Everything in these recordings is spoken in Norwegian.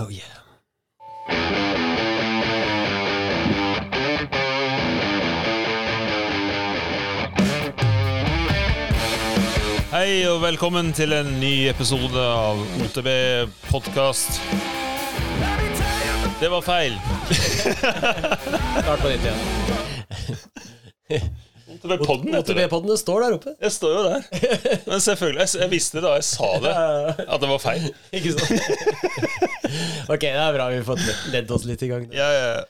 Oh yeah. Hei og velkommen til en ny episode av OTB podkast. Det var feil. Start på nytt igjen. OTB-podden heter det. OTB-poddene står der oppe. Jeg står jo der. Men selvfølgelig, jeg, jeg visste da jeg sa det, at det var feil. Ikke sant? ok, det er bra vi har fått ledd oss litt i gang. Ja, ja.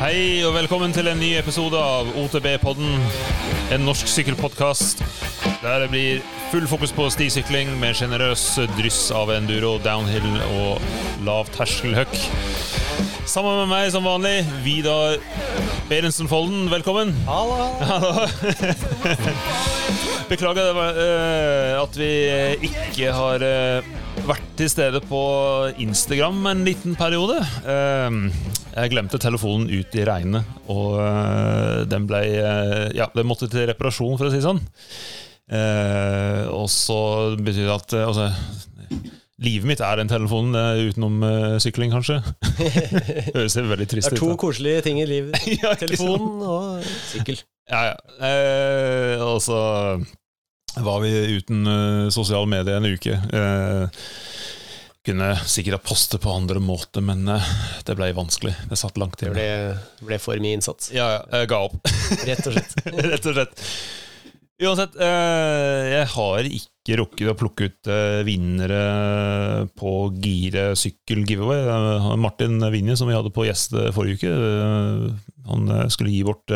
Hei og velkommen til en ny episode av OTB-podden, en norsk sykkelpodkast der det blir full fokus på stisykling med sjenerøs dryss av enduro, downhill og lav terskelhøkk. Sammen med meg som vanlig, Vidar Berensen Folden. Velkommen. Hallo, hallo. Beklager eh, at vi ikke har eh, vært til stede på Instagram en liten periode. Eh, jeg glemte telefonen ut i regnet, og den ble Ja, den måtte til reparasjon, for å si det sånn. Eh, og så betyr det at eh, altså, Livet mitt er den telefonen, eh, utenom uh, sykling, kanskje. Høres veldig trist ut. Det er to koselige ting i livet. Ja? Telefonen og sykkel. Ja, ja. Eh, og så var vi uten uh, sosiale medier en uke. Eh, kunne sikkert ha postet på andre måter, men uh, det ble vanskelig. Det satt langt Det ble, ble for mye innsats, Ja, ja, jeg ga opp, rett og slett. rett og slett. Uansett, eh, jeg har ikke rukket å plukke ut eh, vinnere på Gire sykkel giveaway. Martin Vinje, som vi hadde på gjest eh, forrige uke, han skulle gi bort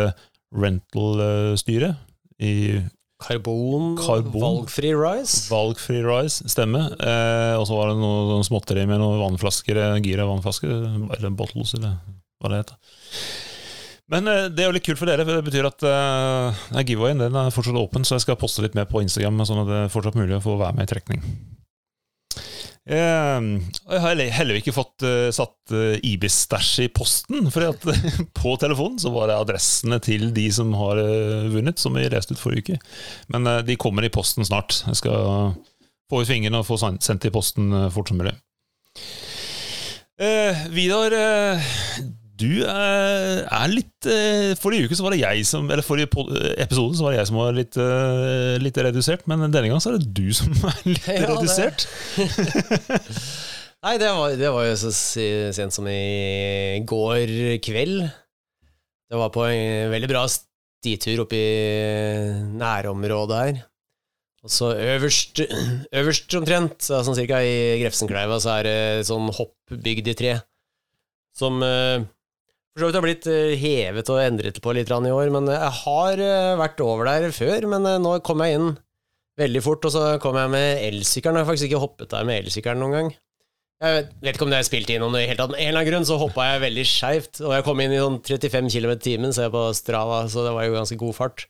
rental-styret i Karbon, Karbon. valgfri rise. Valgfri Rise, stemme. Eh, og så var det noe sånn småtteri med noen vannflasker, eh, Gira-vannflasker, eller bottles, eller hva det heter. Men eh, det er jo litt kult for dere, for det betyr at uh, giveawayen den er fortsatt åpen, så jeg skal poste litt mer på Instagram, sånn at det er fortsatt mulig å få være med i trekning. Eh, jeg har heller- ikke fått uh, satt uh, Ibis-stæsj i posten, for på telefonen så var det adressene til de som har vunnet, som vi leste ut forrige uke. Men de kommer i posten snart. Jeg skal få ut fingrene og få sendt i posten fort som mulig. Vidar, du er, er litt eh, Forrige uke så var det jeg som Eller forrige episode så var det jeg som var litt, eh, litt redusert, men denne gang så er det du som er litt Ja, det- redusert. Nei, det var, det var jo så sent som i går kveld. Det var på en veldig bra stitur oppe i nærområdet her. Og så øverst, øverst omtrent, så sånn cirka i Grefsenkleiva, så er det sånn hopp bygd i tre. Som eh, for så vidt har blitt eh, hevet og endret på litt i år. Men jeg har eh, vært over der før, men eh, nå kom jeg inn veldig fort, og så kom jeg med elsykkelen. Jeg har faktisk ikke hoppet der med elsykkelen noen gang. Jeg vet, ikke om det er spilt inn noe i det hele tatt, men en eller annen grunn så hoppa jeg veldig skeivt, og jeg kom inn i sånn 35 km i timen, ser jeg på Strava, så det var jo ganske god fart.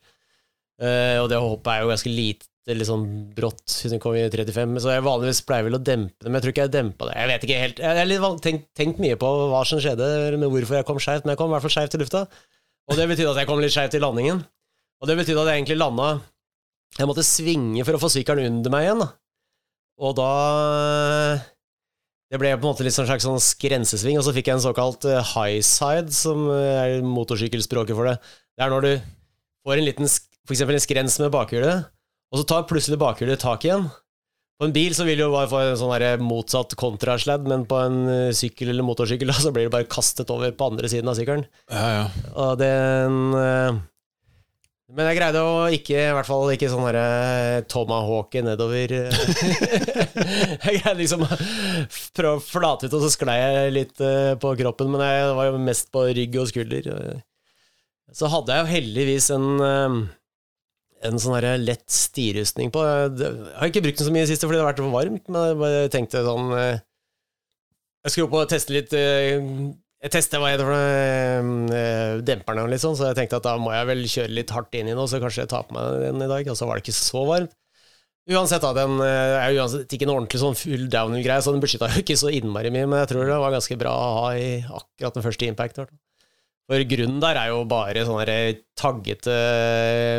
Eh, og det hoppet er jo ganske lite, litt sånn brått, siden jeg kom i 35, så jeg vanligvis pleier vel å dempe det, men jeg tror ikke jeg dempa det. Jeg vet ikke helt. Jeg har tenkt, tenkt mye på hva som skjedde, med hvorfor jeg kom skeivt, men jeg kom i hvert fall skeivt i lufta. Og det betydde at jeg kom litt skeivt i landingen. Og det betydde at jeg egentlig landa Jeg måtte svinge for å få sykkelen under meg igjen, da. Og da Det ble på en måte litt sånn slags sånn skrensesving, og så fikk jeg en såkalt eh, high side, som eh, er motorsykkelspråket for det. Det er når du får en liten, for eksempel en skrens med bakhjulet, og så tar plutselig bakhjulet tak igjen. På en bil så vil du bare få en sånn motsatt kontrasladd, men på en eh, sykkel eller motorsykkel da, så blir det bare kastet over på andre siden av sykkelen. Ja, ja. Og den eh, Men jeg greide å ikke, i hvert fall ikke sånn herre tomahawke nedover. eh. jeg greide liksom å prøve å flate ut, og så sklei jeg litt eh, på kroppen, men jeg var jo mest på rygg og skulder. Så hadde jeg jo heldigvis en eh, en sånn lett stirustning på. Jeg har ikke brukt den så mye i siste fordi det har vært for varmt, men jeg bare tenkte sånn eh, Jeg skulle opp og teste litt eh, Jeg testet hva heter det eh, demperne og litt sånn, så jeg tenkte at da må jeg vel kjøre litt hardt inn i noe, så kanskje jeg tar på meg den i dag. Og så var det ikke så varmt. Uansett, da, den er jo uansett ikke en ordentlig sånn full downhill-greie, så den beskytta jo ikke så innmari mye, men jeg tror det var ganske bra å ha i akkurat den første impact. i hvert fall. For grunnen der er jo bare sånne taggete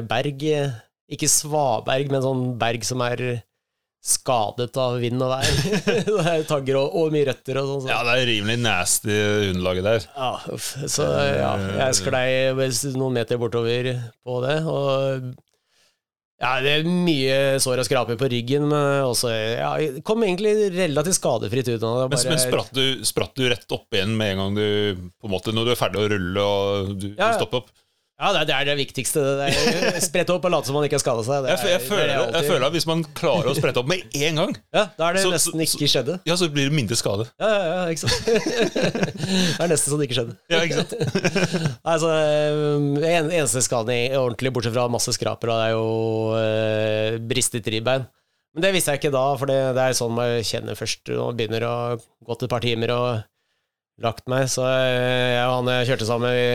berg Ikke svaberg, men sånn berg som er skadet av vind og vær. det er tagger og, og mye røtter og sånn. så- Ja, det er rimelig nasty underlaget der. Ja. Så ja, jeg sklei noen meter bortover på det, og ja, det er mye sår og skraper på ryggen, men også ja, kom egentlig relativt skadefritt ut det. Men, men spratt, du, spratt du rett opp igjen med en gang du på en måte, Når du er ferdig å rulle og du, Ja, ja. stopper opp? Ja, det er, det det viktigste. Det Sprette opp og late som man ikke har skada seg. Jeg, er- jeg, er føler, jeg føler at hvis man klarer å sprette opp med en gang, Ja, da er det Så- nesten ikke skjedde. ja, så blir det mindre skade. Ja, ja, ja, ikke sant. det er nesten så det ikke skjedde. Ja, ikke sant? Altså, eh, en, eneste skaden i ordentlig, bortsett fra masse skraper, og det er jo uh, bristet ribbein. Men det visste jeg ikke da, for det, det er sånn man kjenner først når man begynner å gå til et par timer og lagt meg. Så eh, jeg og han jeg kjørte sammen, vi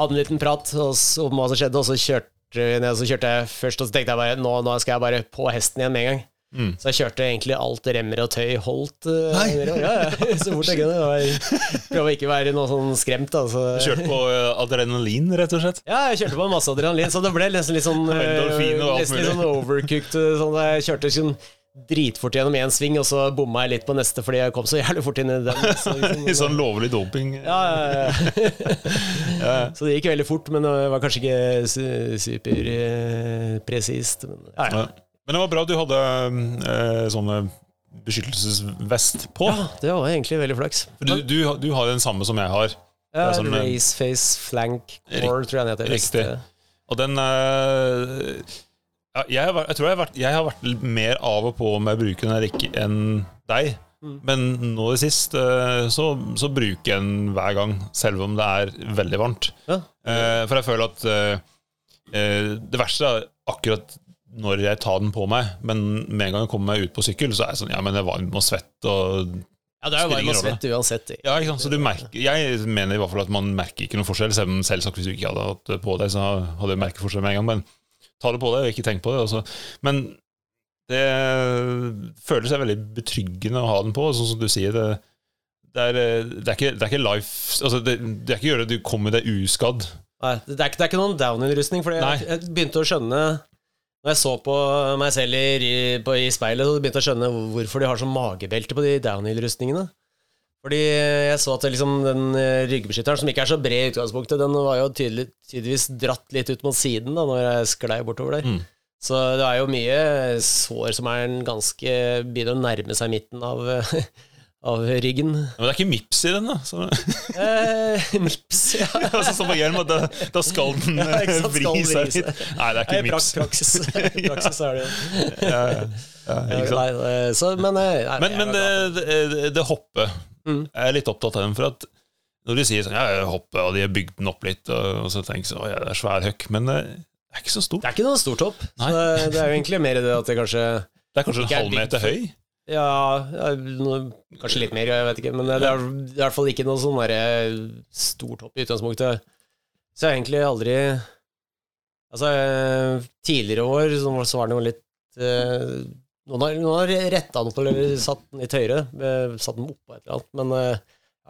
hadde en liten prat om hva som skjedde, og så kjørte vi ned, så kjørte jeg først, og så tenkte jeg bare nå, nå skal jeg bare på hesten igjen med en gang. Mm. Så jeg kjørte egentlig alt remmer og tøy holdt. eh, Nei. Ja, ja, så fort jeg kunne. Prøve å ikke være noe sånn skremt. Da, Du kjørte på eh, adrenalin, rett og slett? Ja, jeg kjørte på masse adrenalin, så det ble nesten litt sånn, alt nesten litt sånn overcooked. Sånn, jeg kjørte sånn dritfort gjennom én sving, og så bomma jeg litt på neste fordi jeg kom så jævlig fort inn i den. Så, liksom, I sånn lovlig doping? ja, ja, ja. Så det gikk veldig fort, men det var kanskje ikke su- superpresist. men ja. Men det var bra du hadde eh, sånne beskyttelsesvest på. ja, det var egentlig veldig flaks. Du, du, du har den samme som jeg har. Ja, sånn, eh, Raceface Flank Core, tror jeg den heter. Riktig. Og den eh, ja, jeg, har, jeg tror jeg har, vært, jeg har vært mer av og på med å bruke den enn deg. Mm. Men nå i sist eh, så, så bruker jeg den hver gang, selv om det er veldig varmt. Ja. Eh, for jeg føler at eh, eh, det verste er akkurat når jeg tar den på meg, men med en gang jeg kommer meg ut på sykkel, så er jeg sånn Ja, men jeg er varm og svett og Ja, det er jo varm og svett uansett. det. ja, ikke sant? Så du merker, jeg mener i hvert fall at man merker ikke noen forskjell. Selv selvsagt hvis du ikke hadde hatt på deg, så hadde du merket forskjell med en gang. Men ta det på deg, og ikke tenk på det. Altså. Men det føles veldig betryggende å ha den på. Sånn som du sier, det, det, er, det, er, ikke, det er ikke life altså det, det er ikke gjøre at du kommer deg uskadd. Nei, det er, ikke- det er ikke noen downhill-rustning, for jeg, jeg begynte å skjønne Når jeg så på meg selv i, på, i speilet, så begynte jeg å skjønne hvorfor de har sånn magebelte på de downhill-rustningene. Fordi jeg så at liksom den eh, ryggbeskytteren, som ikke er så bred i utgangspunktet, den var jo tydelig, tydeligvis dratt litt ut mot siden da når jeg sklei bortover der. Mm. Så det er jo mye sår som er en ganske begynner å nærme seg midten av, av ryggen. Men det er ikke mips i den, da. Så, Eh, mips, ja. altså, som på hjelm, da, da skal den Ja, sant, vri skal seg litt. Nei, det er ikke nei, mips. praksis, praksis er det jo. Ja, ja, ja? Nei, eh, så, men eh, nei, Men, men det, det, det hoppet Mm. Jeg er litt opptatt av dem. for at når de sier sånn Ja, jeg og de har bygd den opp litt, og, og så tenker jeg sånn ja, det er svær høkk. Men eh, det er ikke så stort. det er ikke noe stort hopp. Det, det er jo egentlig mer det at det kanskje Det er kanskje en er halv meter høy. Ja, ja kanskje litt mer, jeg vet ikke. Men det er, det er i hvert fall ikke noe sånn derre stort hopp i utgangspunktet. Så jeg har egentlig aldri Altså, eh, tidligere år så var- det jo litt eh, Noen har, noen har retta den opp eller satt den litt høyere. eh, Satt den oppå et eller annet. Men eh,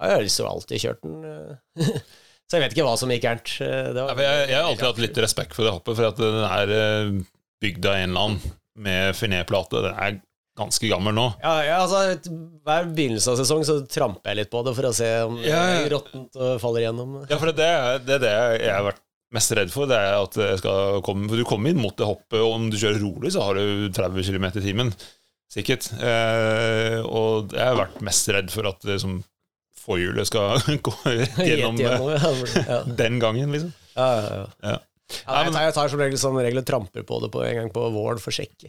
jeg har liksom alltid kjørt den. eh. Så jeg vet ikke hva som gikk gærent. Det var- for jeg, jeg har alltid hatt litt respekt for det hoppet, for at den er bygd av en eller annen med finéplate. Den er ganske gammel nå. Ja, ja, altså Hver begynnelse av sesong så tramper jeg litt på det for å se om Ja, ja. råttent faller igjennom. Ja, for det det, er det jeg har vært mest redd for. Det er at jeg skal komme For du kommer inn mot det hoppet, og om du kjører rolig, så har du 30 km i timen. Sikkert. Eh, og jeg har vært mest redd for at liksom, forhjulet skal gå gjennom eh, ja. den gangen, liksom. Ja, ja, ja. Ja. Ja, jeg, tar, jeg tar som regel som regel og tramper på det på en gang på våren for å sjekke.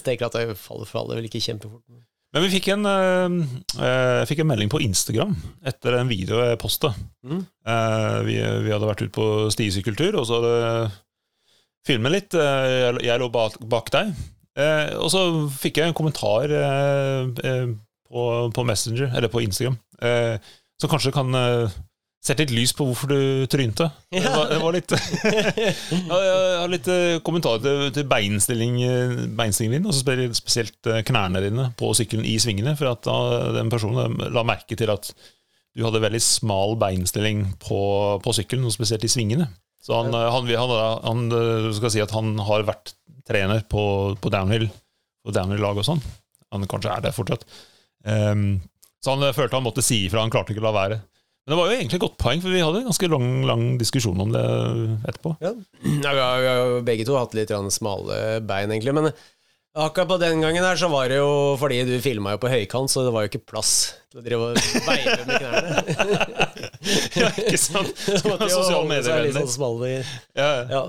Steker at jeg faller, faller vel ikke kjempefort. Men vi fikk en, eh, eh, fikk en melding på Instagram etter en video jeg posta. Mm. Eh, vi, vi hadde vært ute på stisykkeltur, og så hadde filmet litt. Eh, jeg, jeg lå bak, bak deg. Eh, og så fikk jeg en kommentar eh, på, på Messenger, eller på Instagram, som kanskje kan eh, sette litt lys på hvorfor du trynte. Det var, det var litt Jeg har litt eh, kommentarer til, til beinstilling, eh, beinstillingen din, og så spesielt, eh, knærne dine på sykkelen i svingene. For at den personen la merke til at du hadde veldig smal beinstilling på, på sykkelen, og spesielt i svingene. Så han, eh, han, han, han, eh, skal si at han har vært trener på, på downhill på downhill-lag og sånn. Han kanskje er det fortsatt. Um, så han følte han måtte si ifra. Han klarte ikke å la være. Men det var jo egentlig et godt poeng, for vi hadde en ganske lang, lang diskusjon om det etterpå. Ja, ja vi, har, vi har begge to hatt litt smale bein, egentlig. Men Akkurat på den gangen her så var det jo fordi du filma jo på høykant, så det var jo ikke plass til å drive og veive med knærne. ja, ikke sant? Sosiale medier. Litt sånn smalle ja, ja.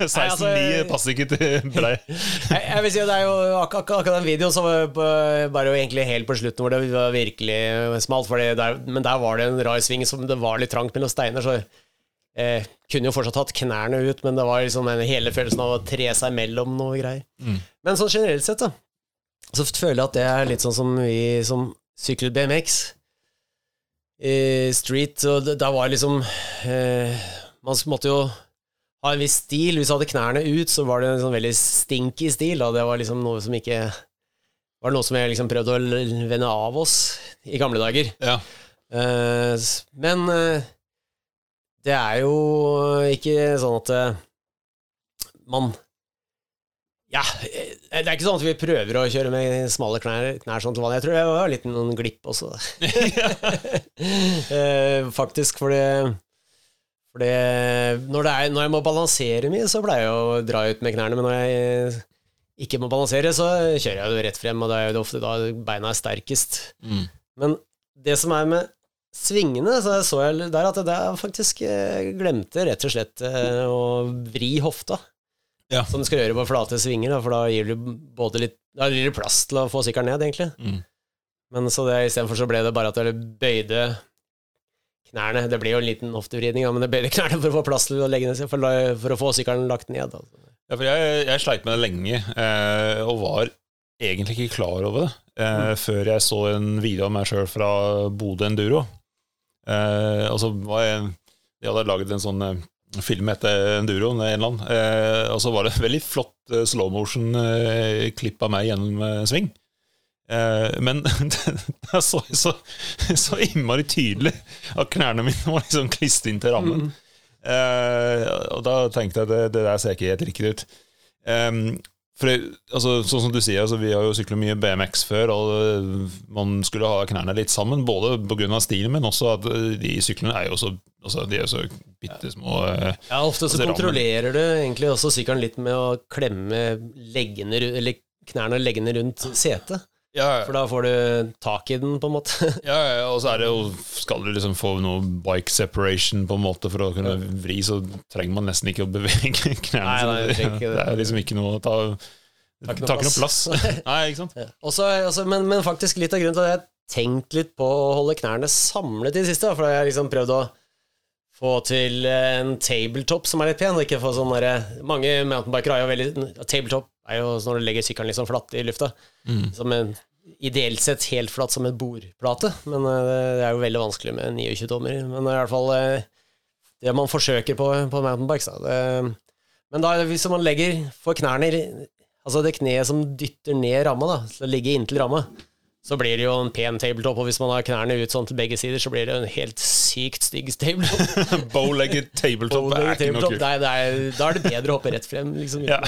16-9 altså, passer ikke til brei. jeg, vil si at det er jo akkurat, akkurat den videoen som var jo egentlig helt på slutten, hvor det var virkelig smalt. Der, men der var det en rar sving som det var litt trangt mellom steiner. så Eh, kunne jo fortsatt hatt knærne ut, men det var liksom hele følelsen av å tre seg mellom noe greier. Mm. Men sånn generelt sett, da, så føler jeg at det er litt sånn som vi som syklet BMX i street, og da var liksom eh, Man måtte jo ha en viss stil. Hvis du hadde knærne ut, så var det en sånn veldig stinky stil. Da. Det var liksom noe som ikke Var det noe som jeg liksom prøvde å vende av oss i gamle dager. Ja. Eh, men eh, det er jo ikke sånn at eh, man Ja, eh, det er ikke sånn at vi prøver å kjøre med smale knær, knær sånn til vanlig. Jeg tror det var litt noen glipp også. Eh, faktisk, fordi, fordi når, er, når, jeg må balansere mye, så pleier jeg å dra ut med knærne. Men når jeg ikke må balansere, så kjører jeg jo rett frem, og da er det ofte da beina er sterkest. Mm. Men det som er med svingene, så så jeg der at jeg faktisk eh, glemte rett og slett eh, å vri hofta. Ja. Som du skal gjøre på flate svinger, for da gir du både litt Da gir du plass til å få sykkelen ned, egentlig. Mm. Men så det istedenfor så ble det bare at jeg bøyde knærne. Det blir jo en liten hoftevridning, men det bøyde knærne for å få plass til å legge ned, for, for å få sykkelen lagt ned. Altså. Ja, for jeg, jeg sleit med det lenge, eh, og var egentlig ikke klar over det, eh, mm. før jeg så en video av meg sjøl fra Bodø Enduro. Eh, og så var jeg De hadde laget en sånn eh, film etter Enduro, en eller annen. Eh, og så var det veldig flott eh, slow motion-klipp eh, av meg gjennom eh, sving. men det så, så, så innmari tydelig at knærne mine var liksom klistret inn til rammen. Mm. og da tenkte jeg at det, det der ser ikke helt riktig ut. Um, for altså, sånn som du sier, altså, Vi har jo sykla mye BMX før, og uh, man skulle ha knærne litt sammen. Både pga. stilen, men også at uh, de syklene er jo så altså, De er så bitte små. Uh, ja, ofte så kontrollerer du egentlig også sykkelen litt med å klemme leggene, eller knærne og leggene rundt setet. Ja, ja. For da får du tak i den, på en måte. ja, ja, og så er det jo Skal du liksom få noe bike separation på en måte for å kunne vri, så trenger man nesten ikke å bevege knærne. Nei, nei, det, det, er liksom ikke noe å ta Tar ikke noe plass. nei, ikke sant? Ja. Også, også, men, men, faktisk litt av grunnen til at jeg har tenkt litt på å holde knærne samlet i det siste, for da har jeg liksom prøvd å få til en tabletop som er litt pen, ikke få sånn derre Mange mountainbikere har jo veldig Tabletop er jo når du legger sykkelen liksom flatt i lufta. Mm. Som en, ideelt sett helt flatt som en bordplate, men uh, det er jo veldig vanskelig med 29 tommer. Men i hvert fall uh, det man forsøker på, på mountainbikes. Da. Det, men da, hvis man legger for knærne Altså det kneet som dytter ned ramma, da, til å ligge inntil ramma, så blir det jo en pen tabletop, og hvis man har knærne ut sånn til begge sider, så blir det en helt sykt stygg tabletop. Bowlegged tabletop Bow er ikke noe kult. da er det bedre å hoppe rett frem, liksom. Ja.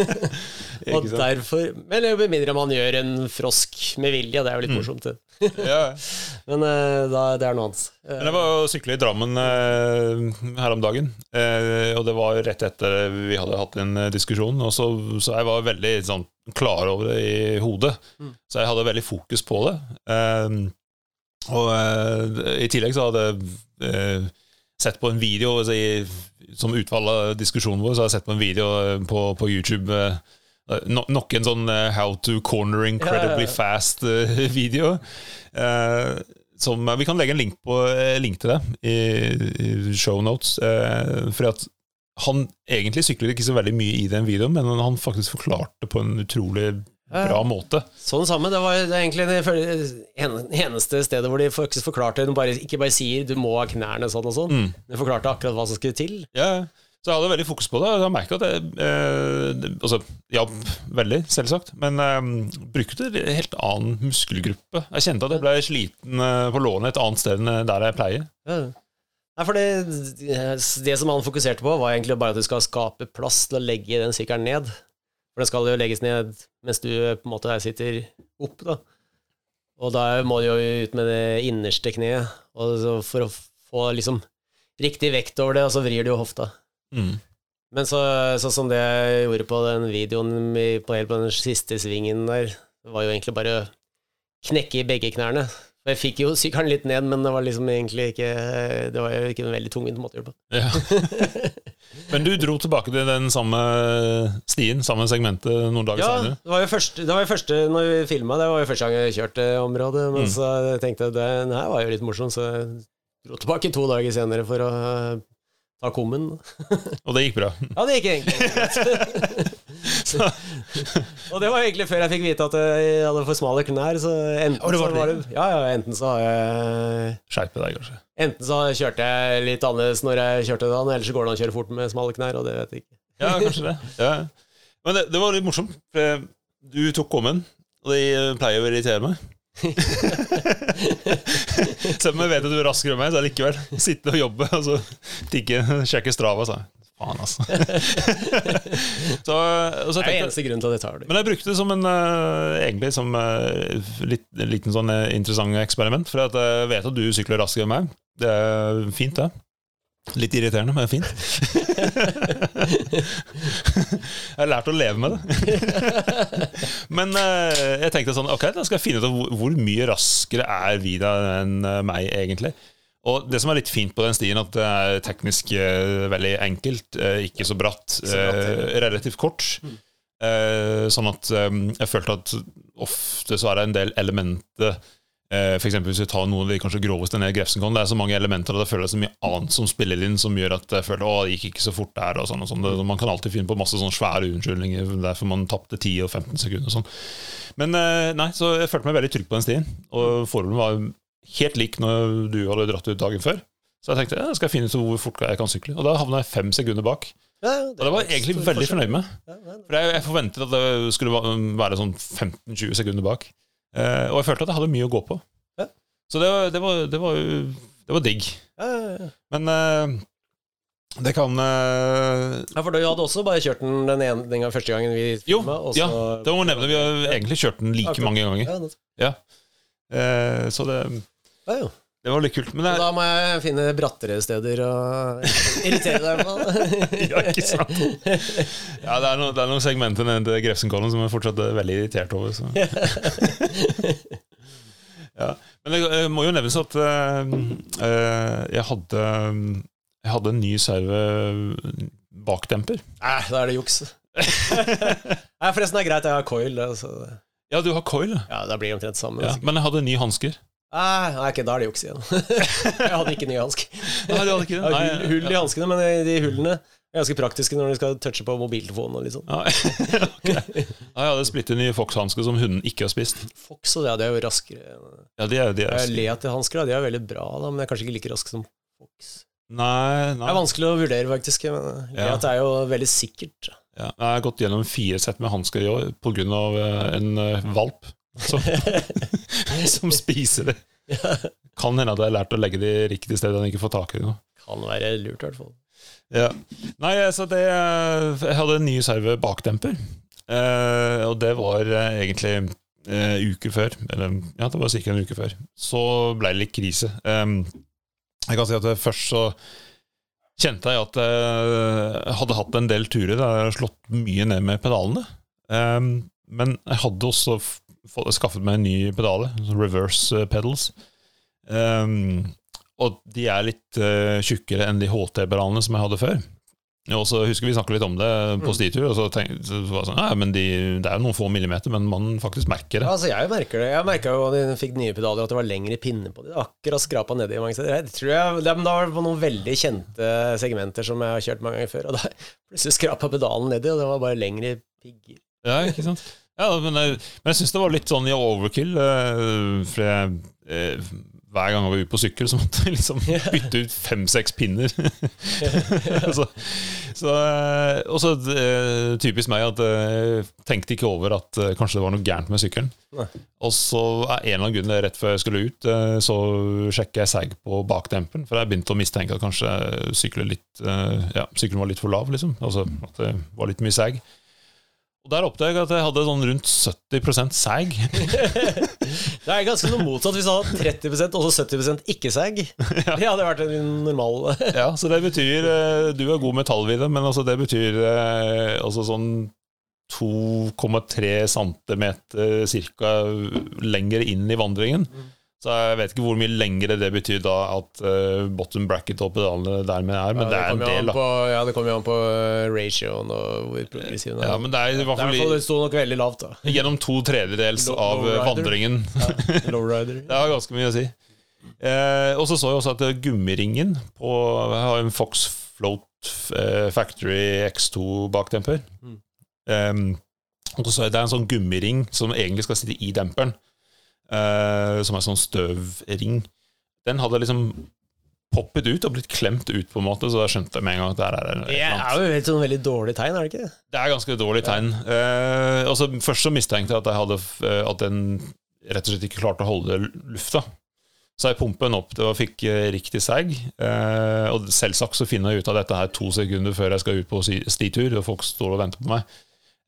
og derfor Men med mindre man gjør en frosk med vilje, det er jo litt mm. morsomt, det. ja. Men uh, da, det er noe annet. Men jeg var jo sykla i Drammen uh, her om dagen, og det var rett etter vi hadde hatt en diskusjon, og så, så jeg var veldig sånn klar over det i hodet. Mm. Så jeg hadde veldig fokus på det. Um, og uh, i tillegg så hadde jeg uh, sett på en video altså, i, som utfall av diskusjonen vår, så hadde jeg sett på en video eh, på, på YouTube. Uh, no, nok en sånn How to corner incredibly ja, ja, fast-video. som Vi kan legge en link, på, link til det i, i show notes. fordi at han egentlig syklet ikke så veldig mye i den videoen, men han faktisk forklarte på en utrolig bra måte. Sånn samme. Det var det egentlig det eneste stedet hvor de faktisk forklarte De bare, ikke bare sier 'du må ha knærne sånn og sånn', mm. de forklarte akkurat hva som skulle til. Ja, så jeg hadde veldig fokus på det. Jeg merka at det eh, altså, hjalp veldig, selvsagt. Men eh, brukte en helt annen muskelgruppe. Jeg kjente at jeg ble sliten eh, på lånet et annet sted enn der jeg pleier. Ja. Nei, for det, det som han fokuserte på, var egentlig bare at du skal skape plass til å legge den sykkelen ned. For det skal jo legges ned mens du på en måte sitter opp, da. Og da må du jo ut med det innerste kneet, og så for å få liksom riktig vekt over det, og så vrir du jo hofta. Mm. Men så, sånn som det jeg gjorde på den videoen på, helt på den siste svingen der, det var jo egentlig bare å knekke i begge knærne. Jeg fikk jo sykkelen litt ned, men det var liksom egentlig ikke Det var jo ikke en veldig tungvint måte å gjøre det på. Ja. Men du dro tilbake til den samme stien, samme segmentet, noen dager Ja, senere. det var jo første, det var jo første når vi filma, det var jo første gang jeg kjørte området. Men Mm. så tenkte jeg den her var jo litt morsom, så jeg dro tilbake to dager senere for å ta kummen. Og det gikk bra. Ja, det gikk egentlig greit. Og det var egentlig før jeg fikk vite at jeg hadde for smale knær. Så enten, det var så var det, ja, ja, enten så har jeg Skjerpe deg, kanskje. Enten så kjørte jeg litt annerledes når jeg kjørte da, eller så går det an å kjøre fort med smale knær, og det vet jeg ikke. Ja, kanskje det. Ja. Men det, det var litt morsomt. Du tok kommen, og det pleier å irritere meg. Selv om jeg vet at du er raskere enn meg, så likevel sitte og jobbe og så tikke, sjekke Strava. Så. Faen, altså. så, så Det er tenkte eneste grunnen til at jeg tar det. Men jeg brukte det som en eh, egentlig som eh, litt, liten sånn eh, interessant eksperiment. For at jeg vet at du sykler raskere enn meg. Det er fint, det. Litt irriterende, men fint. jeg har lært å leve med det. men jeg tenkte sånn Ok, da skal jeg finne ut hvor, hvor mye raskere er Vida enn meg, egentlig. Og det som er litt fint på den stien, at det er teknisk eh, veldig enkelt, eh, ikke så bratt, eh, relativt kort. Eh, sånn at jeg følte at ofte så er det en del elementer For eksempel hvis vi tar noen av de kanskje groveste ned i Grefsenkollen, det er så mange elementer at jeg føler det er så mye annet som spiller inn, som gjør at jeg føler å, det gikk ikke så fort der. og sånn og sånn. Man kan alltid finne på masse sånne svære unnskyldninger derfor man tapte 10 og 15 sekunder og sånn. Men nei, så jeg følte meg veldig trygg på den stien, og forholdene var helt lik når du hadde dratt ut dagen før. Så jeg tenkte ja, skal jeg finne ut hvor fort jeg kan sykle. Og da havna jeg fem sekunder bak. Ja, Og det var jeg egentlig veldig forskjell. fornøyd med. For jeg, jeg forventet at det skulle være sånn 15-20 sekunder bak. Eh, og jeg følte at jeg hadde mye å gå på. Ja. Så det var, det, var, det, var, det var digg. ja, ja, ja. Men eh, det kan eh, Ja, for du hadde også bare kjørt den den, ene, den gang, første gangen vi Jo, filma. Jo, ja, det må nevne. Vi har egentlig kjørt den like mange ganger. Ja, det- så det, ja, jo. det var litt kult. Men det, er... da må jeg finne brattere steder og irritere deg på. Ja, ikke sant? ja, det, er noen, det er noen segmenter nede til Grefsenkollen som jeg fortsatt er veldig irritert over. Så. ja. Men det eh, må jo nevnes at eh, eh, jeg hadde Jeg hadde en ny serve bakdemper. Nei, da er det juks. Nei, forresten det er greit, jeg har coil. det, Så. Ja, du har coil. Ja, da blir det omtrent samme. Ja, men jeg hadde nye hansker. Nei, nei, ikke, da er det juks igjen. jeg hadde ikke nye hansker. Nei, du hadde ikke det? Jeg hull, hull i hanskene, men de hullene er ganske praktiske når du skal touche på mobiltelefonen og litt sånn. Ja, ok. ja, jeg hadde splitter nye Fox-hansker som hunden ikke har spist. Fox og det, det er jo raskere. Ja, de er, de er Leat-hansker, de er veldig bra, da, men de er kanskje ikke like raske som Fox. Nei, nei. Det er vanskelig å vurdere, faktisk. Men Ja. Leat er jo veldig sikkert. Ja, jeg har gått gjennom fire sett med hansker i år pga. en eh, valp som, som spiser det. Kan hende at jeg har lært å legge de riktig sted, og ikke får tak i noe. Kan være lurt, i hvert fall. Ja. Nei, så det eh, Jeg hadde en ny serve bakdemper, eh, og det var eh, egentlig eh, uker før. Eller ja, det var ca. en uke før. Så ble det litt krise. Eh, jeg kan si at først så kjente jeg at jeg hadde hatt en del turer der jeg hadde slått mye ned med pedalene. Um, men jeg hadde også skaffet meg en ny pedale, reverse eh, pedals. Um, og de er litt eh, tjukkere enn de HT-pedalene som jeg hadde før. Og så husker vi snakket litt om det på Mm. stitur, og så tenkte så var det sånn, ja, men de, det er jo noen få millimeter, men man faktisk merker Ja, det. altså, jeg merker det. Jeg merka jo da de fikk nye pedaler, at det var lengre pinner på dem. Akkurat skrapa nedi mange steder. Jeg tror jeg, det, da var det på noen veldig kjente segmenter som jeg har kjørt mange ganger før, og da plutselig skrapa pedalen nedi, og det var bare lengre pigger. Ja, ikke sant? Ja, men jeg, men jeg syns det var litt sånn i overkill, eh, for jeg, eh, hver gang jeg var ute på sykkel, så måtte jeg liksom bytte ut fem-seks pinner. så, så, eh, og så eh, typisk meg at jeg tenkte ikke over at eh, kanskje det var noe gærent med sykkelen. Og så av en eller annen grunn rett før jeg skulle ut, eh, så sjekket jeg seg på bakdemperen. For jeg begynte å mistenke at kanskje sykkelen, litt, eh, ja, sykkelen var litt for lav. liksom Altså at det var litt mye seg. Og Der oppdaget jeg at jeg hadde sånn rundt 70% sag. Det er ganske noe motsatt hvis du hadde 30 og så 70% ikke-sag. Det hadde vært en normal Ja, så det betyr eh, Du er god metallvidde, men altså det betyr eh, altså sånn 2,3 cm ca. lenger inn i vandringen. Så jeg vet ikke hvor mye lengre det betyr da at uh, bottom bracket og pedalene dermed er, men det er en del, på, ja, det kommer jo an på ratioen og hvor progressiv den er. Ja, men det er i hvert er fall, fall det sto nok veldig lavt, da. gjennom to tredjedels Low- av eh, lowrider. vandringen. Lowrider. Det har ganske mye å si. Eh, og så så jeg også at eh, gummiringen på Jeg har en Fox Float eh, Factory X2 bakdemper. Mm. Eh, og så så jeg det er en sånn gummiring som egentlig skal sitte i demperen. Eh, som er sånn støvring. Den hadde liksom poppet ut og blitt klemt ut, på en måte så da skjønte jeg med en gang at der er det et Det er jo et sånn veldig dårlig tegn, er det ikke? Det er ganske dårlig tegn. Eh, og så først så mistenkte jeg at, jeg hadde, eh, at den rett og slett ikke klarte å holde lufta. Så jeg pumpet den opp til og fikk riktig sag. Uh, og selvsagt så finner jeg ut av dette her to sekunder før jeg skal ut på stitur, og folk står og venter på meg.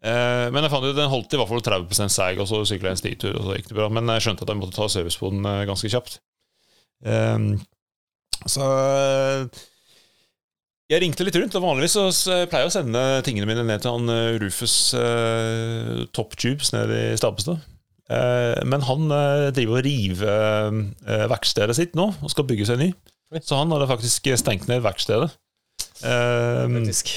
Eh, men jeg fant ut den holdt i hvert fall 30 seig, og så sykla jeg en stitur, og så gikk det bra. Men jeg skjønte at jeg måtte ta service på den eh, ganske kjapt. Eh, så jeg ringte litt rundt, og vanligvis så pleier jeg å sende tingene mine ned til han eh, Rufus uh, Top Tubes nede i Stabestad. Eh, men han eh, driver og river eh, verkstedet sitt nå, og skal bygge seg ny. Så han hadde faktisk stengt ned verkstedet. Eh, Faktisk.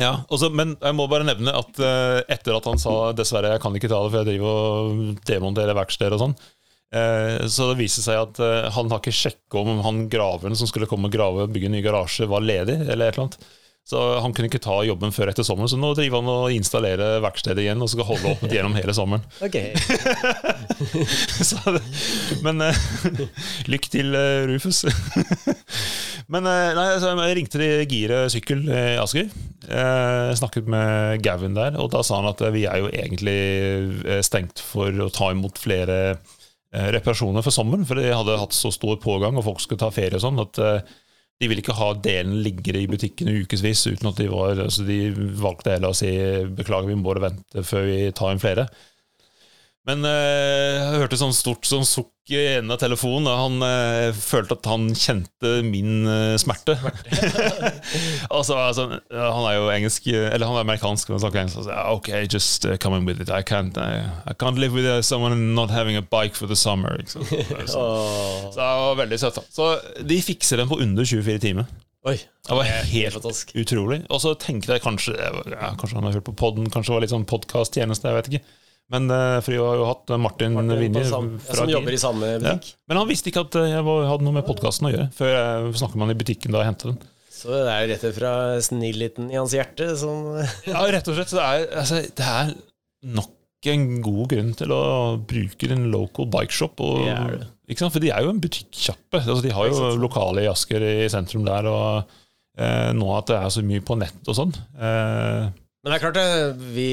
Ja, også, men jeg må bare nevne at uh, etter at han sa dessverre jeg kan ikke ta det, for jeg driver og demonterer verksteder og sånn, uh, så det viste seg at uh, han har ikke sjekket om han graveren som skulle komme og grave og bygge en ny garasje, var ledig, eller et eller annet. Så han kunne ikke ta jobben før etter sommeren, så nå driver han og installerer verkstedet igjen og skal holde opp gjennom hele sommeren. Så, men uh, lykke til, Rufus. Men eh, nei, altså, jeg ringte til Gire sykkel i Asker. Eh, snakket med Gavin der, og da sa han at eh, vi er jo egentlig eh, stengt for å ta imot flere eh, reparasjoner for sommeren, for de hadde hatt så stor pågang, og folk skulle ta ferie og sånn, at eh, de ville ikke ha delen liggende i butikken i ukevis uten at de var altså De valgte heller å si beklager, vi må vente før vi tar inn flere. Men eh, jeg hørte sånn stort sånn sukk i enden av telefonen, Da han eh, følte at han kjente min eh, smerte. altså, altså, han er jo engelsk, eller han er amerikansk, men snakker engelsk. Og ok, just uh, coming with it. I can't, I, I can't live with uh, someone not having a bike for the summer. Ikke? Så, oh. så det var veldig søtt. Så de fikser den på under 24 timer. Oi. Det var helt fantastisk. utrolig. Og så tenkte jeg kanskje ja, Kanskje han har hørt på podden, kanskje det var litt sånn podkast-tjeneste, jeg vet ikke. Men eh, For vi har jo hatt Martin, Martin Vinje som jobber i samme Ja. butikk. Men han visste ikke at eh, jeg var, hadde noe med podkasten å gjøre, før jeg snakket med han i butikken da jeg hentet den. Så det er jo rett fra snillheten i hans hjerte som Ja, rett og slett. så Det er, altså, det er nok en god grunn til å bruke en local bikeshop. Og, Det er det. For de er jo en butikkjappe. Altså, de har jo lokale i Asker i sentrum der. Og eh, nå at det er så mye på nett og sånn. Eh, Men det er klart det, vi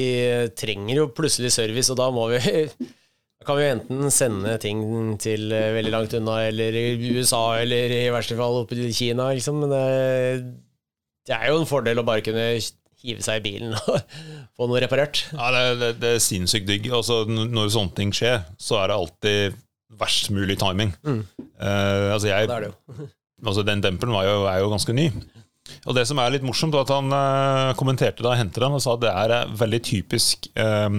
trenger jo plutselig service, og da må vi Da kan vi enten sende ting til eh, veldig langt unna, eller i USA, eller i verste fall opp til Kina, liksom. Men det, det er jo en fordel å bare kunne hive seg i bilen og få noe reparert. Ja, det, det, det er sinnssykt digg. Altså, når sånne ting skjer, så er det alltid verst mulig timing. Mm. Uh, altså, jeg, Det er det jo. altså, den demperen var jo, er jo ganske ny. Og det som er litt morsomt, var at han eh, kommenterte da hentet den, og sa at det er eh, veldig typisk eh,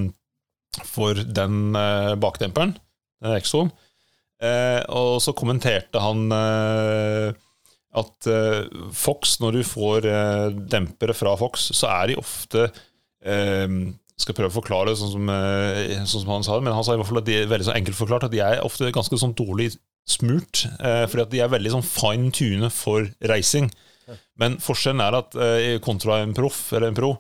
for den bakdemperen, den Exoen. Og så kommenterte han at Fox, når du får dempere fra Fox, så er de ofte skal prøve å forklare det sånn som, sånn som han sa det, men han sa i hvert fall at de er veldig så enkelt forklart at de er ofte ganske sånn dårlig smurt, fordi at de er veldig sånn fine tune for racing. Men forskjellen er at eh, kontra en proff eller en pro,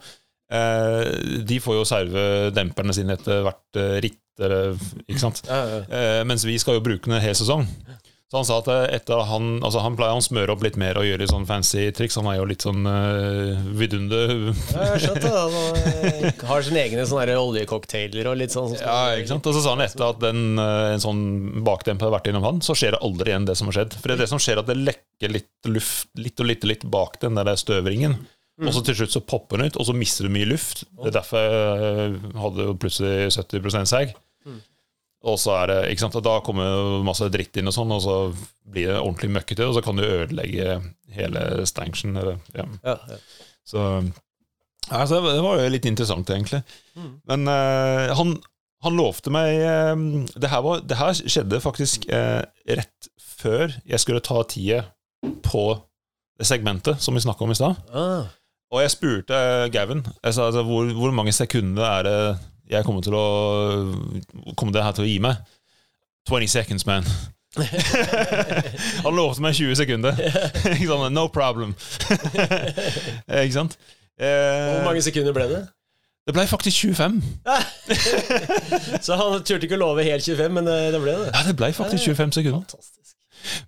eh, de får jo serve demperne sine etter hvert eh, ritt, eller, ikke sant? Eh, mens vi skal jo bruke den en hel sesong. Så han sa at etter han Altså han pleier å smøre opp litt mer og gjøre litt sånn fancy triks. Han er jo litt sånn uh, vidunde. Ja, jeg skjønte det. Han eh, har sine egne sånne oljecocktailler og litt sånn. Ja, ikke sant? Og så sa han etter at den, eh, en sånn bakdemper har vært innom han, så skjer det aldri igjen det som har skjedd. For det er det som skjer, at det lekker litt luft litt og litt, og litt bak den der støvringen. Mm. Og så til slutt så popper den ut, og så mister du mye luft. Det er derfor jeg hadde jo plutselig 70% seg. Og så er det, ikke sant, da kommer masse dritt inn, og sånn, og så blir det ordentlig møkkete, og så kan du ødelegge hele stanchen. Ja. Ja, ja. Så altså, det var jo litt interessant, egentlig. Mm. Men uh, han, han lovte meg eh, det, her var, det her skjedde faktisk uh, rett før jeg skulle ta tida på det segmentet som vi snakka om i stad. Ah, Og jeg spurte Gavin jeg sa, altså, hvor, hvor mange sekunder er det jeg kommer til å Kommer det her til å gi meg? 20 seconds, man. Han lovte meg 20 sekunder. No problem. Ikke sant? Eh, Hvor mange sekunder ble det? Det ble faktisk 25. Så han turte ikke å love helt 25, men det, det ble det. Ja, det ble faktisk 25 sekunder. Fantastisk.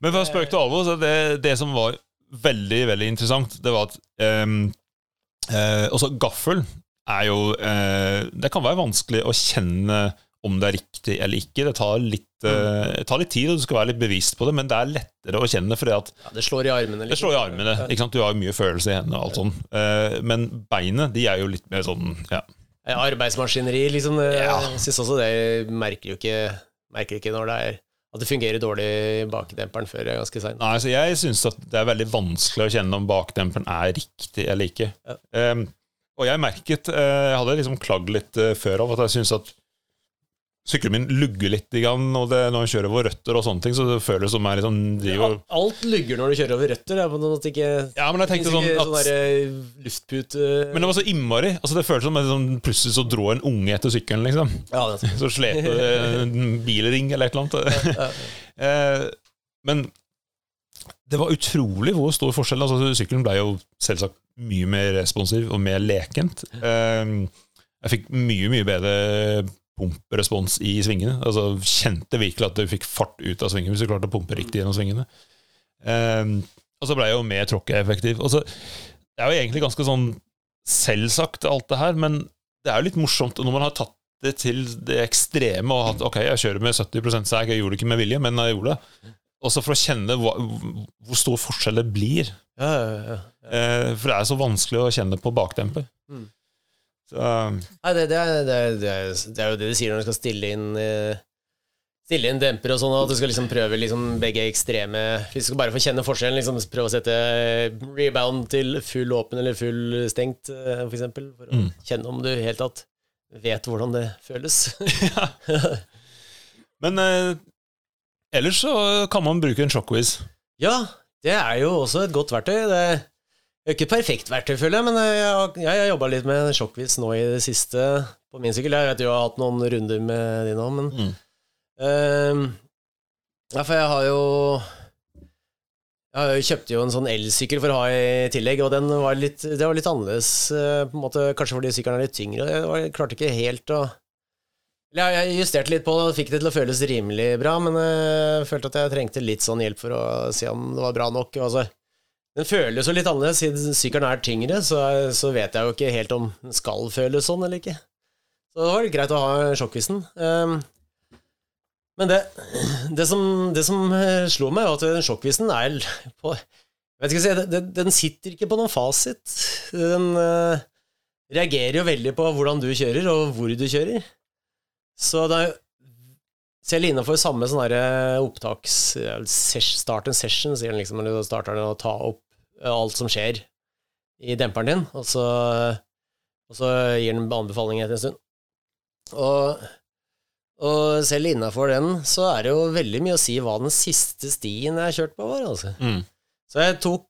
Men for å spøke til alvor, så det, det som var veldig veldig interessant, det var at ehm, eh, Også gaffel er jo eh, Det kan være vanskelig å kjenne om det er riktig eller ikke. Det tar litt, eh, tar litt tid, og du skal være litt bevisst på det, men det er lettere å kjenne fordi at Ja, det slår i armene. det slår i armene. ikke sant? Du har jo mye følelse i hendene og alt sånn. Eh, men beinet, de er jo litt mer sånn ja. Arbeidsmaskineri, liksom. det- Ja. Jeg syns også det merker jo ikke Merker ikke når det er at det fungerer dårlig i bakdemperen før det er ganske seint. Nei, så Jeg syns det er veldig vanskelig å kjenne om bakdemperen er riktig eller ikke. Ja. Ehm, og jeg merket eh, Jeg hadde liksom klagd litt eh, før av at jeg syns at sykkelen min lugger litt grann, og det, når jeg kjører over røtter og sånne ting, så det føles som jeg liksom driver Alt lugger når du kjører over røtter. Det på noe at ikke Ja, men jeg tenkte sånn at sånn derre luftpute Men det var så innmari. Altså Det føltes som at liksom, plutselig så dro en unge etter sykkelen, liksom. Ja, det er sånn. Så slepte det en bilring eller et eller annet. ja. ja, men det var utrolig hvor stor forskjell. Altså, sykkelen ble jo selvsagt mye mer responsiv og mer lekent. Eh, jeg fikk mye, mye bedre pumperespons i svingene. Altså, kjente virkelig at du fikk fart ut av svingen hvis du klarte å pumpe riktig gjennom svingene. Eh, og så ble jeg jo mer tråkkeeffektiv. Og det er jo egentlig ganske sånn selvsagt, alt det her, men det er jo litt morsomt når man har tatt det til det ekstreme og hatt Ok, jeg kjører med 70 seg, jeg gjorde det ikke med vilje, men jeg gjorde det. Også for å kjenne hva, hvor stor forskjell det blir. Ja, ja, ja. Eh, for det er så vanskelig å kjenne på bakdemper. Mm. Så, eh, Nei, det, det, er, det, er, det, er, det er jo det du sier når du skal stille inn eh, Stille inn demper og sånn, at du skal liksom prøve liksom begge ekstreme Hvis du skal bare få kjenne forskjellen, liksom prøve å sette rebound til full åpen eller full stengt, eh, for eksempel, for å Mm. kjenne om du i det hele tatt vet hvordan det føles. men eh, ellers så kan man bruke en shockwiz. ja, det er jo også et godt verktøy. Det er ikke perfekt verktøy, føler jeg, men eh, jeg har, jobba litt med sjokkvis nå i det siste på min sykkel. Jeg vet jo jeg har hatt noen runder med de nå, men Mm. um, Ja, for jeg har jo Jeg kjøpte jo en sånn elsykkel for å ha i tillegg, og den var litt, det var litt annerledes, eh, på en måte, kanskje fordi sykkelen er litt tyngre. Jeg klarte ikke helt å jeg justerte litt på det og fikk det til å føles rimelig bra, men jeg følte at jeg trengte litt sånn hjelp for å se om det var bra nok. Altså, den føles jo litt annerledes, siden sykkelen er tyngre, så, så vet jeg jo ikke helt om den skal føles sånn eller ikke. Så det var litt greit å ha sjokkvisten. Um, men det, det, som, det som eh, slo meg, var at den sjokkvisten er på jeg vet ikke si, den, den sitter ikke på noen fasit. Den eh, reagerer jo veldig på hvordan du kjører, og hvor du kjører. Så er selv innenfor samme sånn opptaks... Start en session, sier han liksom, når du starter den å ta opp eh, alt som skjer i demperen din, og så, og så gir den anbefalinger etter en stund. Og, og selv innafor den så er det jo veldig mye å si hva den siste stien jeg har kjørt på, var. altså. Mm. Så jeg tok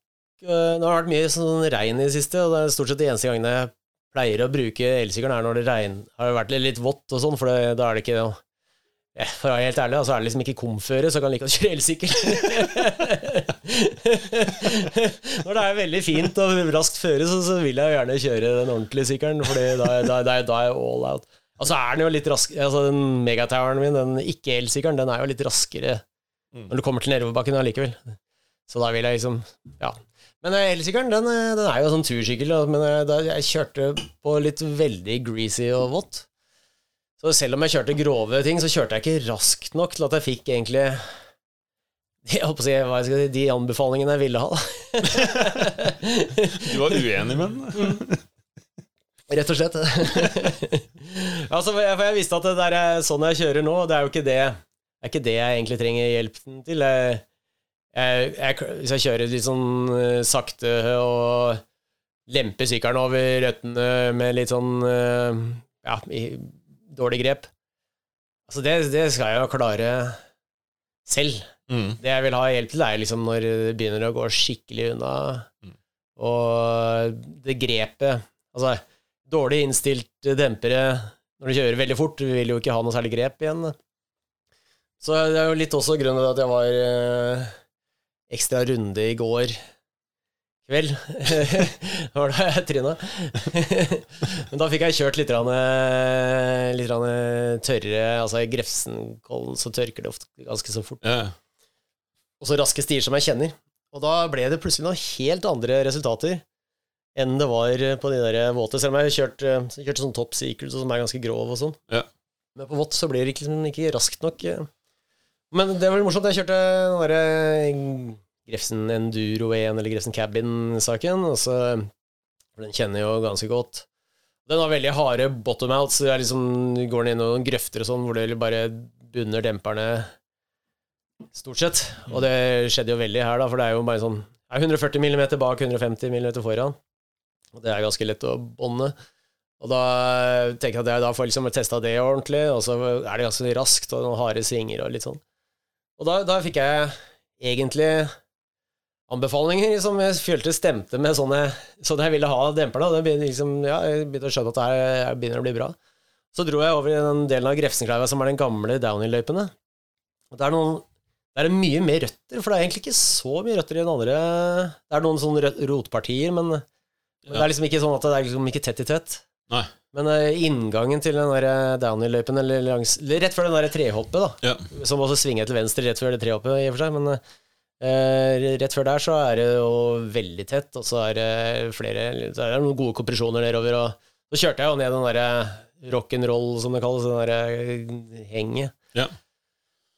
øh, Det har vært mye sånn regn i det siste, og det er stort sett de eneste gangene jeg pleier å bruke elsykkelen, er når det regner, har vært litt, vått og sånn, for det, da er det ikke ja, For å være helt ærlig, så er det liksom ikke komføre, så jeg kan like godt kjøre elsykkel. Når det er veldig fint og raskt føre, så, så vil jeg jo gjerne kjøre den ordentlige sykkelen, for da, da, da, da er jeg all out. Og så er den jo litt rask Altså, den megatoweren min, den ikke-elsykkelen, den er jo litt raskere Mm. når du kommer til nedoverbakken allikevel. Så da vil jeg liksom Ja. Men eh, elsykkelen, den, eh, den er jo sånn tursykkel, men eh, jeg kjørte på litt veldig greasy og vått. Så selv om jeg kjørte grove ting, så kjørte jeg ikke raskt nok til at jeg fikk egentlig jeg håper å si, hva jeg skal si, de anbefalingene jeg ville ha. Du var uenig med den? Rett og slett. altså, for jeg, for jeg visste at det der er sånn jeg kjører nå, det er jo ikke det, det er ikke det jeg egentlig trenger hjelp til. Jeg, jeg, jeg, hvis jeg kjører litt sånn eh, sakte og lemper sykkelen over røttene med litt sånn eh, ja, dårlig grep Altså, det, det skal jeg jo klare selv. Mm. Det jeg vil ha hjelp til, er liksom når det begynner å gå skikkelig unna, Mm. og det grepet Altså, dårlig innstilt dempere når du kjører veldig fort, du vil jo ikke ha noe særlig grep igjen. Så det er jo litt også grunnen til at jeg var eh, ekstra runde i går kveld. var det jeg tryna. Men da fikk jeg kjørt litt, grann, eh, litt rann tørre Altså i Grefsenkollen så tørker det ofte ganske så fort. Ja. Og så raske stier som jeg kjenner. Og da ble det plutselig noen helt andre resultater enn det var på de der våte. Selv om jeg kjørte, jeg kjørte sånn top secret som er ganske grov og sånn. Ja. Men på vått så blir det liksom ikke raskt nok. eh. Men det var litt morsomt. Jeg kjørte den derre Grefsen Enduro 1 eller Grefsen Cabin-saken, for Den kjenner jeg jo ganske godt. Den har veldig harde bottom-outs. er Liksom, du går ned i noen grøfter og sånn hvor det bare bunner demperne stort sett. Og det skjedde jo veldig her, da, for det er jo bare sånn er 140 mm bak, 150 mm foran. Og det er ganske lett å bånde. Og da tenker jeg at jeg da får liksom testa det ordentlig, og så er det ganske raskt, og noen harde svinger og litt sånn. Og da, da fikk jeg egentlig anbefalinger som jeg følte stemte med sånne sånn jeg ville ha demperne. og Det begynte liksom, ja, jeg begynte å skjønne at det her begynner å bli bra. Så dro jeg over i den delen av Grefsenkleiva som er den gamle downhill-løypene. Og det er noen er mye mer røtter, for det er egentlig ikke så mye røtter i den andre Det er noen sånne rotpartier, men men det er liksom ikke sånn at det er liksom ikke tett i tett. Nei. Men eh, inngangen til den der eh, downhill-løypen, eller langs Rett før den der trehoppet, da, Ja. som også svinger til venstre rett før det trehoppet, i og for seg, men eh, rett før der så er det jo veldig tett, og så er det flere Så er det noen gode kompresjoner nedover, og så kjørte jeg jo ned den derre rock'n'roll, som det kalles, den derre henget. Ja.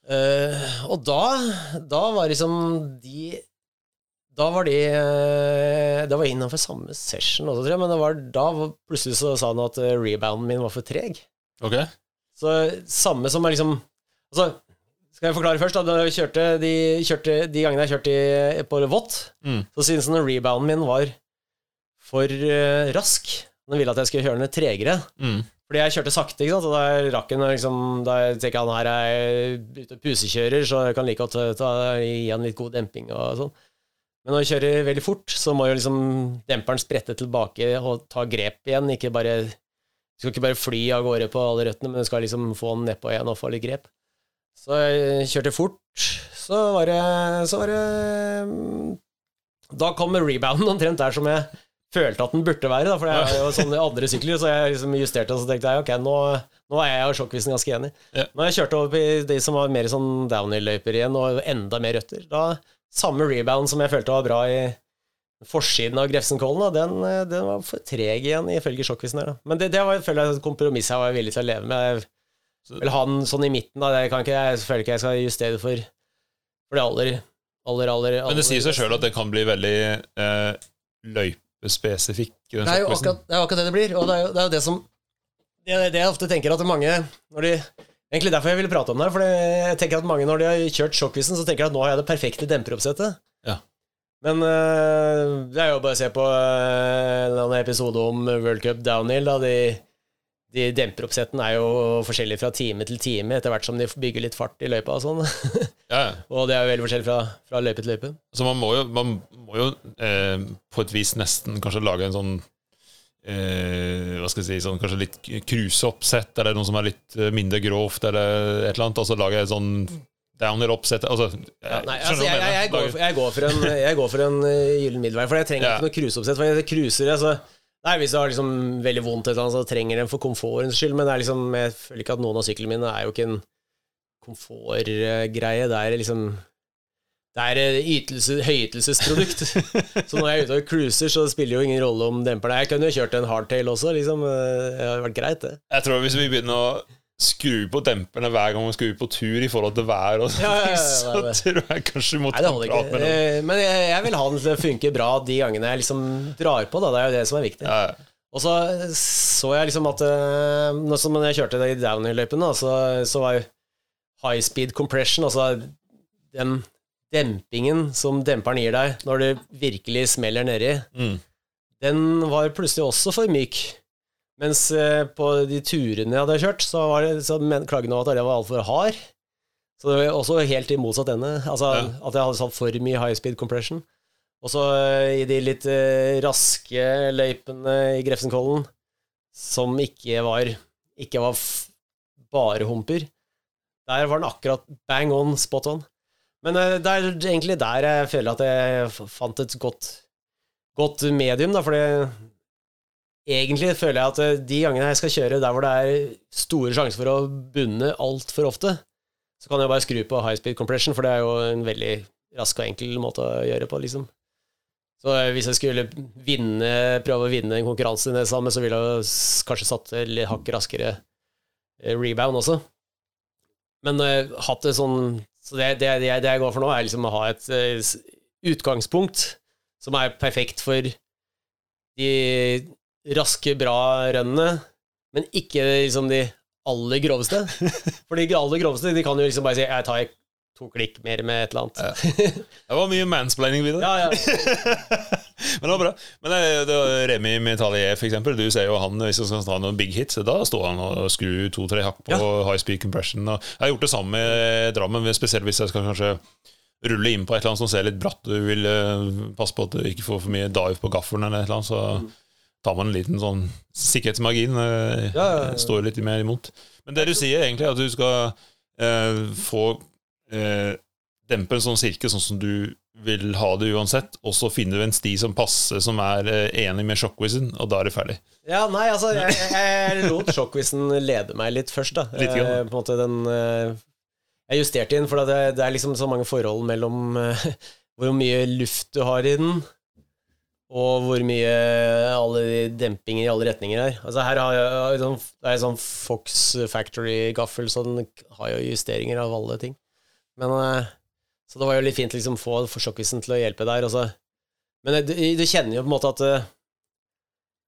Eh, og da, da var liksom de Da var de eh, Det var innenfor samme session også, tror jeg, men det var, da var, plutselig så sa han at eh, rebounden min var for treg. Okay. Så samme som er liksom Altså, skal jeg forklare først? Da, kjørte de, kjørte, de gangene jeg kjørte i- på vått, Mm. så syntes han rebounden min var for uh, rask. Han ville at jeg skulle kjøre den tregere. Mm. Fordi jeg kjørte sakte, ikke sant, og da rakk han liksom Da tenker han her er ute og pusekjører, så jeg kan like godt ta, ta, gi han litt god demping og sånn. Men når jeg kjører veldig fort, så må jo liksom demperen sprette tilbake og ta grep igjen, ikke bare Du skal ikke bare fly av gårde på alle røttene, men du skal liksom få den nedpå igjen og få litt grep. Så jeg kjørte fort, så var det Så var det Da kom rebounden omtrent der som jeg følte at den burde være, da, for det er jo sånne andre sykler, så jeg liksom justerte og så tenkte jeg ok, nå, nå er jeg og sjokkvisen ganske enig. Ja. Når jeg kjørte over i de som var mer sånn downhill-løyper igjen, og enda mer røtter, da samme rebound som jeg følte var bra i forsiden av Grefsenkollen, da, den, den var for treg igjen, ifølge sjokkvisen her. Da. Men det, det var, føler jeg, et kompromiss jeg var villig til å leve med. Ha den sånn i midten, da. Det kan ikke, jeg føler ikke jeg skal justere for, for det aller, aller, aller, Men det sier seg aller sjøl at det kan bli veldig eh, løypespesifikk. Det er jo akkurat det, er akkurat det det blir, og det er jo det, er jo det som det, er det jeg ofte tenker at mange når de Egentlig derfor jeg ville prate om det, her, for jeg tenker at mange når de har kjørt sjokkvisen, så tenker de at nå har jeg det perfekte demperoppsettet. Ja. Men øh, det er jo bare å se på øh, en episode om World Cup Downhill. Da. De, de demperoppsettene er jo forskjellige fra time til time etter hvert som de bygger litt fart i løypa og sånn. Ja, ja. og det er jo veldig forskjellig fra, fra løype til løype. Så man må jo, man må jo eh, på et vis nesten kanskje lage en sånn eh, Hva skal jeg si sånn, Kanskje litt cruiseoppsett, eller noe som er litt eh, mindre grovt, eller et eller annet. Og så lage et sånn downhill-oppsett altså, Ja, nei, altså, jeg, jeg, jeg, går for, jeg går for en, jeg går for en uh, gyllen middelvei, for jeg trenger ikke noe cruiseoppsett. For jeg cruiser, altså Nei, Hvis du har liksom veldig vondt, et eller annet, så trenger den for komfortens skyld, men det er liksom, jeg føler ikke at noen av syklene mine er jo ikke en komfortgreie. Det er liksom Det er et ytelse, høyytelsesprodukt. så når jeg er ute og cruiser, så spiller jo ingen rolle om demper deg. Jeg kunne jo kjørt en hardtail også, liksom. Det hadde vært greit, det. Jeg tror hvis vi begynner å skru på demperne hver gang vi skal ut på tur i forhold til vær, og sånn, Ja, ja, ja, så tror jeg kanskje vi må Nei, ta en prat med dem. Eh, Men jeg, jeg vil ha den til å funke bra de gangene jeg liksom drar på, da. Det er jo det som er viktig. Og så så jeg liksom at eh, Når som jeg kjørte i downhill-løypen, så, så var jo high speed compression, altså den dempingen som demperen gir deg når du virkelig smeller nedi, Mm. den var plutselig også for myk. Mens eh, på de turene jeg hadde kjørt, så, var det, så klagen over at jeg var altfor hard. Så det var også helt i motsatt ende. Altså Ja. at jeg hadde satt for mye high speed compression. Og så eh, i de litt eh, raske løypene i Grefsenkollen, som ikke var ikke var bare humper, der var den akkurat bang on, spot on. Men det er egentlig der jeg føler at jeg fant et godt, godt medium, da, fordi egentlig føler jeg at eh, de gangene jeg skal kjøre der hvor det er store sjanser for å bunne altfor ofte, så kan jeg bare skru på high speed compression, for det er jo en veldig rask og enkel måte å gjøre på, liksom. Så eh, hvis jeg skulle vinne, prøve å vinne en konkurranse i det samme, så ville jeg kanskje satt litt hakk raskere eh, rebound også. Men eh, hatt det sånn Så det, det, det, jeg går for nå, er liksom å ha et utgangspunkt som er perfekt for de raske, bra rønnene, men ikke liksom de aller groveste. For de aller groveste de kan jo liksom bare si 'jeg tar to klikk mer med et eller annet'. Det var mye mansplaining videre. Ja, ja. Men det var bra. Men det, det var Remi Metallier, for eksempel. Du ser jo han hvis han skal ta noen big hits, da står han og skrur to-tre hakk på high speed compression. Og jeg har gjort det samme med Drammen, spesielt hvis jeg skal kanskje rulle inn på et eller annet som ser litt bratt Du vil eh, passe på at du ikke får for mye dive på gaffelen, eller et eller annet, så tar man en liten sånn sikkerhetsmargin. eh, Ja, ja. Står litt mer imot. Men det du sier, egentlig, er at du skal eh, få eh, dempe en sånn sirkel sånn som du vil ha det uansett, og så finner du en sti som passer, som er eh, enig med sjokkquizen, og da er det ferdig. Ja, nei, altså, jeg, jeg lot sjokkquizen lede meg litt først, da. Litt. Eh, på en måte den eh, Jeg justerte inn, for det, det er liksom så mange forhold mellom eh, hvor mye luft du har i den, og hvor mye alle de dempinger i alle retninger er. Altså, her har jeg, sånn, det er sånn Fox Factory-gaffel, så den har jo justeringer av alle ting. Men eh, Så det var jo litt fint liksom få få til å hjelpe der. Og men du, du kjenner jo på en måte at eh,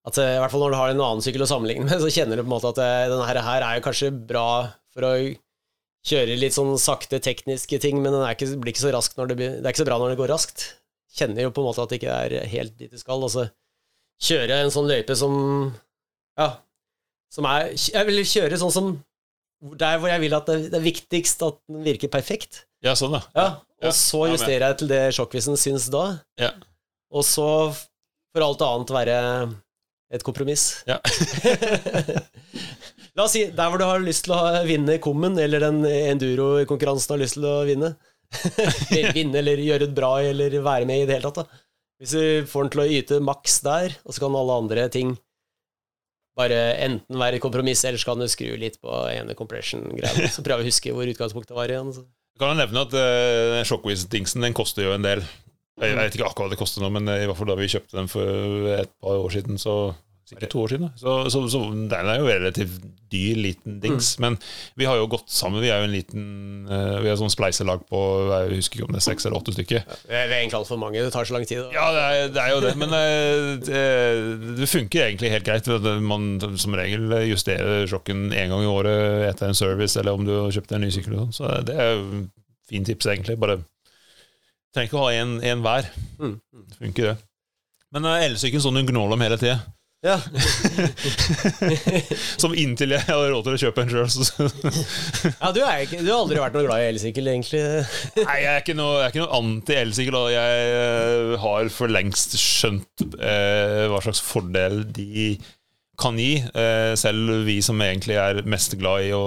at eh, i hvert fall når du har en annen sykkel å sammenligne med, så kjenner du på en måte at eh, denne her, er jo kanskje bra for å kjøre litt sånn sakte tekniske ting, men den ikke, blir ikke så rask når det, blir, det er ikke så bra når det går raskt. Kjenner jo på en måte at det ikke er helt dit det skal, og så kjøre en sånn løype som Ja, som er Jeg vil kjøre sånn som der hvor jeg vil at det, det er viktigst at den virker perfekt. Ja, sånn, da. Ja, og så ja, så justerer jeg til det sjokkvisen syns da. Ja. Og så får alt annet være et kompromiss. Ja. La oss si der hvor du har lyst til å vinne kummen, eller den enduro-konkurransen har lyst til å vinne. eller vinne, eller gjøre det bra, eller være med i det hele tatt. da. Hvis du får den til å yte maks der, og så kan alle andre ting bare enten være et kompromiss, eller så kan du skru litt på ene compression-greia. Så prøve å huske hvor utgangspunktet var igjen. Så. Kan jeg nevne at uh, Shockwiz-dingsen den koster jo en del. Jeg vet ikke akkurat hva det koster nå, men eh, i hvert fall da vi kjøpte den for et par år siden, så sikkert to år siden, så, så, så den er jo relativt dyr, liten dings. Men vi har jo gått sammen. Vi er jo en liten eh, Vi har sånn spleiselag på jeg husker ikke om det er seks eller åtte stykker. Vi er egentlig altfor mange, det tar så lang tid. da. Ja, det er, det er jo det, men eh, det, det funker egentlig helt greit. Man som regel justerer sjokken én gang i året etter en service, eller om du har kjøpt en ny sykkel. og sånn. Så det er jo fint tips, egentlig. Bare trenger ikke å ha en hver. Mm. Det funker, det. Men elsykkel sånn du gnåler om hele tida. Ja. Som inntil jeg har råd til å kjøpe en sjøl. ja, du, er ikke, du har aldri vært noe glad i elsykkel, egentlig. Nei, jeg er ikke noe, jeg er ikke noe anti-elsykkel. Jeg eh, har for lengst skjønt eh, hva slags fordel de kan gi. Eh, selv vi som egentlig er mest glad i å,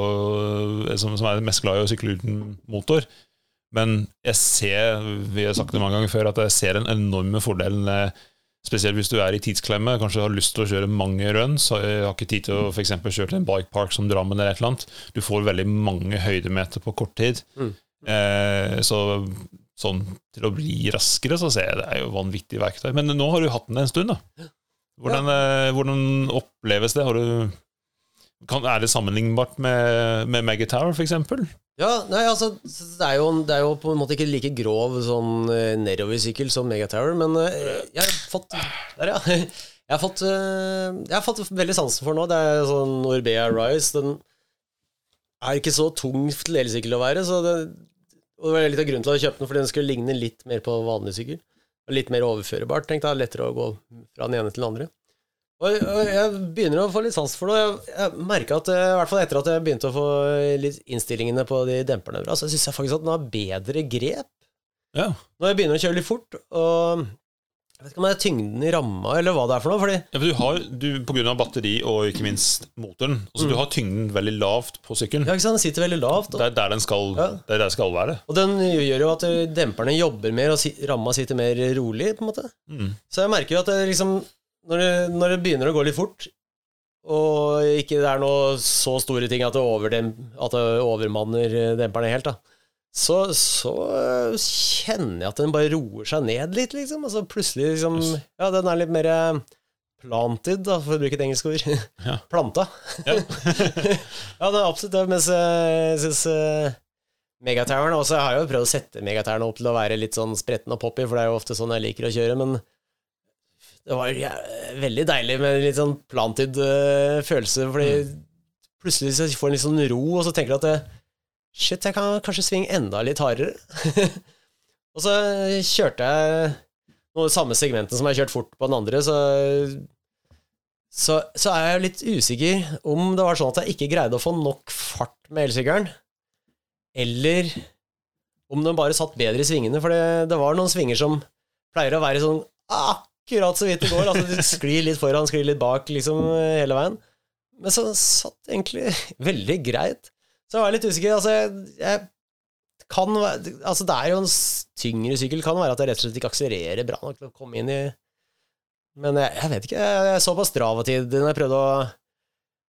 som, som er mest glad i å sykle uten motor. Men jeg ser, vi har sagt det mange ganger før, at jeg ser den enorme fordelen eh, Spesielt hvis du er i tidsklemme, kanskje har lyst til å kjøre mange runs. Har har ikke tid til å for eksempel kjøre til en bikepark som Drammen eller et eller annet. Du får veldig mange høydemeter på kort tid. Mm. Eh, så sånn til å bli raskere, så ser jeg det er jo vanvittig verktøy. Men nå har du hatt den en stund, da. Hvordan, ja. hvordan oppleves det? Har du, kan, er det sammenlignbart med, med Megatower, eksempel? Ja, nei, altså, det er, jo, det er jo på en måte ikke like grov sånn eh, nedoversykkel som Megatower, men eh, jeg har fått Der, ja. Jeg har fått, eh, jeg har fått veldig sansen for nå. Det er sånn Orbea Rise. Den er ikke så tung til elsykkel å være, så det, og det var litt av grunnen til at jeg kjøpte den, fordi den skulle ligne litt mer på vanlig sykkel. Og Litt mer overførbart. Tenkte jeg, lettere å gå fra den ene til den andre. Og og jeg begynner å få litt sans for det. Jeg, jeg merker at, eh, i hvert fall etter at jeg begynte å få litt innstillingene på de demperne bra, så syns jeg faktisk at den har bedre grep. Ja. Når jeg begynner å kjøre litt fort, og jeg vet ikke om det er tyngden i ramma, eller hva det er for noe, fordi Ja, for du har, du, på grunn av batteri og ikke minst motoren, altså Mm. du har tyngden veldig lavt på sykkelen. ja, ikke sant, den sitter veldig lavt. Og, Det er der den skal, Ja. det er der skal være. og den gjør jo at eh, demperne jobber mer, og si, ramma sitter mer rolig, på en måte. Mm. Så jeg merker jo at det liksom når det, når det begynner å gå litt fort, og ikke det er noe så store ting at det, overdem, at det overmanner eh, demperne helt, da, så, så eh, kjenner jeg at den bare roer seg ned litt, liksom. Altså plutselig liksom Ja, den er litt mer eh, planted, da, for å bruke et engelsk ord. Ja. Planta. Ja. ja, det er absolutt det. Mens jeg syns uh, også Jeg har jo prøvd å sette Megatoweren opp til å være litt sånn spretten og poppy, for det er jo ofte sånn jeg liker å kjøre, men det var ja, veldig deilig med en litt sånn plantid uh, følelse, fordi plutselig så får en litt sånn ro, og så tenker du at det, shit, jeg kan kanskje svinge enda litt hardere. og så kjørte jeg noe samme segmenten som jeg har kjørt fort på den andre, så, så, så er jeg litt usikker om det var sånn at jeg ikke greide å få nok fart med elsykkelen, eller om den bare satt bedre i svingene, for det, det var noen svinger som pleier å være sånn akkurat så vidt det går. Altså, du sklir litt foran, sklir litt bak, liksom, hele veien. Men så satt egentlig veldig greit. Så jeg var litt usikker. Altså, jeg, kan Altså, det er jo en tyngre sykkel. Kan være at jeg rett og slett ikke akselererer bra nok til å komme inn i Men jeg, jeg vet ikke. Jeg, jeg så på Strava-tid når jeg prøvde å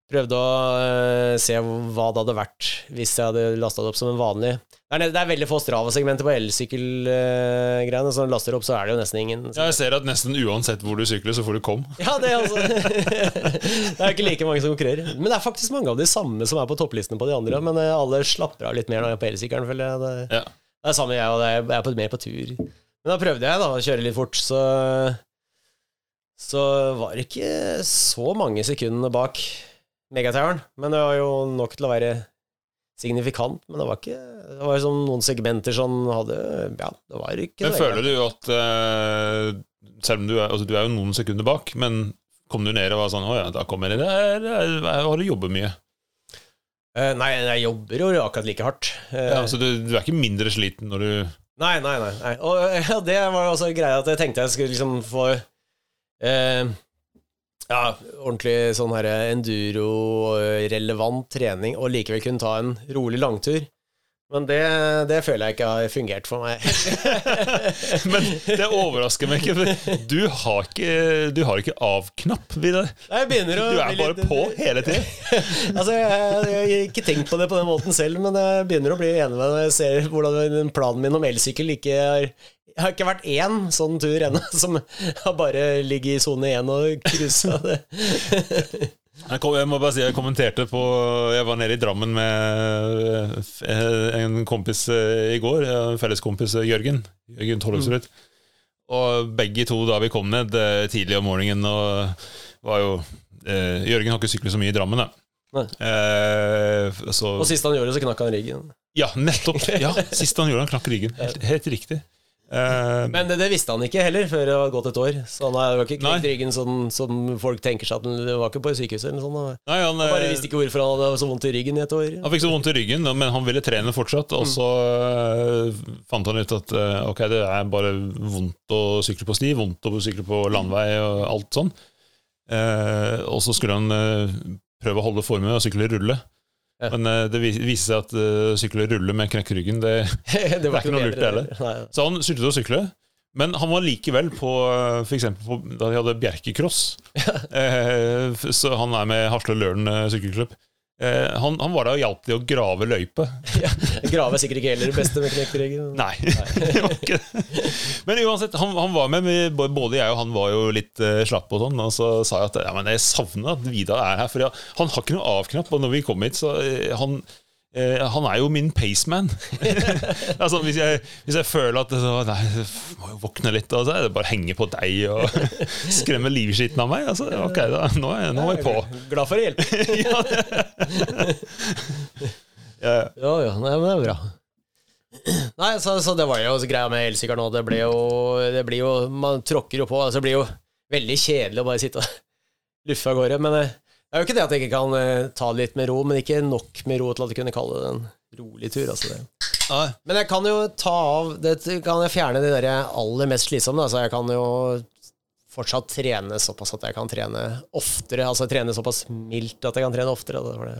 Prøvde å øh, se hva det hadde vært hvis jeg hadde lasta det opp som en vanlig Det er, veldig få Strava-segmenter på elsykkelgreiene, så når du laster opp, så er det jo nesten ingen. Ja, jeg ser at nesten uansett hvor du sykler, så får du kom. Ja, det er altså Det er ikke like mange som konkurrerer. Men det er faktisk mange av de samme som er på topplistene på de andre. Men eh, alle slapper av litt mer når jeg er på elsykkelen, føler jeg. Det, Ja. det er samme jeg og det. Jeg er på, mer på tur. Men da prøvde jeg da å kjøre litt fort, så Så var det ikke så mange sekundene bak Megatoweren. Men det var jo nok til å være signifikant. Men det var ikke Det var liksom noen segmenter som hadde Ja, det var ikke Men føler du at eh, Selv om du er, altså, du er jo noen sekunder bak, men kom du ned og var sånn Å ja, da kommer jeg der har du jobbet mye. Eh, Nei, jeg jobber jo akkurat like hardt. Eh, Ja, så du, du er ikke mindre sliten når du Nei, nei, nei. nei. Og ja, det var jo også greia at jeg tenkte jeg skulle liksom få eh, ja, ordentlig sånn her enduro-relevant trening og likevel kunne ta en rolig langtur. Men det, det føler jeg ikke har fungert for meg. Men det overrasker meg ikke, du har ikke, du har ikke av-knapp, Vidar. Du er bare litt- på hele tiden. altså, jeg, jeg har ikke tenkt på det på den måten selv, men jeg begynner å bli enig med deg når jeg ser hvordan planen min om elsykkel ikke er Jeg har ikke vært én sånn tur ennå som har bare ligget i sone én og cruisa det. Jeg, kom, jeg må bare si jeg kommenterte på Jeg var nede i Drammen med eh, en kompis eh, i går. En felleskompis Jørgen. Jørgen. Jørgen Mm. Og begge to da vi kom ned eh, tidlig om morgenen, og var jo eh, Jørgen har ikke syklet så mye i Drammen, da. Eh, så, Og sist han gjorde det, så knakk han ryggen. ja, nettopp! Ja, Sist han gjorde han knakk ryggen. Helt, helt riktig. Eh, Men det, visste han ikke heller før det var gått et år. Så han har ikke knekt ryggen sånn som folk tenker seg at han det var ikke på sykehuset eller noe sånt. Han nei, han, bare eh, visste ikke hvorfor han hadde så vondt i ryggen i et år. Han fikk så vondt i ryggen, men han ville trene fortsatt. Og så mm. fant han ut at ok, det er bare vondt å sykle på sti, vondt å sykle på landvei og alt sånn. Og så skulle han prøve å holde formen og sykle rulle. Ja. Men uh, det viser seg at uh, sykle rulle med knekk ryggen det, det er ikke noe lurt, det heller. Så han sluttet å sykle. Men han var likevel på eh, for eksempel på, da de hadde Bjerkecross. eh, så han er med Hasle Løren eh, sykkelklubb. Eh, han, han var der og hjalp til å grave løype. Ja, Grave er sikkert ikke heller det beste med knekkeregelen. Nei, det var ikke det. Men uansett, han, han var med, både jeg og han var jo litt uh, slappe og sånn. Og så sa jeg at ja, men jeg savner at Vidar er her. For han har ikke noe avknapp og når vi kom hit. Så uh, han, eh, han er jo min paceman. altså, hvis, jeg, hvis jeg føler at så, Nei, jeg må jo våkne litt, og så er det bare å henge på deg og skremme livskiten av meg. Altså, ok, da, nå er, nå er jeg på. Glad for hjelp. ja, det- ja, ja. Ja, ja, nei, men det er bra. Nei, så, så det var jo greia med elsykkelen nå. Det blir jo, det blir jo Man tråkker jo på. Altså, det blir jo veldig kjedelig å bare sitte og luffe av gårde. Men eh, det er jo ikke det at jeg ikke kan eh, ta det litt med ro, men ikke nok med ro til at jeg kunne kalle det en rolig tur. Altså det. Men jeg kan jo ta av Det kan jeg fjerne de der aller mest slitsomme. Altså jeg kan jo fortsatt trene såpass at jeg kan trene oftere. Altså trene såpass mildt at jeg kan trene oftere. Det det.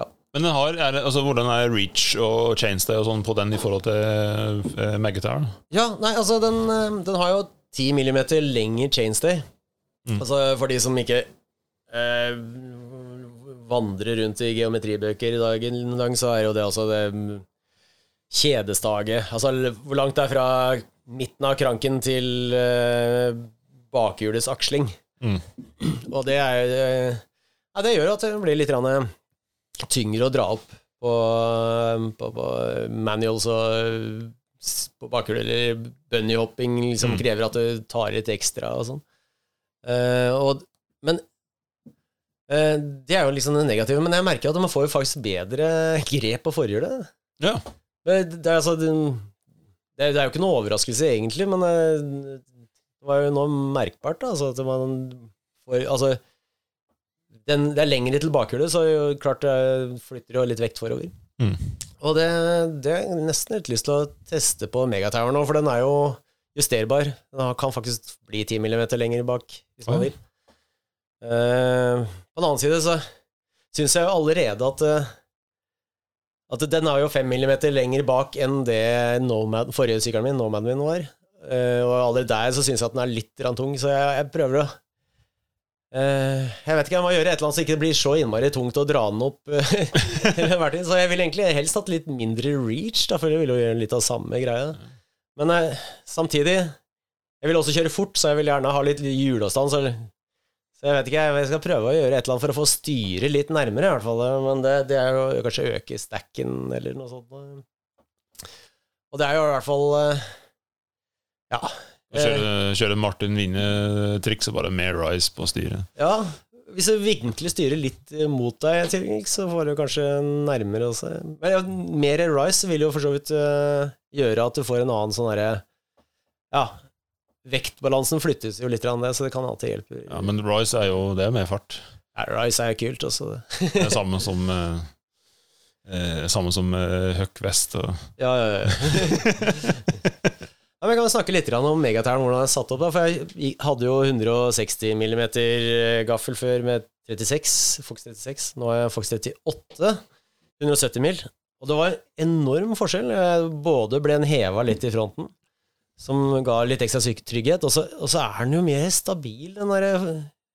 Ja. Men den har, er, altså, hvordan er reach og chainstay og sånn på den i forhold til uh, Magguitar? Ja, nei, altså den, eh, den har jo 10 mm lengre chainstay. Mm. Altså for de som ikke eh, vandre rundt i geometribøker i dag, i dag, så er jo det altså det mm, kjedestaget. Altså hvor langt det er fra midten av kranken til eh, bakhjulets aksling. Mm. Og det er eh, Ja, det gjør at det blir litt eh, tyngre å dra opp på, på, på manuals og på bakhjul, eller bunnyhopping liksom Mm. krever at du tar litt ekstra og sånn. Uh, men eh, det er jo liksom det negative. Men jeg merker at man får jo faktisk bedre grep på forhjulet. Ja. Det, er altså, det, er jo ikke noe overraskelse, egentlig, men eh, det var jo noe merkbart. Da, altså, at man får Altså, den, det er lengre til bakhjulet, så jo klart det flytter jo litt vekt forover. Mm. Og det, det er nesten litt lyst til å teste på Megatower nå, for den er jo justerbar. Den kan faktisk bli 10 mm lenger bak, hvis man vil. Eh, på den annen side så syns jeg jo allerede at uh, at den er jo fem millimeter lenger bak enn det Nomad, forrige sykkelen min, Nomaden min, var. Uh, og allerede der så syns jeg at den er litt tung, så jeg, jeg prøver å Jeg vet ikke, jeg må gjøre et eller annet så ikke det blir så innmari tungt å dra den opp. så jeg ville egentlig helst hatt litt mindre reach, da, for det ville jo gjøre litt av samme greia. Men samtidig Jeg vil også kjøre fort, så jeg vil gjerne ha litt hjulavstand. Så, jeg vet ikke, jeg skal prøve å gjøre et eller annet for å få styret litt nærmere, i hvert fall. Men det, det er jo kanskje øke stacken eller noe sånt. Og det er jo i hvert fall eh, Ja. Kjøre, kjøre Martin Winne-triks og bare mer rise på styret. Ja, hvis du virkelig styrer litt eh, mot deg, så får du kanskje nærmere også. Men ja, mer rise vil jo for så vidt eh, gjøre at du får en annen sånn herre Ja, vektbalansen flyttes jo litt, så det kan alltid hjelpe. Ja, Men rise er jo det med fart. Ja, Rice er jo kult, også. det. Er samme som eh, eh, Samme som eh, Huck West og Ja, ja, ja. Ja, men jeg kan snakke litt om Megatern, hvordan den er satt opp. Da, for jeg hadde jo 160 mm gaffel før med 36, Fox 36. Nå har jeg Fox 38. 170 mil. Og det var en enorm forskjell. Jeg både ble en heva litt i fronten, som ga litt ekstra trygghet, og så, og så er den jo mer stabil, den derre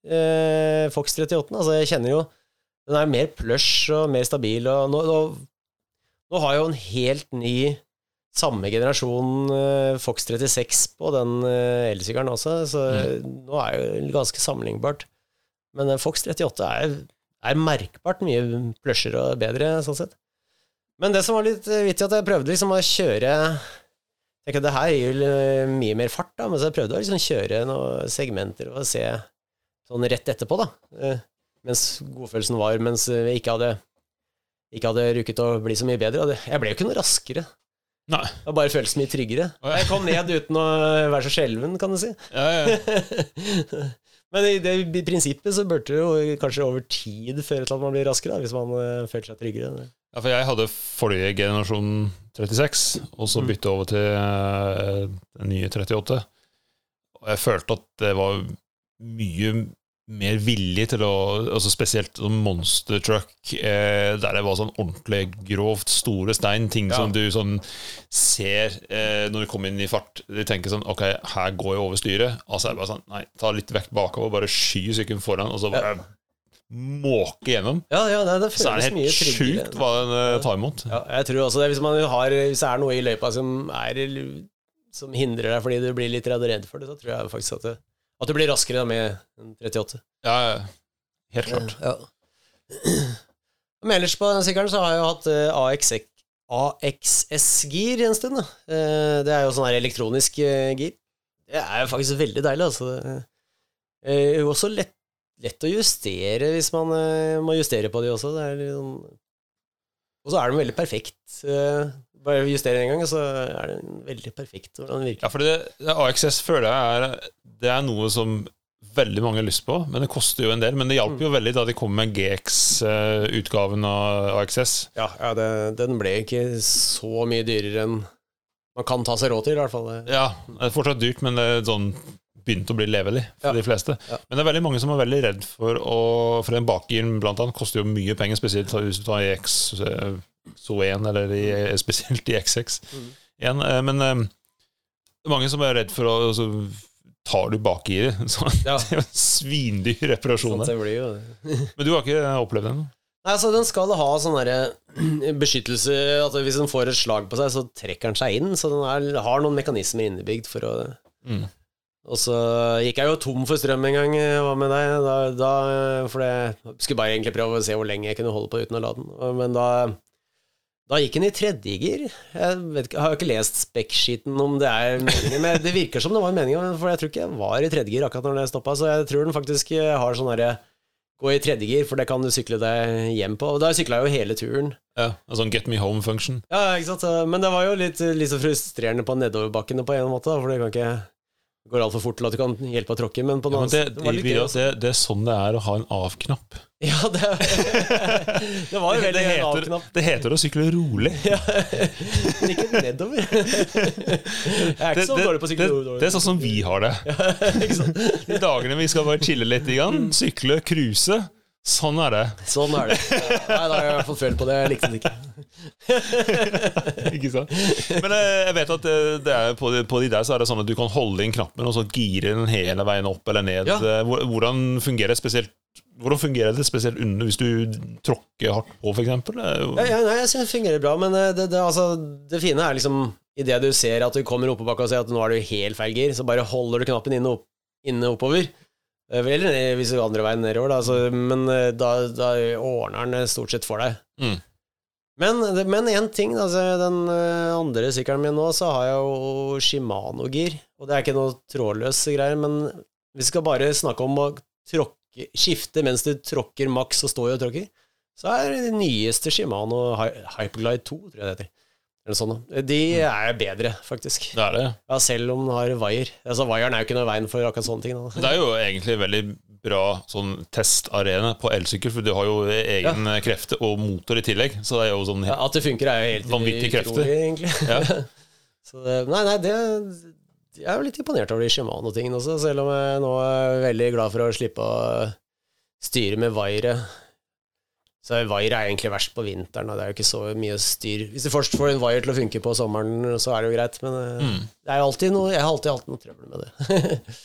eh, Fox 38. Altså, jeg kjenner jo Den er mer plush og mer stabil, og nå, nå, nå har jeg jo en helt ny samme generasjon eh, Fox 36 på den eh, elsykkelen også, så nå er jo ganske sammenlignbart. Men eh, Fox 38 er, er merkbart mye plushere og bedre, sånn sett. Men det som var litt eh, vittig, at jeg prøvde liksom å kjøre tenker at det her gir eh, mye mer fart, da, men så jeg prøvde å liksom kjøre noen segmenter og se sånn rett etterpå, da. eh, Mens godfølelsen var, mens jeg ikke hadde ikke hadde rukket å bli så mye bedre. Jeg ble jo ikke noe raskere. Nei. Det var bare føltes mye tryggere. Ja. Jeg kom ned uten å være så skjelven, kan du si. Ja, ja. Men i, det, i prinsippet så burde det jo kanskje over tid føre til at man blir raskere, da, hvis man eh, føler seg tryggere. Ja, for jeg hadde forrige generasjon 36, og så Mm. bytte over til eh, den nye 38. Og jeg følte at det var mye mer villig til å altså Spesielt sånn monster truck, eh, der det var sånn ordentlig grovt store stein. Ting Ja. som du sånn ser eh, når du kommer inn i fart. De tenker sånn Ok, her går jeg over styret. Altså er det bare sånn Nei, ta litt vekt bakover, bare sky sykkelen foran, og så bare måke gjennom. Ja, ja, det, det Så er det helt sjukt hva den eh, tar imot. Ja, jeg tror også det. Hvis, man har, hvis det er noe i løypa som, er, som hindrer deg fordi du blir litt redd og redd for det, så tror jeg faktisk at, det, at du blir raskere da med en 38. Ja, ja. helt klart. Ja. Men ellers på den sykkelen så har jeg jo hatt uh, AXX AXS-gir en stund. Da. Eh, Det er jo sånn her elektronisk eh, gir. Det er jo faktisk veldig deilig, altså. Er også lett, lett å justere hvis man eh, må justere på de også. Sånn Og så er de veldig perfekt. eh, Bare justere en gang, så er den veldig perfekt hvordan den virker. Ja, for det, det AXS føler jeg er Det er noe som veldig mange har lyst på, men det koster jo en del. Men det hjalp jo veldig da de kom med GX-utgaven av AXS. Ja, ja det, den ble ikke så mye dyrere enn man kan ta seg råd til, i hvert fall. Ja, det er fortsatt dyrt, men det er sånn begynt å bli levelig for Ja. de fleste. Ja. Men det er veldig mange som er veldig redd for å For en bakgir blant annet koster jo mye penger, spesielt hvis du tar i eh, SO1 eller i, spesielt i XX. Mm. igjen. Eh, Men eh, det er mange som er redd for å så Tar du bakgiret, Sånn, Ja, en svindyr reparasjon. sånn. Men du har ikke opplevd det ennå? Nei, altså Den skal ha sånn beskyttelse At Hvis den får et slag på seg, så trekker den seg inn. Så den er, har noen mekanismer innebygd for å Mm. Og så gikk jeg jo tom for strøm en gang jeg var med deg. Da, da, for jeg skulle bare egentlig prøve å se hvor lenge jeg kunne holde på uten å lade den. Men da, da gikk den i tredjegir. Jeg, vet jeg har jo ikke lest spekkskiten om det er meningen, men det virker som det var meningen. For jeg tror ikke jeg var i tredjegir akkurat når det stoppa, så jeg tror den faktisk har sånn herre Gå i tredjegir, for det kan du sykle deg hjem på. Og da sykla jeg jo hele turen. Ja, en sånn get me home-function. Ja, ikke sant. Men det var jo litt, litt så frustrerende på nedoverbakkene på en måte, for det kan ikke går altfor fort til at du kan hjelpe å tråkke, men på Ja, noe men det, det også. det, det er sånn det er å ha en av-knapp. Ja, det, det var jo veldig det, heter, avknapp. det heter å sykle rolig. Ja, men ikke nedover. Jeg er ikke Det, så dårlig på å sykle sykle det er sånn som vi har det. sant? De dagene vi skal bare chille litt, igjen, sykle, cruise. Sånn er det. Sånn er det. Nei, da har jeg fått følt på det. Jeg likte det ikke. Ikke sant? Men eh, jeg vet at det, det er på, de, på de der så er det sånn at du kan holde inn knappen og så gire den hele veien opp eller ned. Ja. Eh, Hvordan fungerer det spesielt hvordan fungerer det spesielt under hvis du tråkker hardt på, f.eks.? Ja, ja, nei, jeg synes det fungerer bra, men eh, det, det, altså, det fine er liksom Idet du ser at du kommer oppoverbakke og ser at nå er du i helt feil gir, så bare holder du knappen inne, opp, inne oppover. Eh, Eller hvis du går andre veien nedover, da. så, men eh, da, da ordner den stort sett for deg. Mm. Men, én ting, altså, den eh, andre sykkelen min nå, så har jeg jo Shimano-gir. Og det er ikke noe trådløse greier, men vi skal bare snakke om å tråkke, skifte mens du tråkker maks og står og tråkker. Så er det nyeste Shimano Hyperglide 2, tror jeg det heter. Eller sånn. De er bedre, faktisk. Det er det. Ja, selv om den har wire. Altså, Wiren er jo ikke noe veien for akkurat sånne ting. Da. Det er jo egentlig veldig bra sånn testarena på elsykkel, for du har jo egen krefter og motor i tillegg. Så det er jo sånn Ja, at det funker, er jo helt Vanvittige krefter. egentlig. ja. Så det, nei, nei, det Jeg er jo litt imponert over de Shimano-tingene også, selv om jeg nå er veldig glad for å slippe å styre med vaiere. Så wire er egentlig verst på vinteren, og det er jo ikke så mye styr. Hvis du først får en wire til å funke på sommeren, så er det jo greit, men eh, Mm. det er jo alltid noe, jeg har alltid hatt noe trøbbel med det.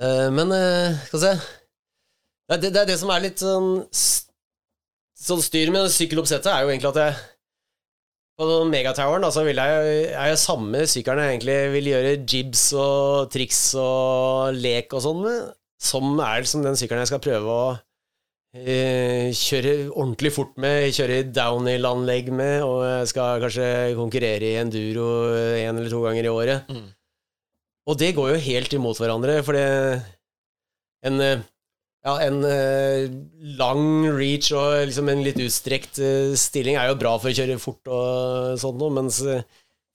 Eh, men eh, skal vi se det, det, det er det som er litt sånn Sånn styr med sykkeloppsettet, er jo egentlig at jeg på megatoweren altså, vil jeg, er jeg samme sykkelen jeg egentlig vil gjøre jibs og triks og lek og sånn med, som er liksom den sykkelen jeg skal prøve å eh, kjøre ordentlig fort med, kjøre downhill-anlegg med, og jeg skal kanskje konkurrere i enduro en eller to ganger i året. Mm. Og det går jo helt imot hverandre, for det en, eh, ja, en eh, lang reach og liksom en litt utstrekt stilling er jo bra for å kjøre fort og sånt noe, mens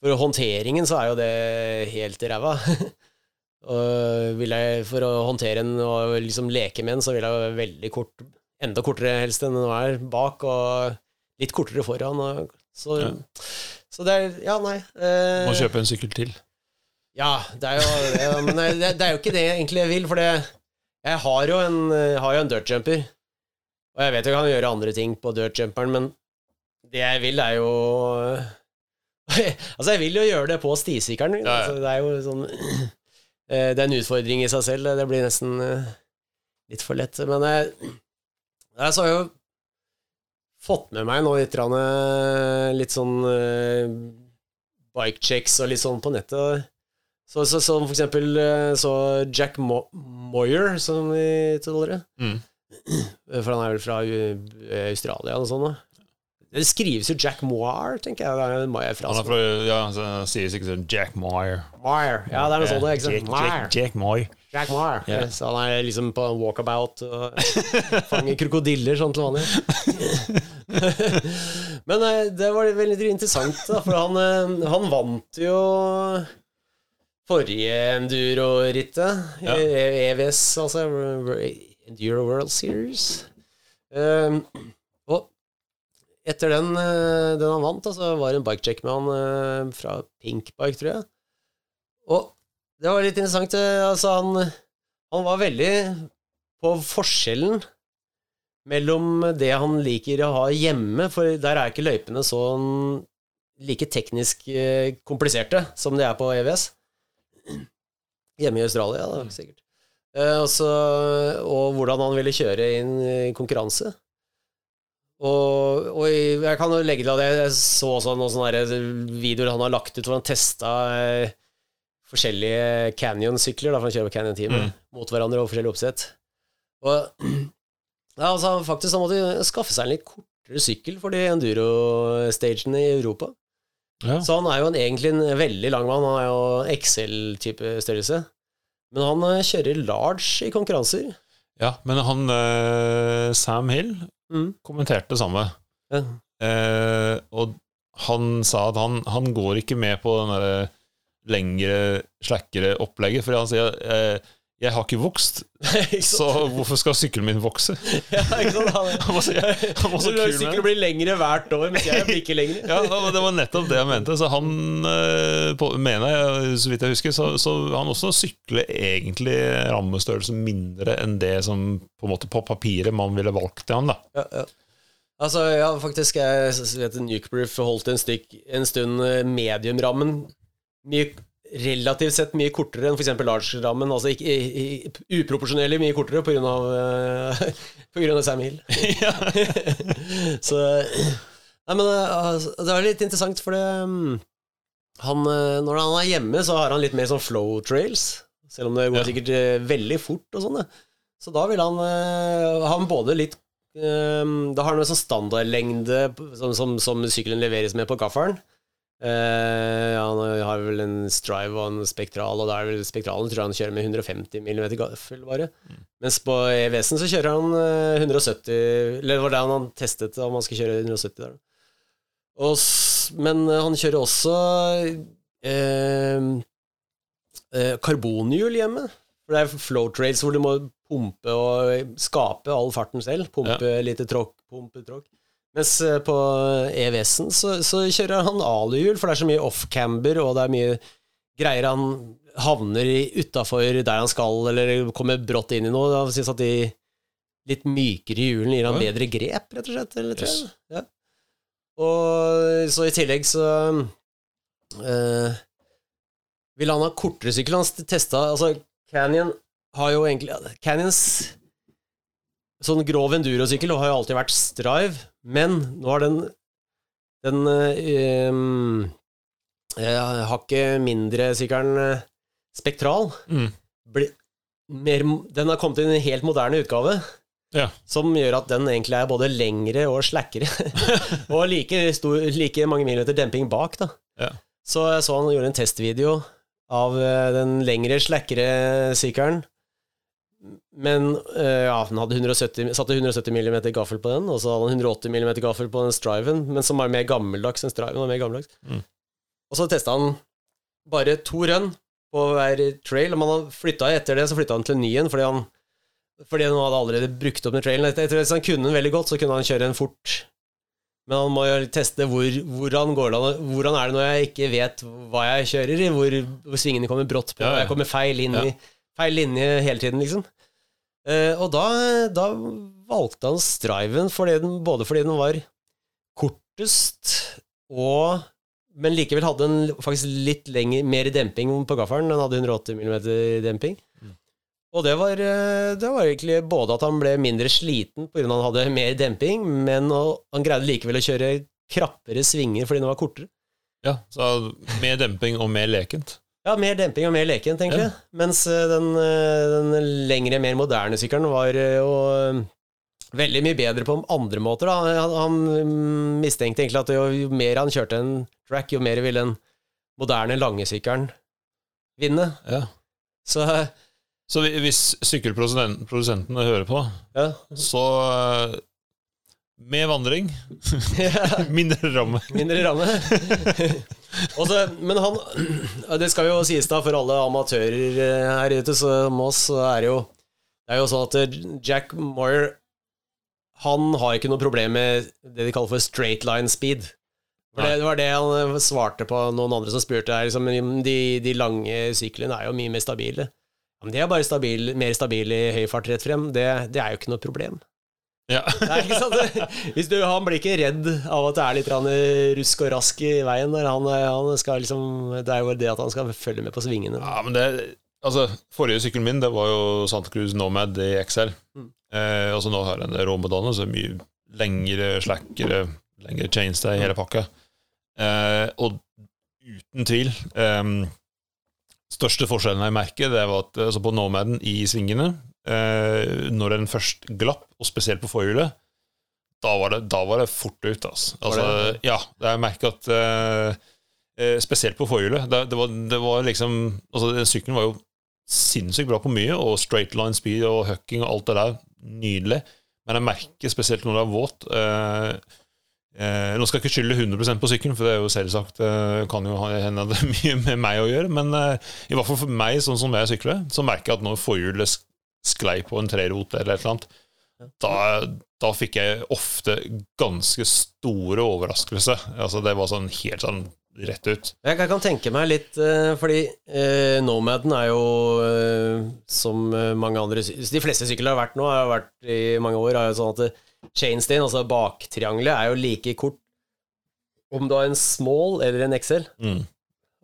for håndteringen så er jo det helt ræva. og vil jeg, for å håndtere en og liksom leke med en, så vil jeg veldig kort, enda kortere helst enn den er bak, og litt kortere foran. Og, så, Ja. så det er Ja, nei. eh, Må kjøpe en sykkel til. Ja, det er jo det, Men det, det er jo ikke det jeg egentlig vil, for det Jeg har jo en, har jo en dirtjumper. Og jeg vet jeg kan gjøre andre ting på dirtjumperen, men det jeg vil, er jo Altså, jeg vil jo gjøre det på stisykkelen. Ja, ja. Altså, det er jo sånn eh, Det er en utfordring i seg selv. Det blir nesten eh, litt for lett. Men jeg, jeg har jo fått med meg nå litt, eh, litt sånn eh, bike checks og litt sånn på nettet. Så, så, så for eksempel eh, så Jack Mo Moyer, som vi kaller det. Mm. For han er vel fra Australia eller noe sånt. Det skrives jo Jack Moir, tenker jeg. Det er Moir Han fra ja, så sier ikke sånn Jack Moyer. Moir. Ja, det er noe sånt. Jack, Moir. Jack, Jack Moy. Jack. Ja. Så han er liksom på walkabout og fanger krokodiller sånn til vanlig. Men eh, det var veldig interessant, da, for han, eh, han vant jo forrige Enduro-rittet. Ja. E- EVS, altså Enduro World Series. Um, og etter den, eh, den han vant, så så var det en bikecheck med han fra Pink Bike, tror jeg. Og det var litt interessant. eh, Altså, han, han var veldig på forskjellen mellom det han liker å ha hjemme, for der er ikke løypene sånn like teknisk eh, kompliserte som de er på EVS. Hjemme i Australia, da, sikkert. Eh, og, hvordan han ville kjøre inn i konkurranse. Og, og jeg kan legge til at jeg så også noen sånne videoer han har lagt ut hvor han testa eh, forskjellige Canyon-sykler, da, for han kjører på Canyon-teamet, Mm. mot hverandre og forskjellige oppsett. Og ja, altså, faktisk han måtte skaffe seg en litt kortere sykkel for de enduro-stagene i Europa. Ja. Så han er jo en, egentlig en veldig lang mann, han er jo XL-type størrelse. Men han eh, kjører large i konkurranser. ja, men han eh, Sam Hill Mm. kommenterte det samme. Ja. Eh, og han sa at han, han går ikke med på den derre lengre, slakkere opplegget, for han sier eh, jeg har ikke vokst, så hvorfor skal sykkelen min vokse? ja, ikke sant? Han, Han var så, han var så kul med Sykler det. blir lengre hvert år, mens jeg blir ikke lengre. Ja, det var nettopp det jeg mente. Så han eh, på, mener jeg, så vidt jeg husker, så, så han også sykler egentlig rammestørrelse mindre enn det som på en måte på papiret man ville valgt til han, da. Ja, ja. Altså, ja, faktisk, jeg vet Nukeproof holdt en, stykk, en stund eh, mediumrammen mye, relativt sett mye kortere enn f.eks. large-rammen. Altså ikke, i, mye kortere av, eh, på grunn av Sam Hill. Så Nei, men altså, det er litt interessant, for det mm, han, eh, Når han er hjemme, så har han litt mer sånn flow trails. Selv om det går Ja. sikkert veldig fort og sånn. Så da vil han uh, ha både litt Da har han en sånn standardlengde som, som, som sykkelen leveres med på gaffelen. Eh, han har vel en Strive og en Spektral, og da er vel Spektralen tror jeg han kjører med 150 mm gaffel bare. Mens på EVS-en så kjører han eh, 170 Eller det var det han testet, om han skal kjøre 170 der. Og, men eh, han kjører også eh, eh, karbonhjul hjemme. For det er flow trails hvor du må pumpe og skape all farten selv. Pumpe lite tråkk, pumpe tråkk. Mens eh, på EVS-en så, så kjører han aluhjul, for det er så mye off-camber, og det er mye greier han havner utafor der han skal, eller kommer brått inn i noe. Jeg synes at de litt mykere hjulene gir han bedre grep, rett og slett. Eller. Yes. Ja. Og så i tillegg så øh, vil han ha kortere sykkel. Han testa Altså, Canyon har jo egentlig Canyons Sånn grov endurosykkel har jo alltid vært Strive, men nå har den den øh, hakket mindre sykkelen eh, Spektral Mm. bli, mer, Den har kommet i en helt moderne utgave. Ja. Som gjør at den egentlig er både lengre og slakkere. og like, stor, like mange millimeter demping bak, da. Ja. Så jeg så han gjorde en testvideo av den lengre, slakkere sykkelen. Men eh, ja, den hadde 170, satte 170 mm gaffel på den, og så hadde han 180 mm gaffel på den Striven, men som var mer gammeldags enn Striven. var mer gammeldags. Mm. Og så testa han bare to rønn på hver trail, og man hadde flytta etter det, så flytta han til en ny en, fordi han fordi han hadde allerede brukt opp den trailen. Etter, etter Hvis han kunne den veldig godt, så kunne han kjøre den fort Men han må jo teste hvor, hvordan, går det, hvordan er det når jeg ikke vet hva jeg kjører i, hvor, hvor svingene kommer brått på, Ja, jeg kommer feil inn i Ja. Feil linje hele tiden, liksom. Eh, og da, da valgte han Striven fordi den, både fordi den var kortest og Men likevel hadde den faktisk litt lenger, mer demping på gaffelen. Den hadde 180 mm demping. Og det var, eh, det var egentlig både at han ble mindre sliten pga. han hadde mer demping, men han greide likevel å kjøre krappere svinger fordi den var kortere. Ja, så mer demping og mer lekent. Ja, mer demping og mer lekent, egentlig. Mens eh, den, eh, den lengre, mer moderne sykkelen var jo eh, veldig mye bedre på andre måter. Da. Han, han mm, mistenkte egentlig at jo, jo mer han kjørte en track, jo mer ville den moderne, lange sykkelen vinne. Ja. Så Så hvis sykkelprodusentene hører på, ja. så Med vandring, mindre ramme. Mindre ramme. Og så- men han Det skal jo sies da, for alle amatører eh, her ute som oss, så er det jo Det er jo sånn at eh, Jack Moyer Han har ikke noe problem med det de kaller for straight line speed. Det, var det han eh, svarte på noen andre som spurte. Er liksom, de, de lange syklene er jo mye mer stabile. Men de er bare stabil, mer stabile i høy fart rett frem. Det, det er jo ikke noe problem. Ja. Nei? Hvis du, han blir ikke redd av at det er litt rusk og rask i veien. Der. Han, han skal liksom, det er jo det at han skal følge med på svingene. ja, men det Altså, forrige sykkelen min, det var jo Santa Cruz Nomad i XL. Mm. Eh, og så nå har jeg en Madonna, så mye lengre, slakkere, lengre chainstay, hele pakka. Eh, og uten tvil eh, Største forskjellen jeg merker, det var at altså på Nomaden i svingene, når den først glapp, og spesielt på forhjulet, da var det, da var det fort ut, altså. Altså det? ja, jeg merker at eh, eh, Spesielt på forhjulet. Det, det, var, det var liksom Altså, den sykkelen var jo sinnssykt bra på mye, og straight line speed og hucking og alt det der. Nydelig. Men jeg merker spesielt når det er våt eh, eh, Nå skal jeg ikke skylde 100% på sykkelen, for det er jo selvsagt eh, kan jo hende det er mye med meg å gjøre. Men eh, i hvert fall for meg, sånn som jeg sykler, så merker jeg at når forhjulet sklei på en trerot eller et eller annet, da, da fikk jeg ofte ganske store overraskelser. Altså, det var sånn helt sånn rett ut. Jeg kan- kan tenke meg litt, eh, fordi eh, Nomaden er jo eh, som eh, mange andre De fleste sykler har vært nå, har vært i mange år, er jo sånn at chainstein, altså baktriangelet, er jo like kort om du har en small eller en XL. Mm.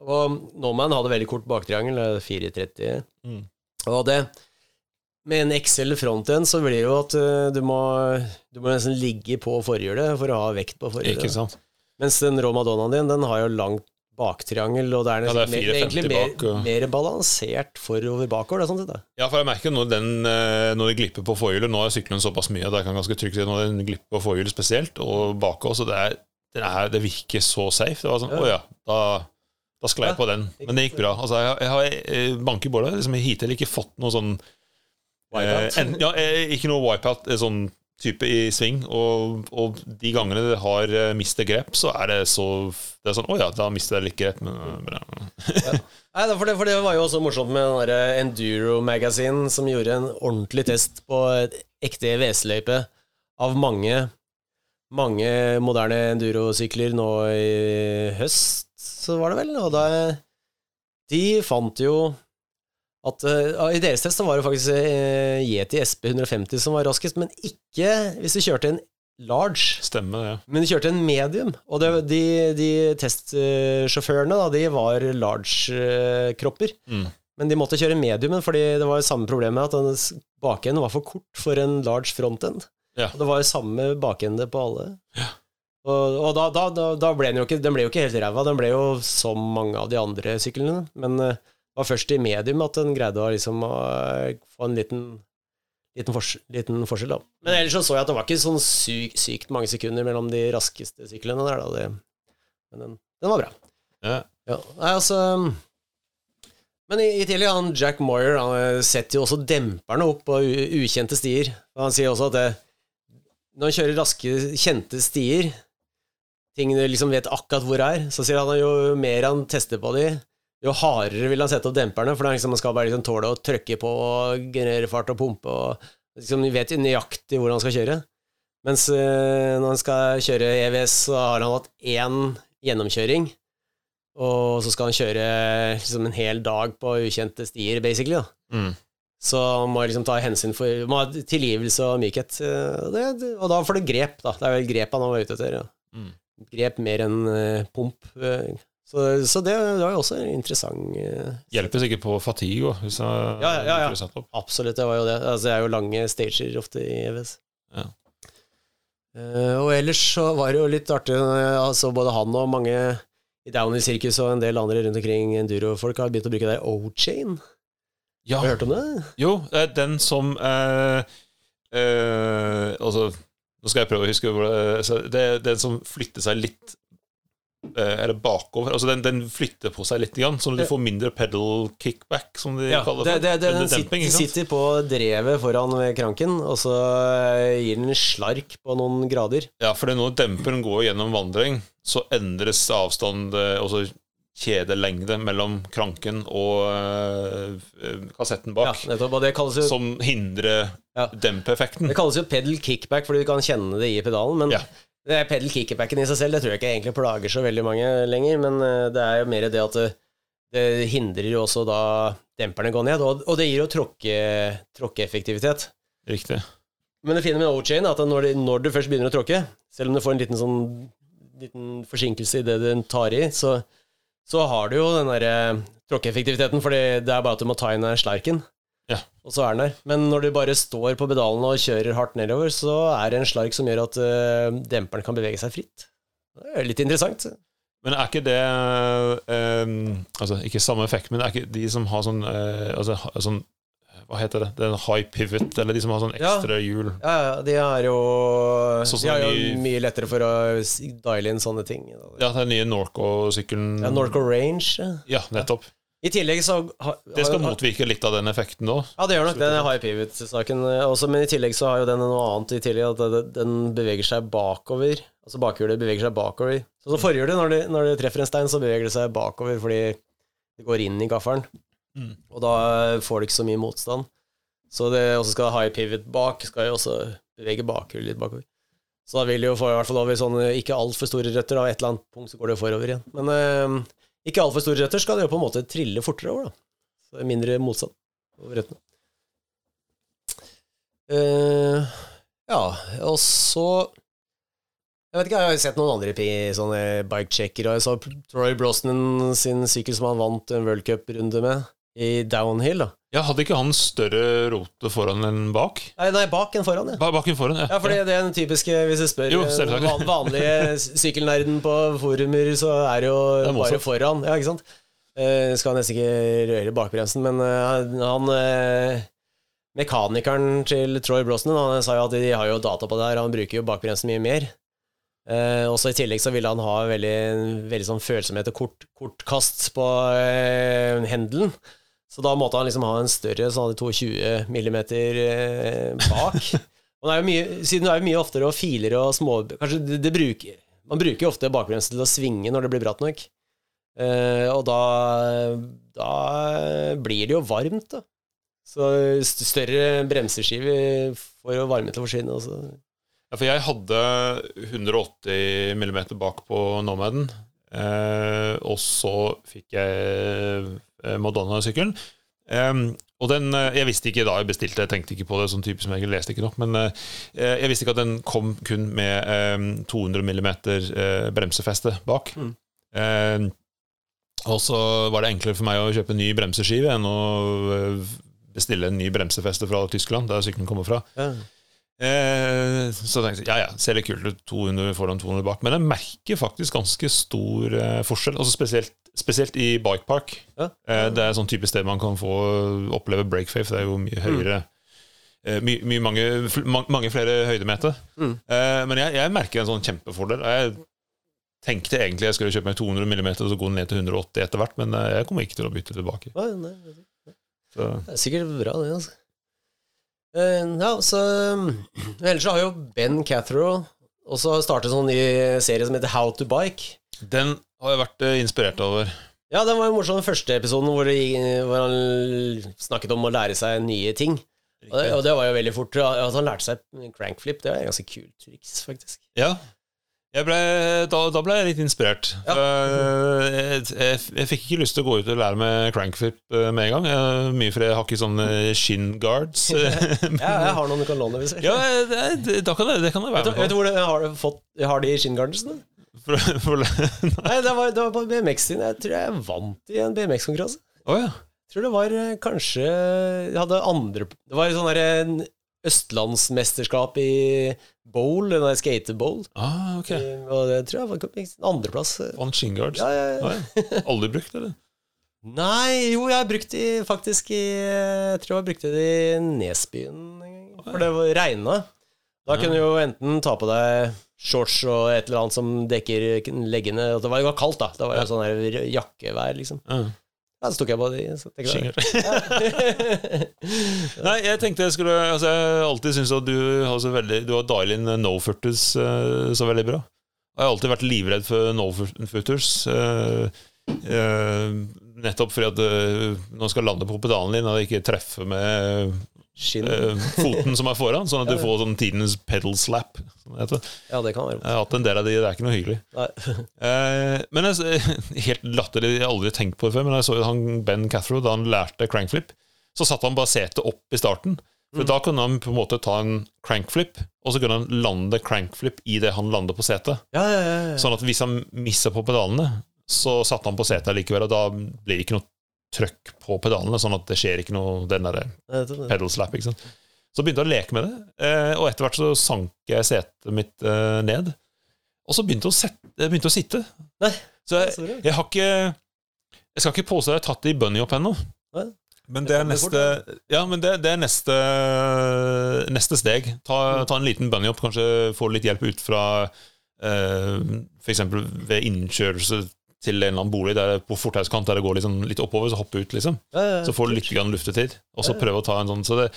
Og Nomaden hadde veldig kort baktriangel, eh, 430. Mm. Og det med en XL frontend så blir det jo at eh, du må, du må nesten ligge på forhjulet for å ha vekt på forhjulet. Mens den rå Madonnaen din, den har jo langt baktriangel, og det er, Ja, det er mer, egentlig mer, bak, og- mer balansert forover bakover. Det er sånn. Ja, for jeg merker når, den, eh, når det glipper på forhjulet Nå er sykkelen såpass mye at jeg kan ganske trygt si når den glipper på forhjulet spesielt, og bakover, så det, er, det, er, det virker så safe. Det var sånn, Ja. å ja, da, da sklei jeg Ja, på den. Men det gikk bra. Altså, jeg, jeg har eh, banker på det. Liksom, jeg har hittil ikke fått noe sånn. Eh, en, ja, eh, ikke noe wipeout, eh, sånn type i sving. Og, og de gangene det har mistet grep, så er det så Det er sånn Å ja, da mister jeg litt grep, men ja. Nei, for, det, for det var jo også morsomt med den Enduro Magazine, som gjorde en ordentlig test på et ekte VS-løype av mange, mange moderne endurosykler nå i høst, så var det vel. Og da De fant jo at uh, I deres test så var det faktisk uh, Yeti SP 150 som var raskest, men ikke hvis du kjørte en large. Stemmer det. Men de kjørte en medium, og det, de, de testsjåførene da, de var large-kropper. Mm. Men de måtte kjøre mediumen, fordi det var jo samme problemet at den bakenden var for kort for en large frontend. Ja. Og det var jo samme bakende på alle. Og, og da, da, da, ble den jo ikke Den ble jo ikke helt ræva, den ble jo som mange av de andre syklene. Men det var først i medium at den greide å liksom eh, få en liten Liten, fors liten forskjell, da. Men ellers så så jeg at det var ikke sånn syk, sykt mange sekunder mellom de raskeste syklene der, da. Det, men den, den var bra. Ja. Ja, nei, altså Men i, i tillegg, han Jack Moyer han eh, setter jo også demperne opp på ukjente stier. Og han sier også at det, når han kjører raske, kjente stier, ting du liksom vet akkurat hvor er, så sier han at jo mer han tester på de, jo hardere vil han sette opp demperne, for det liksom, man skal bare liksom tåle å trykke på og generere fart og pumpe og liksom vet nøyaktig hvor han skal kjøre. Mens øh, når han skal kjøre EVS, så har han hatt én gjennomkjøring. Og så skal han kjøre liksom en hel dag på ukjente stier, basically. da. Mm. Så han må liksom ta hensyn for må ha tilgivelse og mykhet. Eh, Det, det, og da får du grep, da. Det er vel grep han var ute etter. Ja. Mm. Grep mer enn eh, pump. Så, så det, det var jo også interessant. eh, Hjelper sikkert på fatigue òg, Ja, ja, ja, ja. Absolutt, det var jo det. Altså, det er jo lange stager ofte i EVS. Ja. Eh, og ellers så var det jo litt artig eh, altså Både han og mange i Downhill Circus og en del andre rundt omkring enduro-folk har begynt å bruke det O-chain. Ja, Har du hørt om det? jo, den som eh, eh, Altså, nå skal jeg prøve å huske Det er den som flytter seg litt eh, Er det bakover? Altså, den, den flytter på seg litt, sånn at du får mindre pedal kickback, som de Ja, kaller det, det, det, Eller den demping, sitter på drevet foran kranken, og så eh, gir den slark på noen grader. Ja, for når demperen går gjennom vandring, så endres avstand, eh, altså kjedelengde, mellom kranken og kassetten Ja, bak, nettopp, og det jo som hindrer Ja. dempeffekten. Det kalles jo pedal kickback, fordi du kan kjenne det i pedalen. Men Ja. Pedal kickerbacken i seg selv det tror jeg ikke egentlig plager så veldig mange lenger. Men eh, det er jo mer det at det, det hindrer jo også da demperne går ned, og, og det gir jo tråkke, tråkkeeffektivitet. Riktig. Men det fine med O-chain er at når, det, når du først begynner å tråkke, selv om du får en liten, sånn, liten forsinkelse i det den tar i, så, så har du jo den derre tråkkeeffektiviteten, for det er bare at du må ta inn den slarken. Ja. Og så er den der. Men når du bare står på pedalen og kjører hardt nedover, så er det en slark som gjør at uh, demperen kan bevege seg fritt. Det er litt interessant. Men er ikke det um, Altså, ikke samme effekt, men er ikke de som har sånn uh, Altså sånn Hva heter det? Det er en high pivot, eller de som har sånn Ja. ekstra hjul? Ja, ja, de er jo Sånn De har jo mye lettere for å diale inn sånne ting. Ja, den nye Norco-sykkelen Ja, Norco Range. ja. Ja, nettopp. I tillegg så har, Det skal har- motvirke litt av den effekten da. Ja, det gjør nok den high pivot-saken eh, også, men i tillegg så har jo den noe annet i tillegg, at den beveger seg bakover. Altså bakhjulet beveger seg bakover. Så så forhjulet, når det, når det treffer en stein, så beveger det seg bakover fordi det går inn i gaffelen. Mm. Og da får du ikke så mye motstand. Så det også skal high pivot bak, skal jo også bevege bakhjulet litt bakover. Så da vil det jo få i hvert fall over sånne ikke altfor store røtter, da, et eller annet punkt så går det jo forover igjen. Men eh, ikke altfor store røtter skal det jo på en måte trille fortere over, da. Så det er mindre motstand over røttene. Uh, ja, og så Jeg vet ikke, jeg har sett noen andre sånne og jeg så Troy Brosnan sin sykkel som han vant en World Cup-runde med, i downhill. da. Ja, Hadde ikke han større rote foran enn bak? Nei, nei, bak enn foran, ja. Ba baken foran, ja. Ja, fordi det er den typiske, hvis du spør Jo, van- vanlige sykkelnerden på forumer, så er det jo Det bare foran. Ja, ikke sant? Uh, skal nesten ikke røre bakbremsen, men uh, han uh, Mekanikeren til Troy Brosnan han sa jo at de har jo data på det her, han bruker jo bakbremsen mye mer. Eh, også I tillegg så ville han ha veldig, veldig sånn følsomhet og kort, kortkast på eh, hendelen. Så da måtte han liksom ha en større så han hadde 22 millimeter eh, bak. Og det er jo mye, siden det er jo mye oftere og filer og små Kanskje det, det bruker Man bruker jo ofte bakbremsen til å svinge når det blir bratt nok. Eh, og da, da blir det jo varmt, da. Så større bremseskive får jo varme til å forsvinne. Også. Ja, for jeg hadde 180 mm bak på Nomaden, eh, og så fikk jeg Madonna-sykkelen. Um, og den, eh, Jeg visste ikke da jeg bestilte, jeg tenkte ikke på det sånn typisk som jeg leste ikke nok, men eh, jeg visste ikke at den kom kun med em, 200 mm eh, bremsefeste bak. Mm. Em, og så var det enklere for meg å kjøpe en ny bremseskive enn å eh, bestille en ny bremsefeste fra Tyskland, der sykkelen kommer fra. Ja. Eh, så tenkte jeg ja, ja, ser litt kult ut, 200 foran 200 bak. Men jeg merker faktisk ganske stor eh, forskjell, altså spesielt, spesielt i bikepark. Ja. Eh, det er sånn type sted man kan få oppleve breakface. Det er jo mye høyere eh, my, mye mange, mange flere høydemeter. Mm. Eh, men jeg, jeg merker en sånn kjempefordel. Jeg tenkte egentlig jeg skulle kjøpe meg 200 mm og så gå ned til 180 etter hvert, men jeg kommer ikke til å bytte tilbake. Nei, nei, nei. Så. Det er sikkert bra, det. altså. Ja, så Ellers så har jo Ben Cathro også startet sånn ny serie som heter How to Bike. Den har jeg vært eh, inspirert over. Ja, den var jo morsom, den første episoden hvor, hvor han snakket om å lære seg nye ting. Og det, og det var jo veldig fort. At han lærte seg crankflip, det er ganske kult triks, faktisk. Ja. Ble, da, da ble jeg litt inspirert. Ja. Eh, Jeg, jeg, jeg fikk ikke lyst til å gå ut og lære meg crankflip eh, med en gang. Jeg, mye fordi jeg har ikke sånne shin guards. Ja, jeg har noen du kan låne hvis jeg. ja, det, det, det, kan det, det kan jeg Vet du, være hvor det, har, fått, har de shin på. Nei, det var, det var på BMX sin. Jeg tror jeg vant i en BMX-konkurranse. Oh, ja. Jeg tror det var eh, kanskje Jeg hadde andre Det var sånn derre en østlandsmesterskap i bowl, den der skatebowl. Ah, ok. Eh, Og det tror jeg var en andreplass. Vant Shingards? Ja, ja, ja. Aldri brukt, eller? Nei, jo, jeg brukte de faktisk i Jeg tror jeg brukte de i Nesbyen en gang. For det var regna. Da kunne du jo enten ta på deg shorts og et eller annet som dekker leggene. Det var jo kaldt, da. Det var jo sånn der jakkevær, liksom. Ja. Ja, så tok jeg på de. Guards. Nei, jeg tenkte jeg skulle altså, Jeg alltid syntes at du har så veldig Du har dial in no-footers eh, så veldig bra. Jeg har alltid vært livredd for no-footers. eh, eh, nettopp fordi at uh, når man skal lande på pedalen din, og ikke treffe med. Eh, foten som er foran, sånn at du får sånn tidens pedal slap. Sånn. Ja, det kan være. Jeg har hatt en del av de, det er ikke noe hyggelig. Eh, men jeg, helt latterlig, jeg har aldri tenkt på det før, men jeg så jo han Ben Cathro da han lærte crankflip. Så satte han bare setet opp i starten. For da kunne han på en måte ta en crankflip, og så kunne han lande crankflip i det han lander på setet. Ja, ja, ja, ja. Sånn at hvis han missa på pedalene, så satte han på setet likevel, og da blir det ikke noe trøkk på pedalene, sånn at det skjer ikke noe den derre pedal slap. ikke sant? Så begynte jeg å leke med det, eh, og etter hvert så sank jeg setet mitt eh, ned. Og så begynte jeg å, sette, begynte å sitte. Nei, Så jeg, jeg har ikke Jeg skal ikke påstå at jeg har tatt det i bunny up ennå. Men det er neste Ja, men det, det er neste Neste steg. Ta, ta en liten bunny up, kanskje få litt hjelp ut fra Uh, F.eks. ved innkjørelse til en eller annen bolig der på fortauskant der det går liksom litt oppover, så hoppe ut, liksom. Så får du litt luftetid, og så prøve å ta en sånn Så det,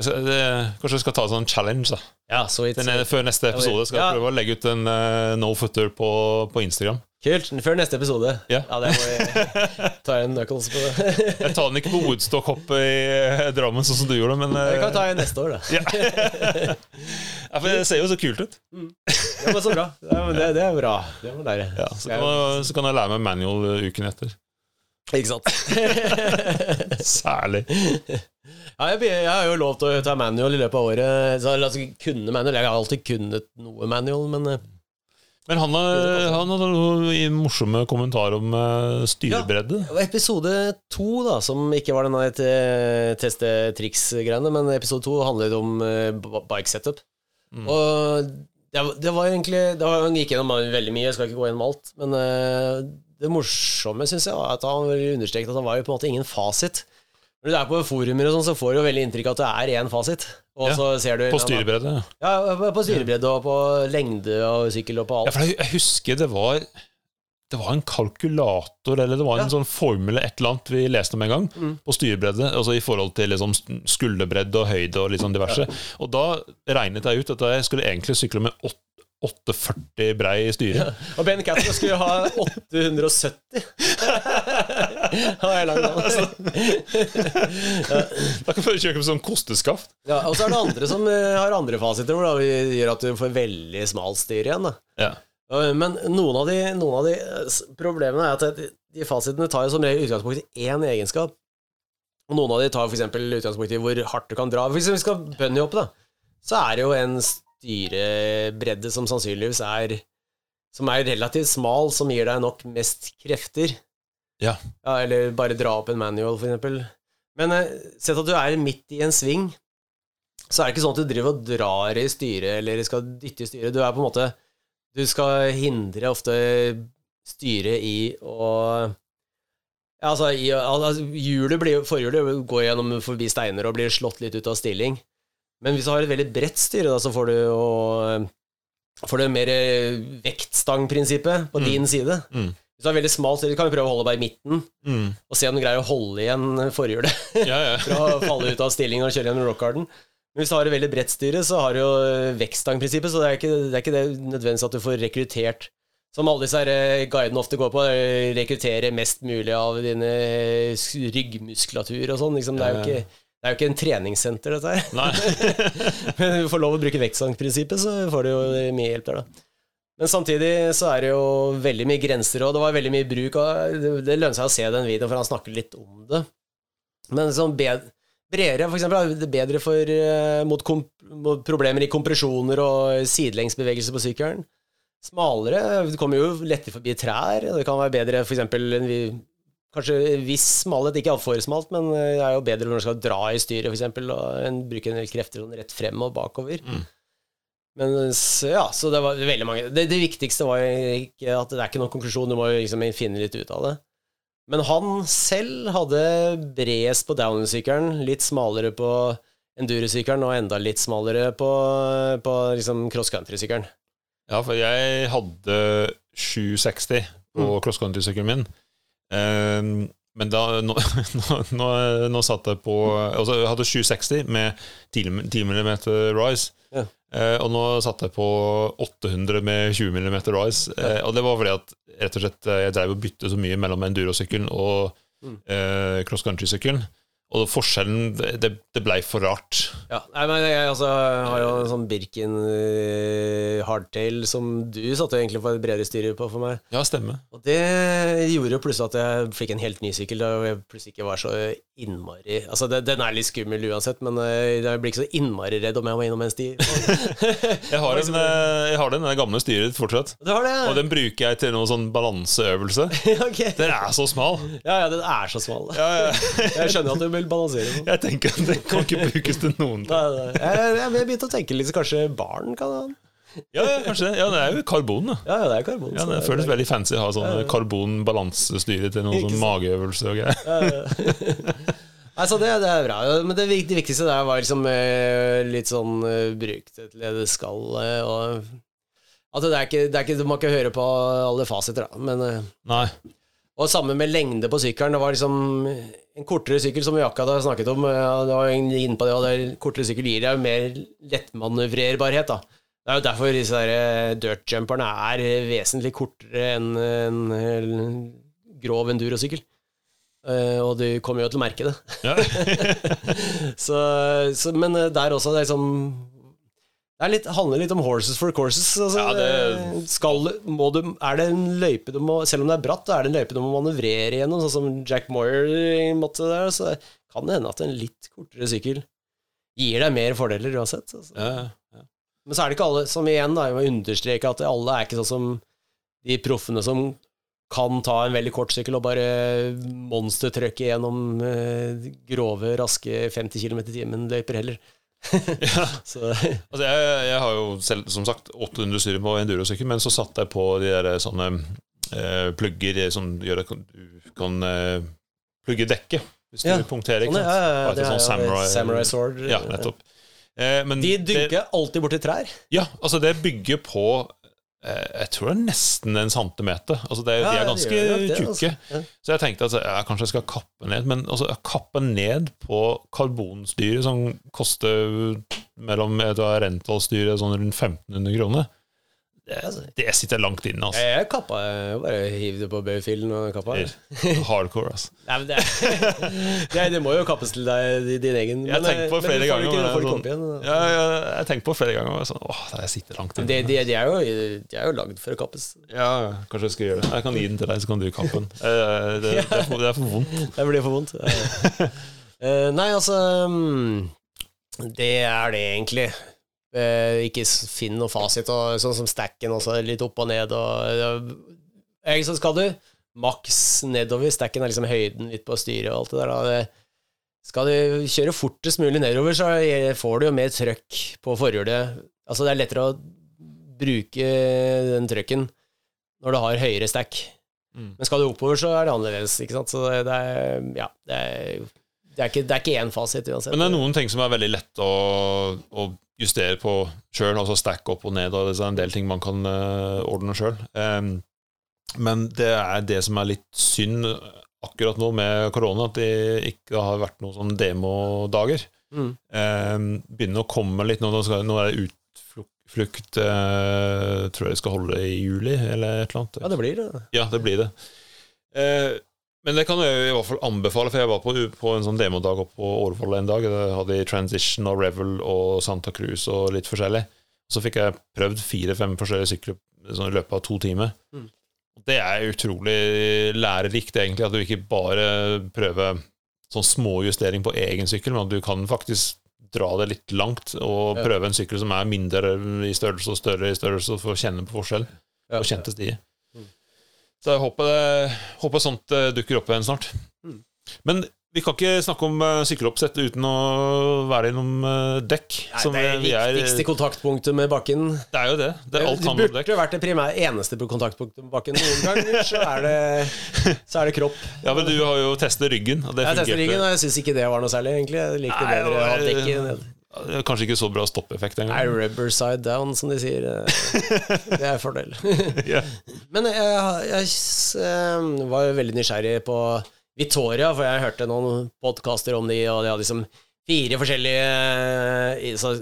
det Kanskje vi skal ta en sånn challenge, da. ja. Den, er- før neste episode skal jeg prøve å legge ut en uh, no footer på, på Instagram. Kult. Før neste episode. Ja. det må jeg ta en knuckles på. Jeg tar den ikke på Woodstock-hoppet i eh, Drammen, sånn som du gjorde, men Det eh, kan ta en neste år, da. ja. ja, for Det ser jo så kult ut. Ja, men så bra. Ja, men det, det er bra. Det må lære. Ja, så, kan jeg, så kan jeg lære meg manual eh, uken etter. Ikke sant? Særlig. Ja, jeg, jeg har jo lov til å ta manual i løpet av året. Så altså, kunne manual. Jeg har alltid kunnet noe manual, men eh, Men han, han hadde noen morsomme kommentarer om eh, styrebredde. var episode to, da, som ikke var denne te- teste triks-greiene, men episode to handlet om eh, bike setup. Mm. Og det, var- det var egentlig Det var, han gikk gjennom veldig mye, jeg skal ikke gå gjennom alt, men eh, det morsomme syns jeg var at han understreket at han var jo på en måte ingen fasit. Når du er på forumer, og sånn, så får du jo veldig inntrykk av at det er én fasit. Og Ja, så ser du På styrebredde. ja. Ja, på- styrebredde og på lengde og sykkel og på Ja, alt. for jeg, husker det var Det var en kalkulator eller det var en Ja. sånn formel et eller annet vi leste om en gang, Mm. på styrebredde, altså i forhold til liksom skulderbredde og høyde og litt sånn diverse. Og da regnet jeg ut at jeg skulle egentlig sykle med 840 brei styre. Og Ben Castro skulle ha 870. Han er lang, han, altså. Da kan du kjøpe sånn kosteskaft. Ja, og så er det andre som eh, har andre fasiter, hvor det gjør at du får veldig smalt styr igjen. Ja. Men noen av de, noen av de problemene er at de, fasitene tar som regel utgangspunkt i én egenskap. Og noen av de tar f.eks. utgangspunkt i hvor hardt du kan dra. Hvis vi skal bunnyhoppe, opp, da, så er det jo en styrebredde som sannsynligvis er Som er relativt smal, som gir deg nok mest krefter. Ja. Ja, eller bare dra opp en manual, for eksempel. Men eh, sett at du er midt i en sving, så er det ikke sånn at du driver og drar i styret eller skal dytte i styret. Du er på en måte Du skal hindre ofte styret i å ja, altså, i, altså hjulet blir, Forhjulet går gjennom forbi steiner og blir slått litt ut av stilling. Men hvis du har et veldig bredt styre, da, så får du jo Får du mer eh, vektstangprinsippet på Mm. din side. Mm. Hvis du har veldig smalt styre, kan du prøve å holde bare i midten Mm. og se om du greier å holde igjen forhjulet Ja, ja. fra å falle ut av stillingen og kjøre gjennom rockgarden. Men hvis du har et veldig bredt styre, så har du jo vektstangprinsippet, så det er ikke det, er ikke det nødvendigvis at du får rekruttert Som alle disse eh, guidene ofte går på, er rekruttere mest mulig av dine ryggmuskulatur og sånn. Liksom. Det er jo ikke Det er jo ikke en treningssenter, dette her. Nei. Men du får lov å bruke vektsankprinsippet, så får du jo mye hjelp der, da. Men samtidig så er det jo veldig mye grenser, og det var veldig mye bruk av Det, lønner seg å se den videoen, for han snakker litt om det. Men sånn bed, bredere, for eksempel, er det bedre for, eh, mot, komp, mot problemer i kompresjoner og sidelengsbevegelser på sykkelen. Smalere, du kommer jo lettere forbi trær, det kan være bedre eksempel en vi- Kanskje hvis viss smalhet, ikke altfor smalt, men det er jo bedre når du skal dra i styret, for eksempel, bruke en del krefter sånn rett frem og bakover. Mm. Men ja, så det var veldig mange det, det viktigste var ikke at det er ikke noen konklusjon, du må jo liksom finne litt ut av det. Men han selv hadde bredest på downsykkelen, litt smalere på endurosykkelen og enda litt smalere på, på liksom cross country-sykkelen. Ja, for jeg hadde 760 på Mm. cross country-sykkelen min. Ehm, men da nå, nå, nå, nå satt jeg på Altså, jeg hadde 760 med 10 10 mm rise. Ja. Eh, og nå satt jeg på 800 med 20 mm rise. Eh, og det var fordi at rett og slett eh, jeg drev og bytte så mye mellom endurosykkelen og Mm. eh, cross country-sykkelen. Og forskjellen Det, det, blei for rart. Ja, nei, men jeg altså, har jo en sånn Birkin uh, hardtail som du satte egentlig for et bredere styre på for meg. Ja, stemmer. Og det gjorde jo plutselig at jeg fikk en helt ny sykkel, da jeg plutselig ikke var så innmari Altså, det, den er litt skummel uansett, men uh, jeg blir ikke så innmari redd om jeg må innom en sti. Jeg har, en, eh, jeg har den den gamle styret fortsatt. Du har det? Og den bruker jeg til noen sånn balanseøvelse. okay. Den er så smal. Ja, ja, den er så smal. Ja, ja. Jeg skjønner at du vil balansere den. Jeg tenker at det kan ikke brukes til noen ting. Nei, nei. Jeg, jeg, jeg begynte å tenke litt, så kanskje barn kan ha den? Ja, ja, kanskje det. Ja, det er jo karbon, da. Ja, ja, det er karbon. Ja, det, det føles veldig fancy å ha sånn karbonbalansestyre til noen sånn mageøvelse og greier. Ja, altså, det, det er bra. Men det, viktigste der var liksom eh, litt sånn uh, bruk det til det det skal. eh, og at det er ikke, det er ikke, Du må ikke høre på alle fasiter, da. Men, eh, Nei. og samme med lengde på sykkelen. Det var liksom en kortere sykkel, som vi akkurat har snakket om. eh, Det var inne på det, og det er- kortere sykkel gir deg mer lettmanøvrerbarhet. da Det er jo derfor disse der eh, dirtjumperne er vesentlig kortere enn en, en grov endurosykkel. Eh, og du kommer jo til å merke det. Ja. så, så, men eh, der også, det er sånn Det er litt, handler litt om horses for courses. Altså, Ja, det- skal, må du, er det en løype du må Selv om det er bratt, er det en løype du må manøvrere gjennom, sånn som Jack Moyer måtte der, så kan det hende at en litt kortere sykkel gir deg mer fordeler uansett. Altså. Ja, ja. Men så er det ikke alle som igjen da, jeg må understreke at alle er ikke sånn som de proffene som kan ta en veldig kort sykkel og bare monstertrøkke gjennom eh, grove, raske 50 km i timen løyper heller. Ja. Altså, jeg, jeg har jo selv, som sagt, 800 styre på endurosykkel, men så satte jeg på de der sånne eh, plugger som gjør at du kan eh, plugge dekket hvis Ja, du punkterer. sånn, Ikke ja, sant? ja, ja, det sånn samurai, samurai sword. Ja, nettopp. Eh, men De det- dynker alltid borti trær. Ja, altså det bygger på eh, Jeg tror det er nesten en centimeter. Altså det, Ja, de er ganske det, tjukke. altså. Ja. Så jeg tenkte at ja, kanskje jeg skal kappe ned. Men altså, kappe ned på karbonstyret som koster mellom jeg rentalstyret sånn rundt 1500 kroner, det, det sitter langt inne. Altså. Jeg kappa jeg bare hiv det på baufilen og kappa. Hardcore, altså. Nei, men det, det, det må jo kappes til deg, din egen. Jeg har tenkt på flere du ganger. Sånn- ja, ja, jeg tenker tenkt på flere ganger. Sånn, åh, jeg sitter langt inne. De, de, er jo, de er jo lagd for å kappes. Ja, kanskje jeg skal gjøre det. Jeg kan gi den til deg, så kan du kappe den. Eh, Det, det, er, for, det er for vondt. Det blir for vondt. Eh, nei, altså mm, Det er det egentlig. Eh, ikke finn noe fasit, og sånn som stacken også, litt opp og ned og Egentlig så skal du maks nedover. Stacken er liksom høyden litt på styret og alt det der. Da. Skal du kjøre fortest mulig nedover, så får du jo mer trøkk på forhjulet. Altså, det er lettere å bruke den trøkken når du har høyere stack. Mm. Men skal du oppover, så er det annerledes. Ikke sant? Så det er, ja, det er, det er, ikke, det er ikke én fasit uansett. Men det er noen ting som er veldig lett å, å justere på sjøl, altså stack opp og ned, og det er en del ting man kan eh, ordne sjøl. men det er det som er litt synd akkurat nå med korona, at det ikke har vært noen sånne demodager. Mm. Um, begynner å komme litt nå. Nå, er det utflukt eh, Tror jeg de skal holde i juli, eller et eller annet. Ja, det blir det. Ja, det blir det. Men det kan jeg i hvert fall anbefale, for jeg var på, på en sånn demodag oppe på Årvoll en dag. Da hadde jeg Transition og Revel og Santa Cruz og litt forskjellig. Så fikk jeg prøvd fire-fem forskjellige sykler sånn, i løpet av to timer. Mm. Det er utrolig lærerikt, egentlig, at du ikke bare prøver sånn små justering på egen sykkel, men at du kan faktisk dra det litt langt og Ja. prøve en sykkel som er mindre i størrelse og større i størrelse, for å kjenne på forskjell Ja. og kjente stier. Så jeg håper, det, håper sånt eh, dukker opp igjen snart. Mm. Men vi kan ikke snakke om uh, sykkeloppsett uten å være innom eh, dekk. Nei, som det er det viktigste kontaktpunktet med bakken. Det er jo det. det er alt det handler om dekk. burde vært det primære eneste kontaktpunktet med bakken. Noen ganger så er det, så er det kropp. Ja, men du har jo testet ryggen. Og det Jeg testet fungerte- ryggen, og jeg syns ikke det var noe særlig, egentlig. Jeg likte Nei, bedre å ha dekk var- Kanskje ikke så bra stoppeffekt Nei, engang. rubber side down, som de sier. eh, Det er en fordel. yeah. Men jeg, jeg, eh, var jo veldig nysgjerrig på Victoria, for jeg hørte noen podkaster om de, og de hadde liksom fire forskjellige eh, så,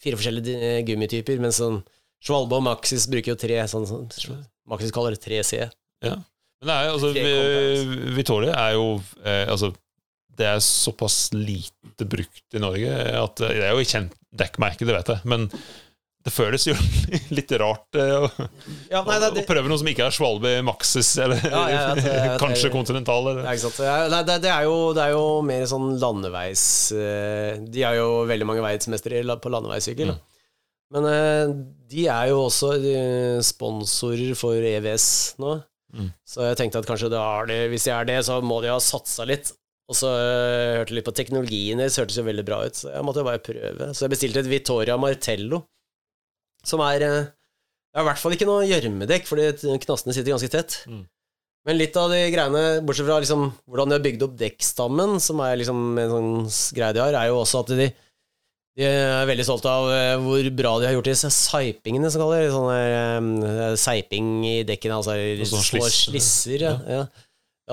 Fire forskjellige gummityper, mens sånn Svalbard og Maxis bruker jo tre, sånn, sånn Maxis kaller det 3C. Men det er, jo- altså, Tre Vittoria er jo eh, Altså, det er såpass lite brukt i Norge at Det er jo et kjent dekkmerke, det vet jeg, men det føles jo litt rart eh, å, Ja, nei, det, å prøve noe som ikke er Svalby, Maxis, eller Ja, ja, det- kanskje Continental. Eller. Nei, det, det, er jo, det er jo mer sånn landeveis eh, De er jo veldig mange verdensmestere på landeveissykkel. Mm. Men eh, de er jo også sponsorer for EVS nå. Mm. Så jeg tenkte at kanskje det er det, hvis de er det, så må de ha satsa litt. Og så eh, hørte jeg litt på teknologien deres, hørtes jo veldig bra ut, så jeg måtte jo bare prøve. Så jeg bestilte et Vittoria Martello, som er eh, Det er i hvert fall ikke noe gjørmedekk, fordi knastene sitter ganske tett. Mm. Men litt av de greiene, bortsett fra liksom, hvordan de har bygd opp dekkstammen, som er liksom en sånn greie de har, er jo også at de, de er veldig stolte av eh, hvor bra de har gjort disse seipingene, som kaller det. Sånne eh, seiping i dekkene, altså slår slisser. Ja. Ja.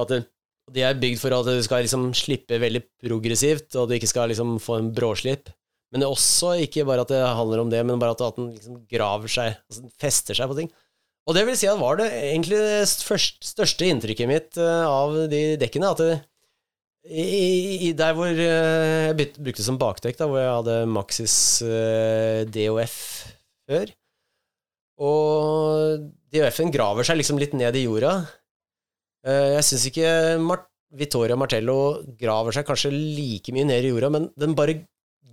At det, de er bygd for at du skal liksom slippe veldig progressivt, og du ikke skal liksom få en bråslipp. Men det er også ikke bare at det handler om det, men bare at, den liksom graver seg, altså fester seg på ting. Og det vil si at var det egentlig det største inntrykket mitt eh, av de dekkene, at det, i, i, der hvor eh, jeg brukte som bakdekk, da, hvor jeg hadde Maxis eh, DOF før, og DOF-en graver seg liksom litt ned i jorda. Eh, jeg syns ikke Mart Vittoria Martello graver seg kanskje like mye ned i jorda, men den bare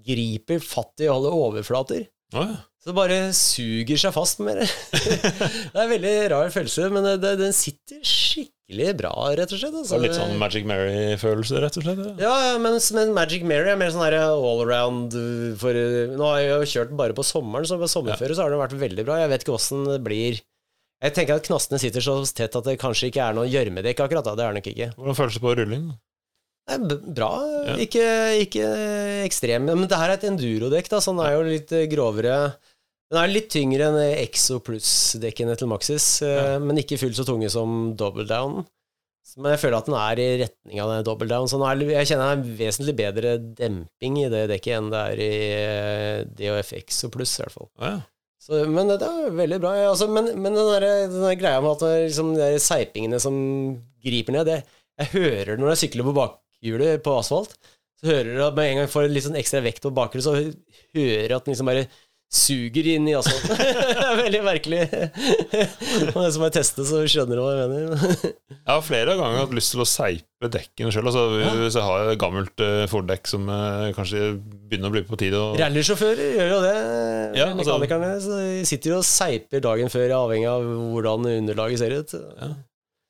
griper fatt i alle overflater. Oh, ja. Så det bare suger seg fast med det det er en veldig rar følelse, men det, den sitter skikkelig bra, rett og slett. Altså. Litt sånn Magic Mary-følelse, rett og slett. Ja. Ja, ja, men, men Magic Mary er mer sånn her allround for Nå har jeg jo kjørt bare på sommeren, så på sommerføre så har det vært veldig bra. Jeg vet ikke åssen det blir Jeg tenker at knastene sitter så tett at det kanskje ikke er noe gjørmedekk akkurat. da, Det er det nok ikke. Hvordan føles det på rulling? Bra. Ja. Ikke, ikke ekstrem. Men det her er et endurodekk, da, så den er jo litt eh, grovere. Den er litt tyngre enn Exo Plus-dekkene til Maxis, eh, Ja. men ikke fullt så tunge som Double Down. Men jeg føler at den er i retning av den Double Down, så er, jeg kjenner det er vesentlig bedre demping i det dekket enn det er i DHF DOF Exo Plus, i hvert fall. Ja. Så, men det er veldig bra. Altså, men, men den, der, den der greia med at liksom, de seipingene som griper ned, det, jeg hører det når jeg sykler på bakhjulet på asfalt. Så hører du at med en gang jeg får litt sånn ekstra vekt på bakhjulet, så hører jeg at den liksom bare suger inn i asfalten. det er veldig merkelig. Og det som har testet, så skjønner du hva jeg mener. Jeg har flere ganger hatt lyst til å seipe dekkene sjøl. Altså, Hvis jeg har et gammelt uh, Ford-dekk som uh, kanskje begynner å bli på tide og... Rallysjåfører gjør jo det. Ja, altså- Mekanikerne så de sitter jo og seiper dagen før, avhengig av hvordan underlaget ser ut.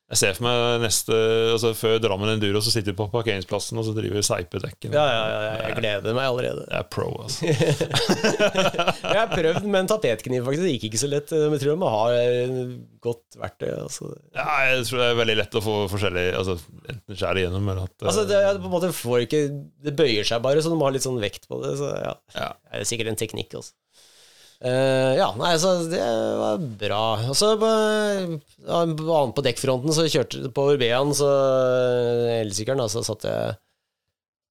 Jeg ser for meg neste altså Før Drammen Enduro så sitter vi på parkeringsplassen og så driver dekkene. Ja, ja, ja, jeg gleder meg allerede. Jeg er pro, altså. jeg har prøvd med en tapetkniv, faktisk. Det gikk ikke så lett. Men jeg tror eh, godt verktøy. Altså, Ja, jeg tror det er veldig lett å få forskjellig altså, Enten skjære igjennom eller at eh, altså det, er på en måte får ikke Det bøyer seg bare, så du må ha litt sånn vekt på det. Så ja, Ja. det er sikkert en teknikk, altså. Eh, ja, nei, så det var bra. Og så på, ja, på dekkfronten, så kjørte på Urbean, så elsykkelen, da, så satt jeg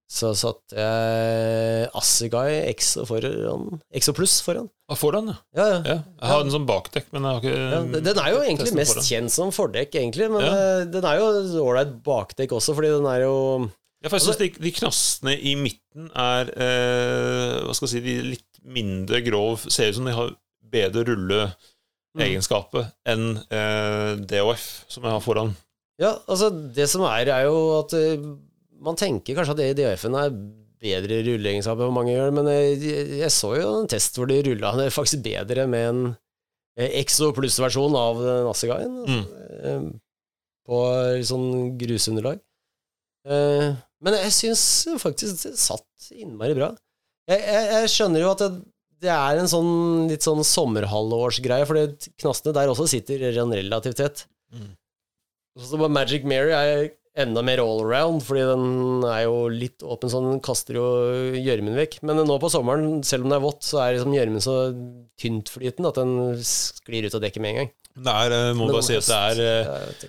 så satt jeg Assegai Exo foran Exo Pluss foran. Ah, foran, ja. Ja, ja. ja. Jeg har den som bakdekk, men jeg har ikke Ja, den er jo egentlig mest foran. kjent som fordekk, egentlig, men eh, den er jo ålreit bakdekk også, fordi den er jo Ja, for jeg syns de, de knastene i midten er eh, Hva skal jeg si, de litt mindre grov Ser ut som de har bedre rulleegenskaper enn eh, DOF, som jeg har foran. Ja, altså, det som er, er jo at uh, man tenker kanskje at DF-en er bedre rulleegenskaper enn mange gjør, men jeg, jeg så jo en test hvor de rulla det faktisk bedre med en eh, Exo pluss-versjon av den Assegaien. Mm. På sånn grusunderlag. Eh, Men jeg syns faktisk det satt innmari bra. Jeg, jeg, jeg skjønner jo at det, det er en sånn litt sånn sommerhalvårsgreie, for knastene der også sitter sånn relativt tett. Mm. Så Magic Mary er enda mer all-around, fordi den er jo litt åpen, så den kaster jo gjørmen vekk. Men nå på sommeren, selv om det er vått, så er liksom gjørmen så tyntflytende at den sklir ut av dekket med en gang. Det er, eh, må bare si at det er eh,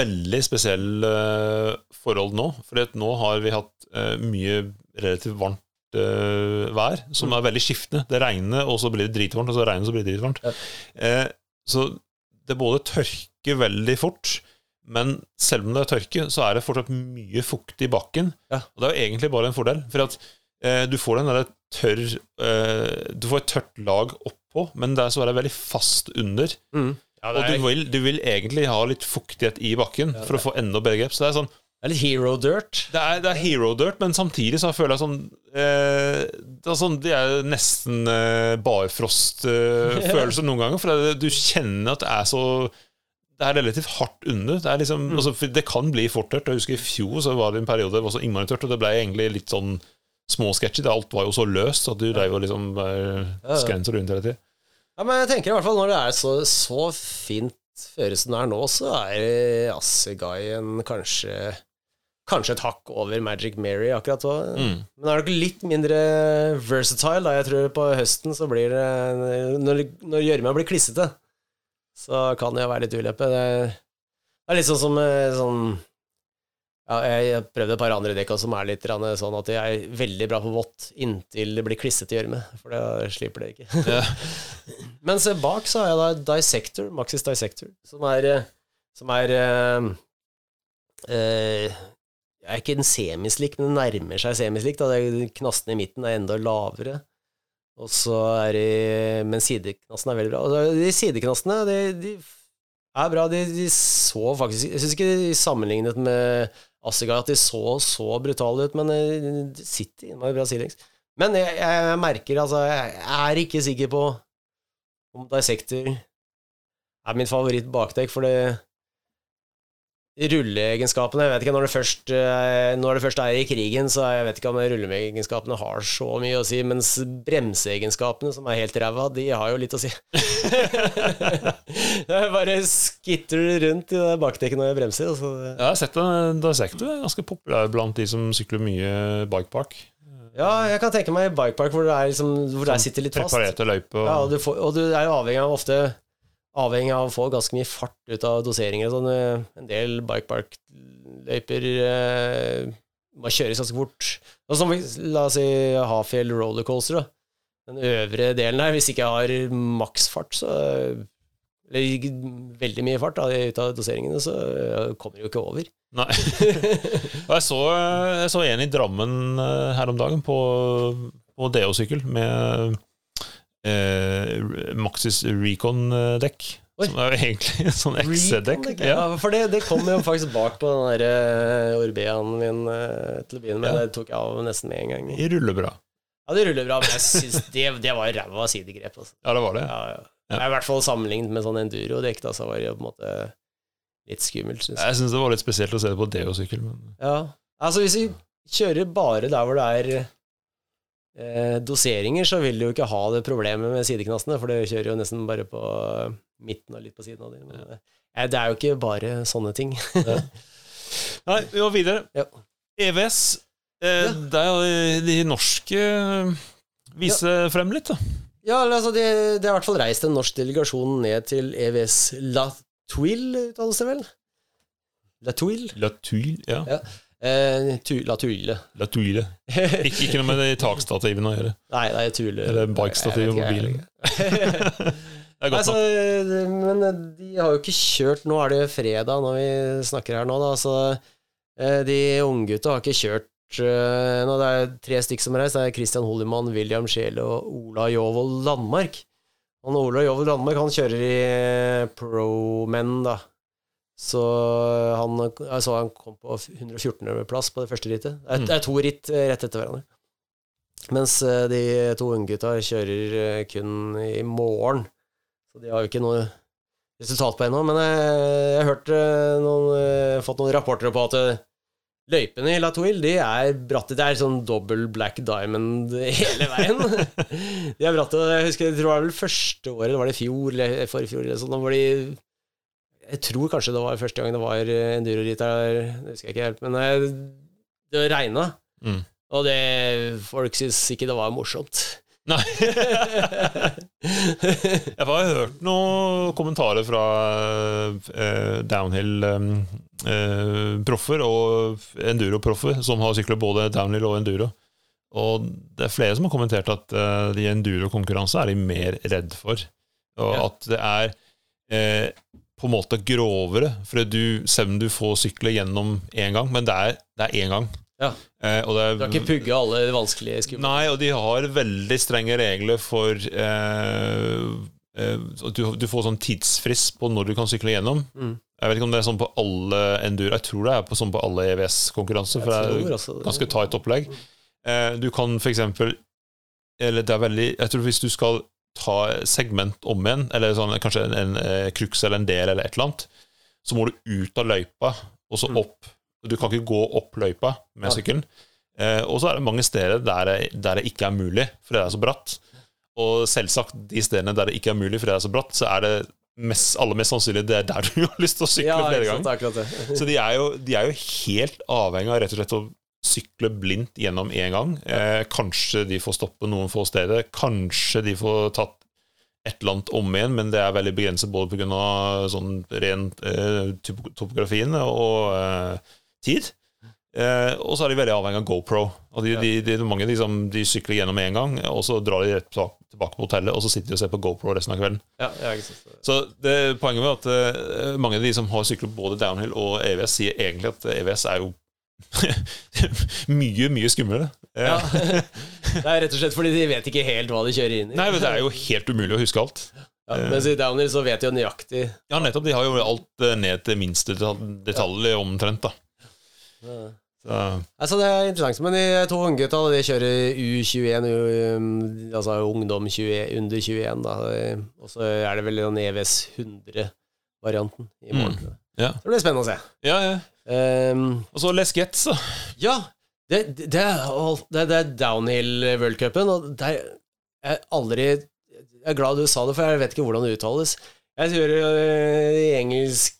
veldig spesielle eh, forhold nå. For nå har vi hatt mye relativt varmt eh, vær, som er veldig skiftende. Det regner, og så blir det dritvarmt, og så regner og så blir det dritvarmt. Ja. Eh, så det både tørker veldig fort, men selv om det er tørke, så er det fortsatt mye fukt i bakken. Ja. Og det er jo egentlig bare en fordel, for at eh, du får den derre tørr eh, Du får et tørt lag oppå, men det er så er det veldig fast under. Mm. Ja, Og du er, vil, du vil egentlig ha litt fuktighet i bakken for å få enda bedre grep. Så det er sånn det er litt hero dirt. Det er, det er hero dirt, men samtidig så føler jeg sånn eh, Det er sånn Det er nesten eh, barfrost-følelse noen ganger. For det, du kjenner at det er så Det er relativt hardt under. Det, er liksom, altså, det kan bli fort tørt. Jeg husker I fjor så var det en periode det var så innmari tørt, og det ble egentlig litt sånn småsketchy. Alt var jo så løst at du dreiv og liksom ja. skrente rundt hele tida. Ja, men jeg tenker i hvert fall når det er så, så fint føre som det er nå, så er Assegaien kanskje Kanskje et hakk over Magic Mary akkurat så. Mm. Men er nok litt mindre versatile, da. Jeg tror på høsten så blir det Når, gjørma blir klissete, så kan det jo være litt uleppe. Det, er litt sånn som eh, sånn ja, Jeg har prøvd et par andre dekk som er litt sånn at de er veldig bra på vått inntil det blir klissete gjørme, for da slipper det ikke. Ja. Mens eh, bak så har jeg da Dissector, Maxis Dissector, som er eh, Som er eh, eh, er ikke en semislik, men det nærmer seg semislik. Da. Det er- i midten er enda lavere. Og så er de Men sideknasten er veldig bra. Og de sideknastene, de, de er bra. De, de så faktisk Jeg syns ikke de sammenlignet med Assegai at de så så brutale ut, men de sitter innmari bra sidelengs. Men jeg, jeg merker, altså Jeg er ikke sikker på om Dissector er min favoritt bakdekk, for det Rulleegenskapene Jeg vet ikke, når det, først, eh, når det først er i krigen, så jeg vet ikke om rulleegenskapene har så mye å si, mens bremseegenskapene, som er helt ræva, de har jo litt å si. jeg bare skitter rundt i det bakdekket når jeg bremser. Altså. Jeg har sett det, det har sett det er ganske populær blant de som sykler mye bikepark. Ja, jeg kan tenke meg bikepark hvor det, er liksom, hvor det sitter litt fast. Preparerte løyper. Ja, og og du er jo avhengig av ofte Avhengig av å få ganske mye fart ut av doseringer. Sånn, eh, en del bikepark-løyper eh, må kjøres ganske fort. Og som, la oss si Hafjell rollercoaster. Da. Den øvre delen her, hvis ikke jeg har maksfart, så Eller veldig mye fart da, ut av doseringene, så eh, kommer det jo ikke over. Nei. Og jeg så, jeg så en i Drammen eh, her om dagen på, på DO-sykkel med eh, Maxis Recon-dekk. Som er jo egentlig en sånn XC-dekk. Ja. Ja, for det, det kom jo faktisk bak på den der uh, Orbeaen min eh, til å begynne med. Ja. Det tok jeg av nesten med en gang. I rullebra. Ja, det ruller bra, men jeg syns det, det var ræva sidegrep. Altså. Ja, det var det. Ja, ja. Ja. I hvert fall sammenlignet med sånn enduro-dekk, da, så var det jo på en måte litt skummelt, syns jeg. Jeg syns det var litt spesielt å se det på deo-sykkel, Men... Ja. Altså, hvis vi kjører bare der hvor det er eh, doseringer, så vil du jo ikke ha det problemet med sideknastene, for det kjører jo nesten bare på midten og litt på siden av dem. Eh, det er jo ikke bare sånne ting. Nei, vi går videre. Ja. EVS. Eh, Ja. Det er jo de norske Vise frem litt, da. Ja, altså, det, det er i hvert fall reist en norsk delegasjon ned til EVS La Tuile, uttales det vel? La Tuile? La Tuile, ja. Ja. Eh, tu, la Tule La tuile. Ikke, ikke noe med de takstativene å gjøre. Nei, nei, Tule Eller bikestativ Jeg vet på bilen. Det er godt Altså, men de har jo ikke kjørt Nå er det fredag når vi snakker her nå, da, så eh, de unggutta har ikke kjørt eh, nå Det er tre stykk som har reist. Det er Christian Holliman, William Scheel og Ola Jovold Landmark. Han Ola Jovold Landmark han kjører i eh, Pro-Men, da. Så han, jeg så han kom på 114.-plass på det første rittet. Det er, Mm. det er to ritt eh, rett etter hverandre. Mens eh, de to unggutta kjører eh, kun i morgen. Så de har jo ikke noe resultat på ennå. Men jeg, jeg har hørt noen, fått noen rapporter på at løypene i La Touille de er bratte. Det er sånn dobbel black diamond hele veien. de er bratte. Jeg husker, jeg tror det var vel første året, var det i fjor eller forfjor, eller sånn, var de Jeg tror kanskje det var første gang det var eh, enduroritt der, det husker jeg ikke helt, men eh, det regna. Mm. Og det Folk syntes ikke det var morsomt. Nei. Jeg har hørt noen kommentarer fra eh, downhill-proffer og enduro-proffer som har syklet både downhill og enduro. Og det er flere som har kommentert at eh, de enduro-konkurranse er de mer redd for. Og Ja. at det er eh, på en måte grovere, for du, selv om du får sykle gjennom én gang, men det er, det er én gang. Ja. Eh, og det er, Du har ikke pugga alle de vanskelige skumle. Nei, og de har veldig strenge regler for eh, eh, du, du får sånn tidsfrist på når du kan sykle gjennom. Mm. Jeg vet ikke om det er sånn på alle enduro. Jeg tror det er på, sånn på alle EVS-konkurranser. For det er også ganske tight opplegg. Eh, du kan for eksempel Eller det er veldig Jeg tror hvis du skal ta segment om igjen, eller sånn, kanskje en, en eh, crux eller en del eller et eller annet, så må du ut av løypa og så Mm. opp. Du kan ikke gå opp løypa med sykkelen. Eh, og så er det mange steder der der det ikke er mulig, fordi det er så bratt. Og selvsagt, de stedene der det ikke er mulig, fordi det er så bratt, så er det mest, aller mest sannsynlig det er der du har lyst til å sykle ja, flere ganger. Så de er, jo, de er jo helt avhengig av rett og slett å sykle blindt gjennom én gang. Eh, kanskje de får stoppe noen få steder. Kanskje de får tatt et eller annet om igjen, men det er veldig begrenset både pga. sånn ren eh, topografien og eh, tid. Eh, og så er de veldig avhengig av GoPro. Og de, de, de, mange liksom, de sykler gjennom én gang, og så drar de rett tilbake på hotellet, og så sitter de og ser på GoPro resten av kvelden. Ja, sant. Så det, poenget med at eh, mange av de som har syklet både downhill og EVS, sier egentlig at EVS er jo mye, mye skumlere. Ja. Det er rett og slett fordi de vet ikke helt hva de kjører inn i. Nei, men Det er jo helt umulig å huske alt. Ja, mens i Downer så vet de jo nøyaktig Ja, nettopp. De har jo alt eh, ned til minste detal- detalj omtrent. da ja. så, Altså, det er interessant. Men de to unggutta de kjører U21, U, um, altså ungdom 20, under 21, da. Og så er det vel den EVS 100-varianten i morgen. ja. Det blir spennende å se. ja, ja. Um, Og så Les Gets, da. ja, det, det, det, er, det, er downhill worldcupen, og der er aldri Jeg er glad du sa det, for jeg vet ikke hvordan det uttales. Jeg hører øh, de engelske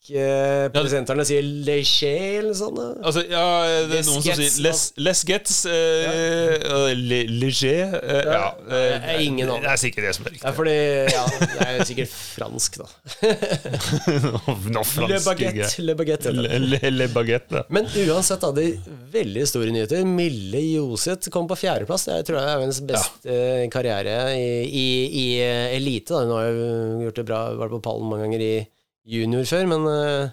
presenterne sier 'leché' eller sånn. Altså, ja, det er noen som sier Les, Les gets'. eh, og Le, Leger eh, Ja, Ja. det er ingen annen. Det er sikkert det som er Ja, riktig. fordi Ja, det er sikkert fransk, da. Nå Le baguette. Le baguette. Le, le, baguette. Men uansett, da, de veldig store nyheter. Mille Joseth kom på fjerdeplass. Det tror jeg er hennes beste ja. karriere i, i, i eh, elite. Da. Hun har jo gjort det bra, vært på pallen mange ganger i junior før, men uh,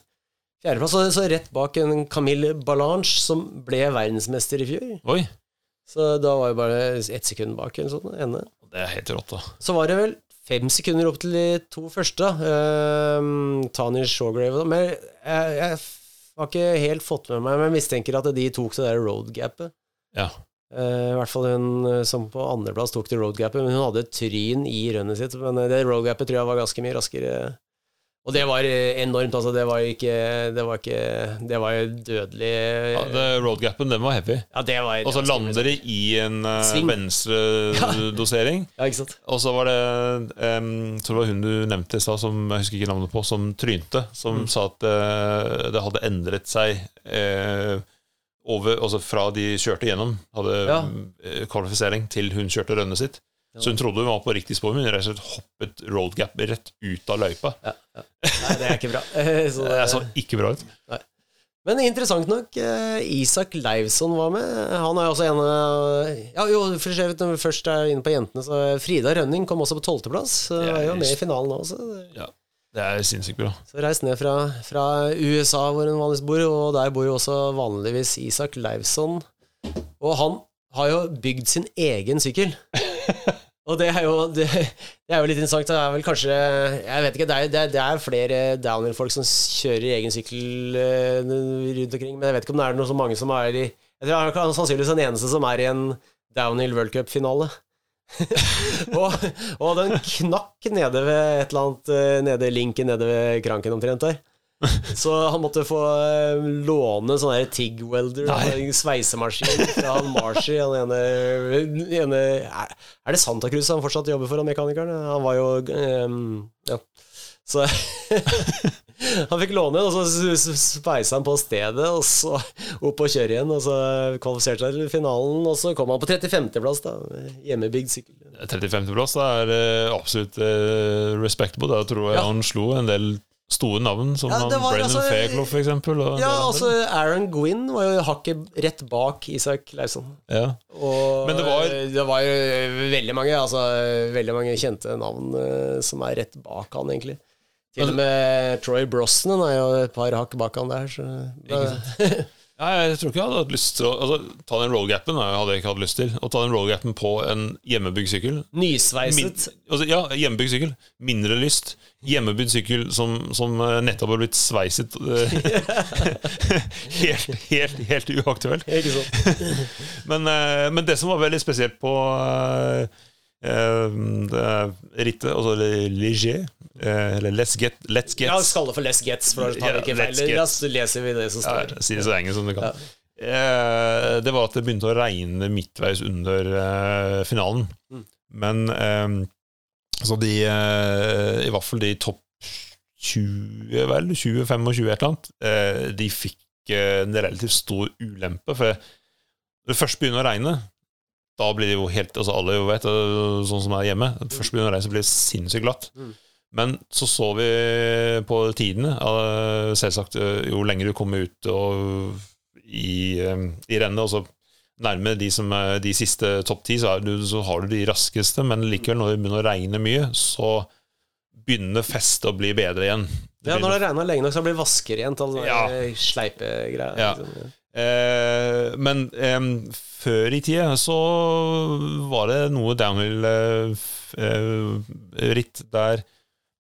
fjerdeplass. Så, så rett bak en Camille Balanche, som ble verdensmester i fjor. Oi, Så da var jo bare ett sekund bak, eller sånn, ende. det er helt rått, da. Så var det vel fem sekunder opp til de to første. Uh, Tani Shawgrave og- Men jeg, jeg har ikke helt fått med meg Men mistenker at de tok det der road gapet. Ja. Eh, I hvert fall hun eh, som på andreplass tok det roadgapet. Men hun hadde et tryn i rønnet sitt. Men eh, det roadgapet tror jeg var ganske mye raskere. Og det var enormt, altså. Det var ikke Det var ikke Det var jo dødelig ja Roadgapen, den var heavy. Ja, det var Og så lander de i en uh, Sving. venstredosering. Ja, ikke sant. Og så var det um, Så det var hun du nevnte i stad, som jeg husker ikke navnet på, som trynte. Som Mm. sa at uh, det hadde endret seg eh, over, altså fra de kjørte gjennom, hadde Ja. eh, kvalifisering, til hun kjørte rønnet sitt. Så hun trodde hun var på riktig spor, men hun rett og slett hoppet roadgap rett ut av løypa. Ja, ja. Nei, det er ikke bra. Så Det så ikke bra ut. Men interessant nok, eh, Isak Leivson var med. Han er også en av Ja, jo, for så når vi først er inne på jentene, så Frida Rønning kom også på tolvteplass. Er er jo med i finalen nå. Så, Ja, det er sinnssykt bra. så reist ned fra, fra USA, hvor hun vanligvis bor, og der bor jo også vanligvis Isak Leivson. Og han har jo bygd sin egen sykkel. Og det er, jo, det, det er jo litt interessant. Det er vel kanskje Jeg vet ikke, det er, det er, er flere downhill-folk som kjører egen sykkel eh, rundt omkring, men jeg vet ikke om det er noe så mange som er i Jeg tror han er sannsynligvis den eneste som er i en downhill World Cup-finale. og, og den knakk nede ved et eller annet Nede Nede linken nede ved kranken omtrent der. Så han måtte få eh, låne sånn der TIG welder, sveisemaskin fra han Marshy. Han ene, ene er det Santa Cruz han fortsatt jobber for, han mekanikeren? Han var jo um, Ja. Så han fikk låne og så s- s- han på stedet, og så opp og kjøre igjen. Og så kvalifiserte seg til finalen, og så kom han på 35.-plass, da. Hjemmebygd sykkel. 35.-plass er eh, absolutt eh, respectable. Da tror jeg Ja. han slo en del store navn, som Ja, han det var Brennan altså- eksempel. Og Ja, altså Aaron Gwyn var jo hakket rett bak Isak Lauvson. ja. Og Men det var- det var jo veldig mange Altså veldig mange kjente navn eh, som er rett bak han, egentlig. Til og med Troy Brosnan er jo et par hakk bak han der. Så, Ja, jeg tror ikke jeg hadde hatt lyst til å altså, Ta den rollgapen hadde jeg ikke hatt lyst til. Å ta den rollgapen på en hjemmebygd sykkel Min, Nysveiset. altså, Ja, hjemmebygd sykkel. Mindre lyst. Hjemmebygd sykkel som, som eh, nettopp har blitt sveiset. eh, helt, helt, helt uaktuelt. Ikke? Men, eh, men det som var veldig spesielt på eh, er rittet, altså Ligier, eh, eller Let's Get Let's Get Ja, skalle for Let's Gets, for da tar vi ikke feil. get. Ja, så leser vi det som ja, står. Si det så engelsk som du kan. Eh, det var at det begynte å regne midtveis under eh, finalen. Mm. Men eh, så de I hvert fall de topp 20, vel, 20-25 et eller annet, de fikk en relativt stor ulempe. For når det først begynner å regne, da blir det jo helt altså Alle jo vet, eh, sånn som er hjemme, først begynner å regne, så blir det sinnssykt glatt. Mm. Men så så vi på tidene, eh, selvsagt, eh, jo lenger du kommer ut og i, i rennet, og så nærme de, som er de siste topp ti, så, så har du de raskeste, men likevel, når det begynner å regne mye, så begynner festet å bli bedre igjen. Det Ja, når det regner lenge nok, så blir det vaskerent. Alle sånne Ja. sleipe greier. Ja. Liksom. Eh, men før i tida så var det noe downhill-ritt der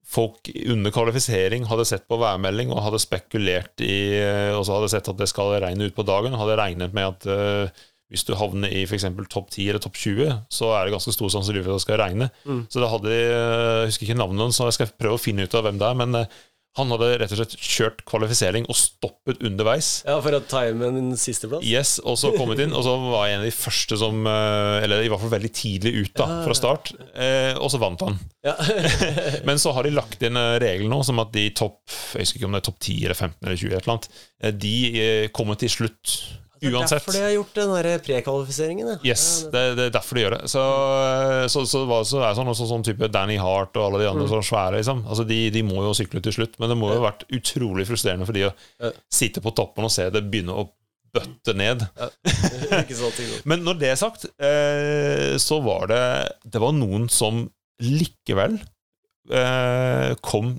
folk under kvalifisering hadde sett på værmelding og hadde spekulert i eh, Og så hadde sett at det skal regne ut på dagen, og hadde regnet med at eh, hvis du havner i f.eks. topp 10 eller topp 20, så er det ganske stor sannsynlighet for at det skal regne. Mm. Så da hadde de Jeg husker ikke navnet hans, så jeg skal prøve å finne ut av hvem det er. Men eh, han hadde rett og slett kjørt kvalifisering og stoppet underveis. Ja, for å time en sisteplass. Yes, og så kommet inn, og så var jeg en av de første som eh, Eller i hvert fall veldig tidlig ut da, fra start, eh, og så vant han. Ja. Men så har de lagt inn regelen nå som at de topp Jeg husker ikke om det er topp 10 eller 15 eller 20, et eller annet, eh, de eh, kommer til slutt Det er uansett. derfor de har gjort den der prekvalifiseringen. Ja. Yes, Ja, det, det er derfor de gjør det. Så, så, så, hva- så er det sånn, også sånn type Danny Hart og alle de andre Mm. som er svære, liksom. Altså, de, de må jo sykle til slutt, men det må jo ha vært utrolig frustrerende for de å Ja. sitte på toppen og se det begynne å bøtte ned. sant. Men når det er sagt, eh, så var det Det var noen som likevel eh, kom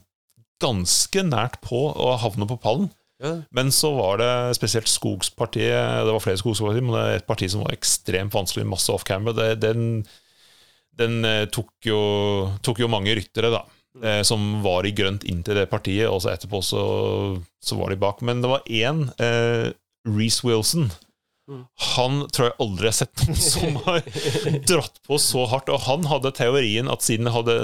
ganske nært på å havne på pallen. Ja. Men så var det spesielt Skogspartiet Det var flere Skogspartier, men det er et parti som var ekstremt vanskelig, masse off-camera. Det- Den, den eh, tok, jo, tok jo mange ryttere, da. eh, Som var i grønt inn til det partiet, og så etterpå så, så var de bak. Men det var én, eh, Reece Wilson. Mm. Han tror jeg aldri har sett noen som har dratt på så hardt. Og han hadde teorien at siden hadde,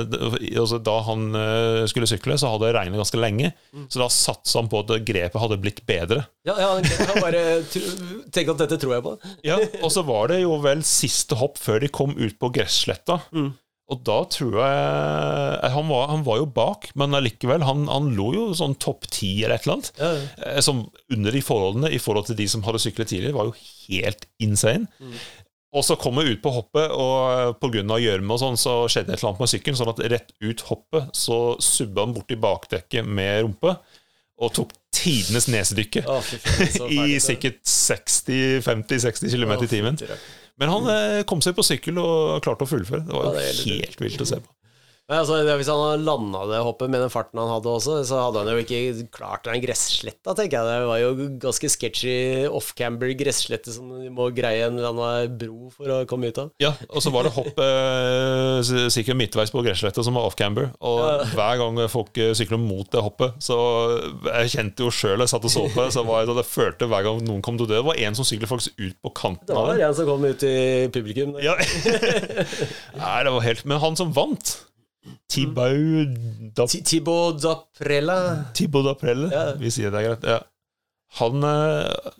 altså da han eh, skulle sykle, så hadde det regnet ganske lenge. Mm. Så da satsa han på at grepet hadde blitt bedre. Ja, ja, kan bare tenke at dette tror jeg på. Ja, Og så var det jo vel siste hopp før de kom ut på gressletta. Mm. Og da tror jeg han var, han var jo bak, men allikevel, han, han lå jo sånn topp ti eller et eller annet. Ja, ja. Som under de forholdene i forhold til de som hadde syklet tidligere, var jo helt insane. Mm. Og så kom jeg ut på hoppet, og pga. gjørme og sånn, så skjedde et eller annet med sykkelen. Sånn at rett ut hoppet så subba han bort i bakdekket med rumpe. og tok tidenes nesedykke så i sikkert 60-50-60 km i timen. Fytti Men han eh, kom seg på sykkel og klarte å fullføre. Det var Ja, jo det er helt vilt å se på. Altså, Hvis han hadde landa det hoppet med den farten han hadde også, så hadde han jo ikke klart den gressletta, tenker jeg. Det var jo ganske sketchy off-camber gresslette som de må greie en eller annen bro for å komme ut av. Ja, og så var det hopp eh, sikkert midtveis på gressletta som var off-camber. Og Ja. hver gang folk eh, sykler mot det hoppet, så Jeg kjente jo sjøl jeg satt og så på det, så var jeg, det følte hver gang noen kom til dø. Det var en som syklet faktisk ut på kanten Det Det var en som kom ut i publikum. Ja. Nei, det var helt Men han som vant, Thibaut da, Ti- Thibaut Daprella Thibaut Daprelle, Ja. vi sier det er greit. Ja. Han, eh,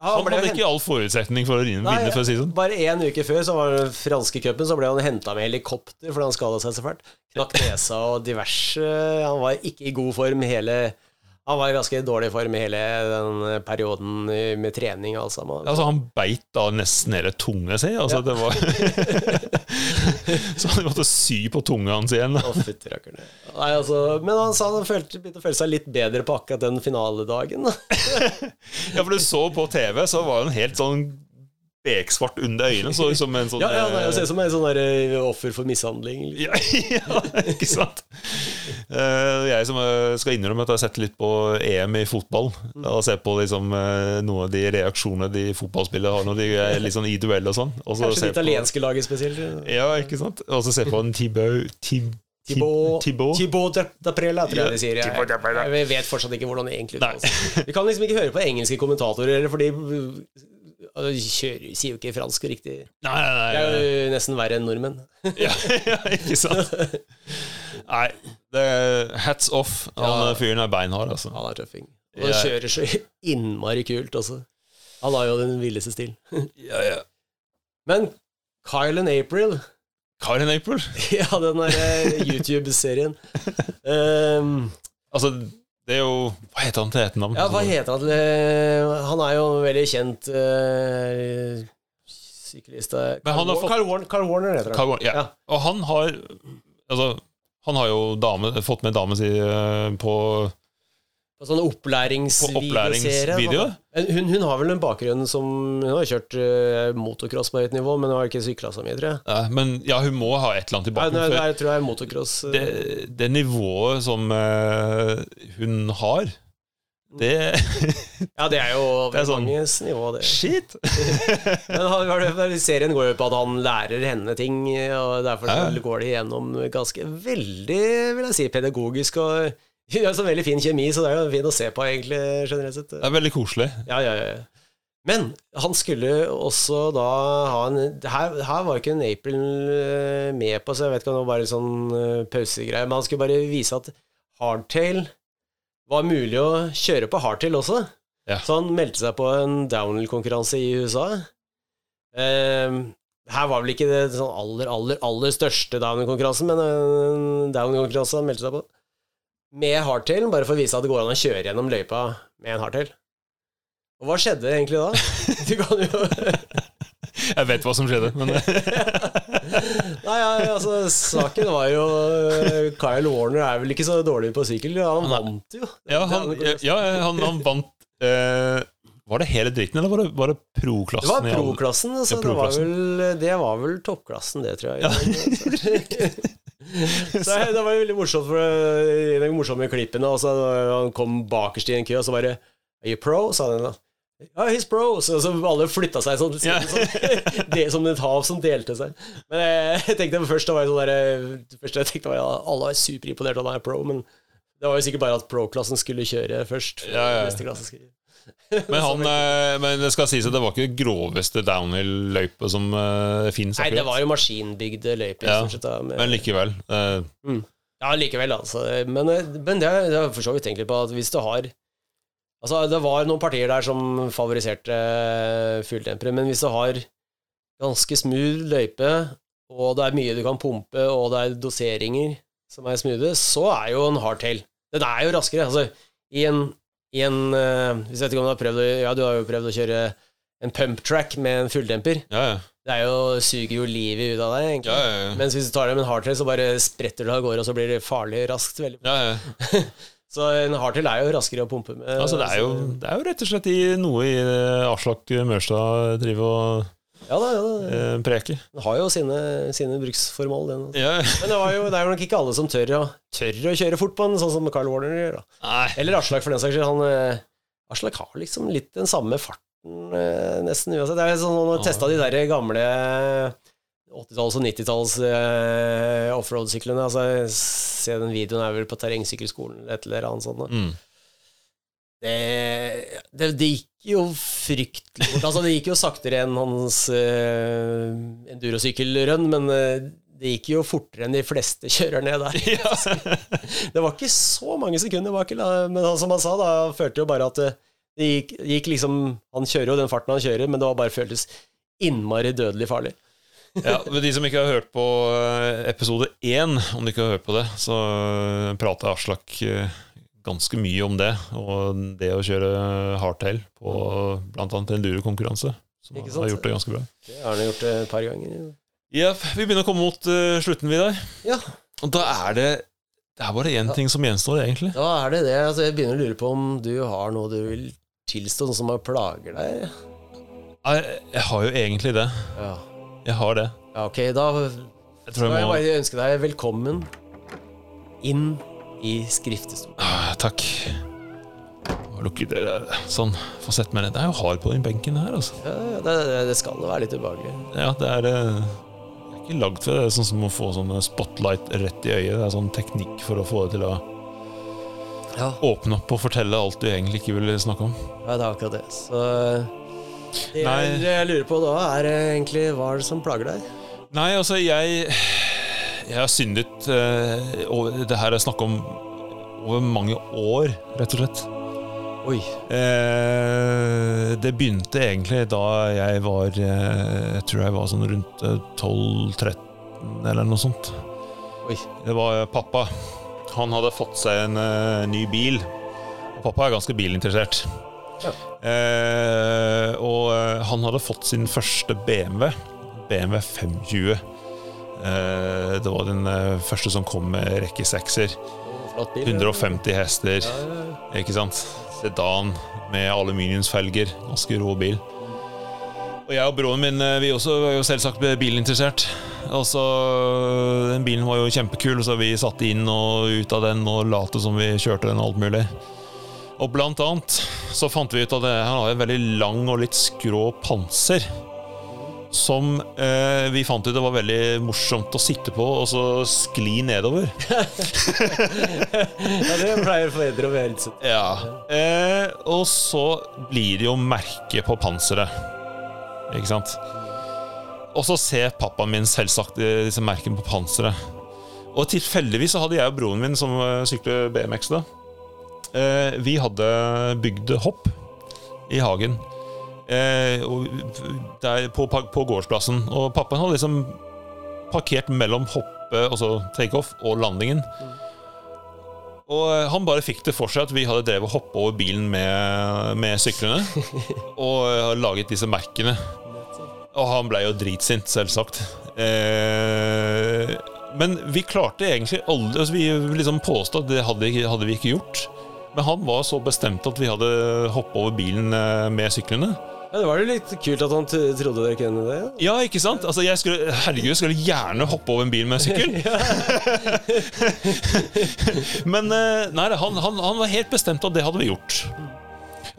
han ble hadde ikke all forutsetning for å vinne, Nei, for å si sånn. Bare en uke før så var det franske cupen, så ble han henta med helikopter fordi han skada seg så fælt. Knakk nesa og diverse. Han var ikke i god form hele Han var i ganske dårlig form i hele den perioden med trening og alt sammen. Altså, han beit da nesten hele tunga si. Altså, Ja. det var Så han måtte sy på tunga hans igjen. Å. Nei, altså, men han sa han følte, begynte å føle seg litt bedre på akkurat den finaledagen. Da. Ja, for du så på TV, så var han helt sånn beksvart under øynene. Så som en sånn Ja, ja, eh, ser ut som en sånn der, eh, offer for mishandling. liksom. ja, ja, ikke sant? Eh, jeg som eh, skal innrømme at jeg har sett litt på EM i fotball. Og ser på liksom, noen av de reaksjonene de fotballspillere har når de er litt sånn i duell og sånn. Også Kanskje det italienske laget spesielt. Ja, ikke sant? Og så ser på en Thib- Thibaut Thibaut. Thibaut Daprella, tror jeg de sier. Jeg, jeg vet fortsatt ikke hvordan det egentlig uttales. Vi kan liksom ikke høre på engelske kommentatorer, Fordi for de kjører, sier jo ikke fransk riktig. Nei, nei, nei. Det er jo nesten verre enn nordmenn. ja, ja, ikke sant? Nei, det er hats off. Han Ja. fyren er beinhard, altså. Han er tøffing. Og han kjører så innmari kult også. Han har jo den villeste stil. Ja, ja. Men Kyle and April Kyle and April? Ja, den der eh, YouTube-serien. Um, Altså, det er jo Hva heter han til etternavn? ja, hva heter han? til Han er jo veldig kjent uh, syklist eh, Men han har Carl, fått- Carl, Warner, Carl Warner heter han. Carl Warner, ja. Ja. Og han har Altså, han har jo dame, fått med dama si eh, på, På sånn opplæringsvideoserie. opplæringsvideo. Hun, hun har vel en bakgrunn som Hun har kjørt uh, motocross på høyt nivå, men hun har ikke sykla så mye, tror jeg. Ja, men ja, hun må ha et eller annet i Nei, nei, for er- tror jeg er motocross. Uh... det, det nivået som uh, hun har, det Ja, det er jo Det er sånn- manges nivå, det. Shit! Men serien går jo på at han lærer henne ting, og derfor Ja. går det gjennom ganske veldig, vil jeg si, pedagogisk og Hun har så veldig fin kjemi, så det er jo fint å se på, egentlig, generelt sett. Det er veldig koselig. Ja, ja, ja. Men han skulle også da ha en Her, her var ikke en April eh, med på, så jeg vet ikke om det var bare sånn eh, pausegreie, men han skulle bare vise at hardtail var mulig å kjøre på hardtail også. Ja. Så han meldte seg på en downhill-konkurranse i USA. Eh, her var vel ikke det sånn aller, aller, aller største downhill-konkurransen, men en downhill-konkurranse han meldte seg på. Med hardtail, bare for å vise at det går an å kjøre gjennom løypa med en hardtail. Og hva skjedde egentlig da? Du kan jo Jeg vet hva som skjedde, men Nei, ja, altså, saken var jo eh, Kyle Warner er vel ikke så dårlig på sykkel. Han vant jo. Ja, han, ja, han, han vant uh, Var det hele dritten, eller var det, var det Det pro-klassen? var pro-klassen. Altså, Ja, det, var pro-klassen. vel, det var vel toppklassen, det, tror jeg. så det var jo veldig morsomt, for i den morsomme klippene. Og så han kom bakerst i en kø, og så bare Are you pro? sa han da. Ja, he's pro. Så, så alle flytta seg sånn. Ja. sånn det som et hav som delte seg. Men jeg, jeg tenkte først det var sånn der, det jeg tenkte var ja, alle var superimponert at han er pro, men det var jo sikkert bare at pro-klassen skulle kjøre først. før Ja, ja. neste klasse skulle Men, han, eh, men det skal sies at det var ikke det groveste downhill-løypet som uh, fins. Nei, det var jo maskinbygde løyper. Ja, sett, da, med- Men likevel. eh, Ja, likevel, altså. Men, men det det har for så vidt tenkt litt på, at hvis du har Altså, det var noen partier der som favoriserte fulltempere, men hvis du har ganske smooth løype, og det er mye du kan pumpe, og det er doseringer som er smoothe, så er jo en hardtail Den er jo raskere. Altså, i en, i en uh, Hvis jeg vet ikke om du har prøvd å Ja, du har jo prøvd å kjøre en pump track med en fulldemper. ja, ja. Det er jo, suger jo livet ut av deg, egentlig. Ja, ja. Mens hvis du tar det med en hardtrail, så bare spretter du av gårde, og så blir det farlig raskt. Veldig. ja, ja. Så en hardtrail er jo raskere å pumpe med. Altså, det, er jo, det er jo rett og slett i noe i det Aslak Mørstad driver og Ja da, ja da. eh, preker. Den har jo sine, sine bruksformål, den. altså. Ja. Men det, var jo, det er jo nok ikke alle som tør å, tør å kjøre fort på den, sånn som Carl Warner gjør. da. Nei. Eller Aslak, for den saks skyld. Eh, Aslak har liksom litt den samme farten eh, nesten uansett. Det er sånn Han har testa de der gamle 80-talls- og 90-talls eh, offroad-syklene. Altså, se den videoen er vel på terrengsykkelskolen eller et eller annet sånt. da. Mm. Det, det, det gikk jo fryktelig fort. Altså, det gikk jo saktere enn hans uh, endurosykkelrønn, men uh, det gikk jo fortere enn de fleste kjører ned der. Ja. Det var ikke så mange sekunder bak, men som han sa, da følte jo bare at det, det gikk, gikk liksom Han kjører jo den farten han kjører, men det var bare føltes innmari dødelig farlig. ja, men De som ikke har hørt på eh, episode én, om de ikke har hørt på det, så eh, prater Aslak eh, ganske mye om det. Og det å kjøre hardtail på bl.a. enduro-konkurranse. Som Ikke sant? har gjort det ganske bra. Det har han gjort et par ganger. Ja, vi begynner å komme mot uh, slutten, Vidar. Ja, Og da er det Det er bare én ting som gjenstår, egentlig. da er det det. Altså, jeg begynner å lure på om du har noe du vil tilstå, noe som plager deg. Jeg, jeg har jo egentlig det. Ja, Jeg har det. ja ok, da Jeg tror skal jeg jeg bare ønske deg velkommen inn i skriftestolen. ah, Takk. Må Lukke det sånn. Få sett meg ned. Det er jo hard på den benken her, altså. Ja, ja, det, det- det skal være litt ubehagelig. Ja, det er det Jeg er ikke lagd for det. Det er sånn som å få sånn spotlight rett i øyet. Det er sånn teknikk for å få det til å Ja, åpne opp og fortelle alt du egentlig ikke vil snakke om. ja det er akkurat det. Så det jeg, jeg lurer på da, er egentlig hva er det som plager deg? Nei, altså, jeg Jeg har syndet eh, og Det her er snakk om over mange år, rett og slett. Oi. Eh, det begynte egentlig da jeg var eh, Jeg tror jeg var sånn rundt eh, 12-13 eller noe sånt. Oi. Det var pappa. Han hadde fått seg en ny bil. Og pappa er ganske bilinteressert. Ja. Eh, og han hadde fått sin første BMW. BMW 520. Eh, det var den eh, første som kom med rekke sekser. 150 hester. Ikke sant? Sedan med aluminiumsfelger. Ganske rå bil. Og jeg og broren min eh, vi også var jo selvsagt bilinteressert. Og Den bilen var jo kjempekul, så vi satte inn og ut av den og lot som vi kjørte den alt mulig. Og blant annet så fant vi ut at han har en veldig lang og litt skrå panser. Som eh, vi fant ut det var veldig morsomt å sitte på og så skli nedover. ja, det pleier foreldre å verdsette. Ja. Eh, og så blir det jo merke på panseret. Ikke sant? Og så ser pappaen min selvsagt eh, disse merkene på panseret. Og tilfeldigvis så hadde jeg og broren min, som eh, sykler BMX, da eh, Vi hadde bygd hopp i hagen. Eh, og der, på, på gårdsplassen. Og pappaen hadde liksom parkert mellom hoppet, altså takeoff, og landingen. Og eh, han bare fikk det for seg at vi hadde drevet og hoppa over bilen med, med syklene. og eh, laget disse merkene. Og han blei jo dritsint, selvsagt. Eh, men vi klarte egentlig aldri altså Vi liksom påstod at det hadde, hadde vi ikke gjort. Men han var så bestemt at vi hadde hoppa over bilen eh, med syklene. Ja, det var jo litt kult at han trodde dere kunne det. Ja. Ikke sant? Altså, jeg skulle, herregud, jeg skulle gjerne hoppe over en bil med sykkel. Men eh, nei, han, han, han var helt bestemt at det hadde vi gjort.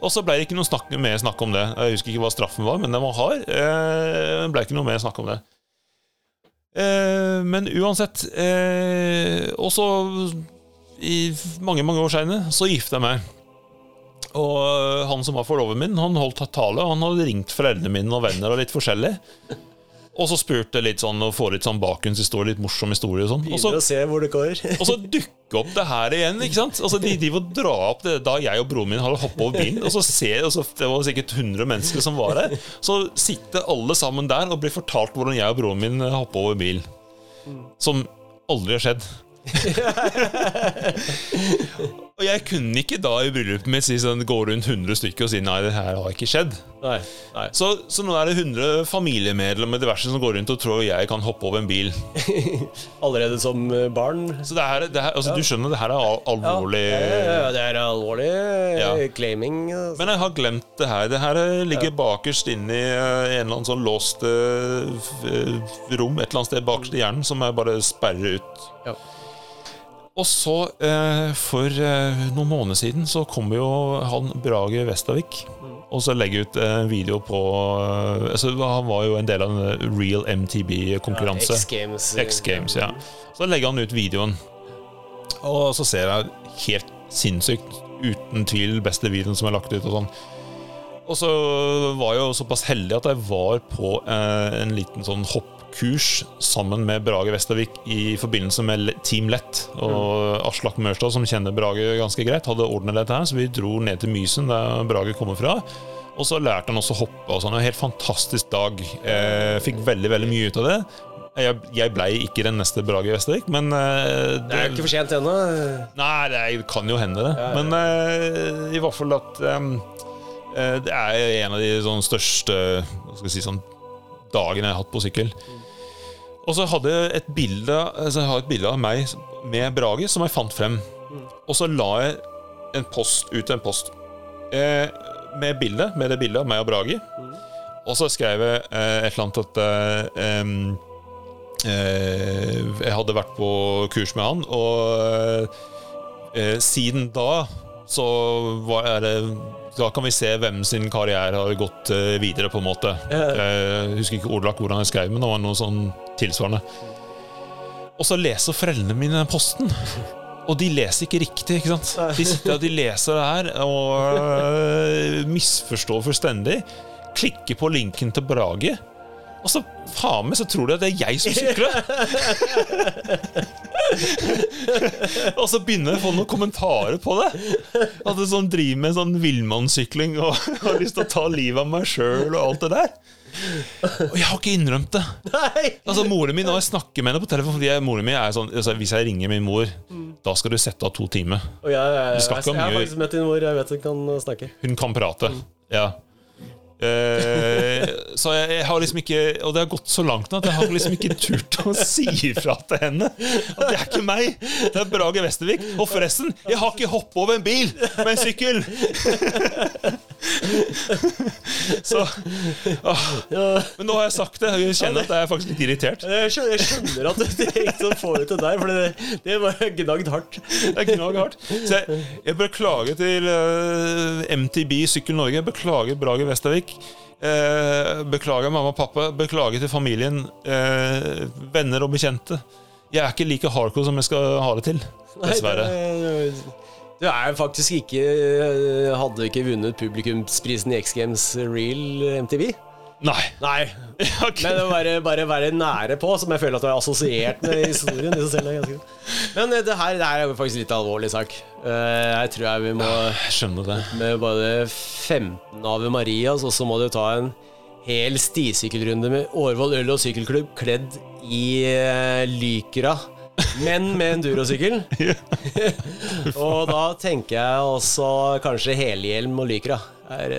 Og så ble det ikke noe snakk, mer snakk om det. Jeg husker ikke hva straffen var, men den var hard. Eh, ble ikke noe mer snakk om det. Eh, men uansett eh, Og så, i mange, mange år seinere, så gifta jeg meg. Og øh, han som var forloveren min, han holdt tale. og Han hadde ringt foreldrene mine og venner og litt forskjellig. Og så spurte litt sånn og få litt sånn bakgrunnshistorie, litt morsom historie og sånn. Og så, Begynner å se hvor det går. og så dukker opp det her igjen, ikke sant? Altså De driver og drar opp det da jeg og broren min hadde hoppa over bilen. Og så ser og så, Det var sikkert 100 mennesker som var der. Så sitter alle sammen der og blir fortalt hvordan jeg og broren min hoppa over bilen. Som aldri har skjedd. Og jeg kunne ikke da i bryllupet mitt si sånn, gå rundt 100 stykker og si nei, det her har ikke skjedd. Nei, nei. Så, så nå er det 100 familiemedlemmer diverse som går rundt og tror jeg kan hoppe over en bil. Allerede som eh, barn. Så det her, det her, altså, du skjønner, det her er al alvorlig. Ja, ja, ja, det er alvorlig eh, Ja. claiming. altså. Men jeg har glemt det her. Det her ligger bakerst inne i eh, en eller annen sånn låst uh, eh, rom et eller annet sted bakerst i hjernen, som jeg bare sperrer ut. Ja. Og så, eh, for eh, noen måneder siden, så kom jo han Brage Vestavik og så legge ut en video på eh, altså, Han var jo en del av en Real MTB-konkurranse. X Games. X Games, ja. Så legger han ut videoen, og så ser jeg helt sinnssykt, uten tvil, beste videoen som er lagt ut. Og sånn Og så var jeg jo såpass heldig at jeg var på en liten sånn hoppkurs sammen med Brage Vestavik i forbindelse med Team Lett. Og Aslak Mørstad, som kjenner Brage ganske greit, hadde ordnet dette her, så vi dro ned til Mysen, der Brage kommer fra. Og så lærte han også å hoppe. og sånn, En helt fantastisk dag. Jeg fikk veldig veldig mye ut av det. Jeg, jeg blei ikke den neste Brage Vestavik, men eh, Det er ikke for sent ennå. Nei, det kan jo hende, det. Ja, ja. Men eh, i hvert fall at um, eh, Det er en av de sånn største hva skal jeg si, sånn, dagene jeg har hatt på sykkel. Og så hadde jeg et bilde altså jeg har et bilde av meg med Brage som jeg fant frem. Og så la jeg en post ut en post eh, med bildet, med det bildet av meg og Brage. Og så skrev jeg eh, et eller annet at eh, eh, Jeg hadde vært på kurs med han, og eh, siden da så var det Da kan vi se hvem sin karriere har gått eh, videre, på en måte. Jeg husker ikke ordlagt hvordan jeg skrev, men det var noe sånn tilsvarende. Og så leser foreldrene mine posten. Og de leser ikke riktig. ikke sant? De sitter og de leser det her og øh, misforstår fullstendig. Klikker på linken til Brage. Og så faen meg så tror de at det er jeg som sykler! og så begynner jeg å få noen kommentarer på det. At det sånn driver med sånn villmannssykling og har lyst til å ta livet av meg sjøl og alt det der. Og jeg har ikke innrømt det. Nei! Altså Moren min, når jeg snakker med henne på telefon Fordi jeg, moren min er sånn altså, Hvis jeg ringer min mor, da skal du sette av to timer. Jeg, ja, Du skal jeg, ha jeg har faktisk møtt din mor. Jeg vet hun kan snakke. Hun kan prate. Ja. Eh, så jeg, jeg har liksom ikke Og det har gått så langt nå at jeg har liksom ikke turt å si ifra til henne at det er ikke meg. Det er Brage Vestervik. Og forresten, jeg har ikke hoppet over en bil med en sykkel! så åh. Men nå har jeg sagt det, jeg kjenner at jeg er faktisk litt irritert. Jeg skjønner, jeg skjønner at det er ikke sånn får det til deg, for det, det var gnagd hardt. Det er gnagd hardt. Så jeg, jeg beklager til uh, MTB Sykkel Norge. Beklager Brage Eh, beklager mamma og pappa. Beklager til familien. eh, venner og bekjente. Jeg er ikke like hardcore som jeg skal ha det til. Dessverre. Nei, Du er faktisk ikke eh, Hadde ikke vunnet publikumsprisen i X Games Real MTV. Nei. Nei, Okay. men det bare, bare være nære på, som jeg føler at du er assosiert med historien. er. Men eh, det her det her er faktisk litt alvorlig sak. Eh, Jeg tror jeg vi må Skjønne det. med bare 15 Ave Marias, og så må du ta en hel stisykkelrunde med Årvoll øl og sykkelklubb kledd i eh, Lycra. Men med endurosykkel. og da tenker jeg også kanskje helhjelm og lykra. Er,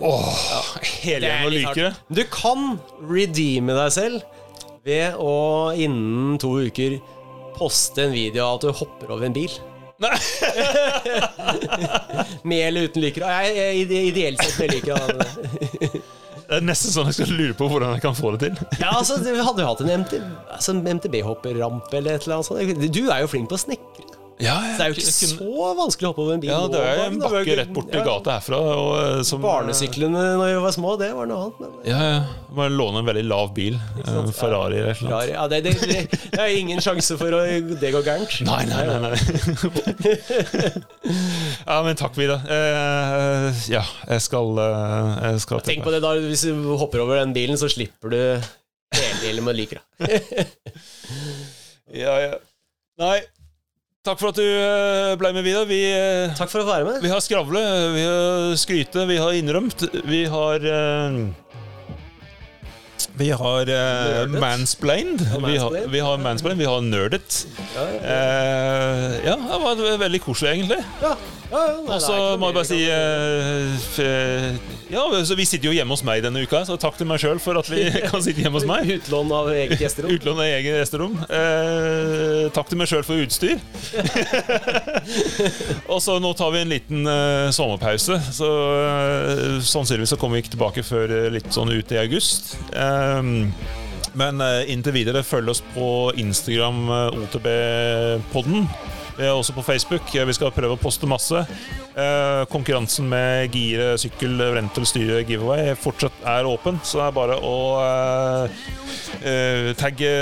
oh, ja. Helhjelm og hardt. Du kan redeeme deg selv ved å innen to uker poste en video av at du hopper over en bil. Nei. Med eller uten lykra? Jeg, jeg, ideelt sett med Lycra. Det er nesten sånn jeg skal lure på hvordan jeg kan få det til. Ja, altså, du hadde jo hatt en MT, altså, MTB-hopperrampe eller et eller annet sånt. Du er jo flink på å snekre. Ja, Så det er jo ikke så vanskelig å hoppe over en bil. Ja, det er en bakke da. rett borti ja, gata herfra. Og, eh, som, Barnesyklene når vi var små, det var noe annet. Men Ja, ja. Må låne en veldig lav bil. En Ferrari eller noe. Ja, det, det, det, det er ingen sjanse for å det går gærent. Nei, nei, nei. nei. ja, men takk, Vida. Uh, ja, jeg skal, uh, jeg skal Tenk på det da, hvis du hopper over den bilen, så slipper du hele bilen med Lycra. Ja, ja. Nei, takk for at du eh, ble med, Vidar. Vi, eh, Takk for å være med. vi har skravle, vi har skryte, vi har innrømt. Vi har eh, Vi har uh, mansplained. Ja, Vi har, vi har mansplained, vi har nerdet. Ja, ja. Eh, ja, det var veldig koselig, egentlig. ja, ja, ja, Og så må jeg bare si eh, Ja, så Vi sitter jo hjemme hos meg denne uka, så takk til meg sjøl for at vi kan sitte hjemme hos meg. Utlån av eget gjesterom. Utlån av egen gjesterom. Eh, takk til meg sjøl for utstyr. og så nå tar vi en liten sommerpause. Så Sannsynligvis så kommer vi ikke tilbake før litt sånn ut i august. Um, men eh, inntil videre, følg oss på Instagram, eh, OTB-podden. Vi er også på Facebook. Vi skal prøve å poste masse. Eh, konkurransen med gire, sykkel, rental, styre, giveaway fortsatt er åpen, så det er bare å eh, tagge,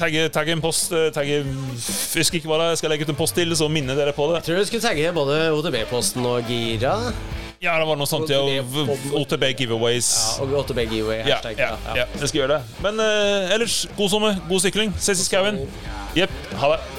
tagge, tagge en post. Tagge, husker ikke hva det er, skal legge ut en post til, så minner dere på det. Jeg tror du skulle tagge både OTB-posten og Gira. Ja, det var noe sånt. Ja, OTB giveaways. Ja, og OTB Giveaway. Ja, Hashtag. ja, ja, jeg skal gjøre det. Men uh, ellers, god sommer, god sykling. Ses i skauen. Jepp. Ha det.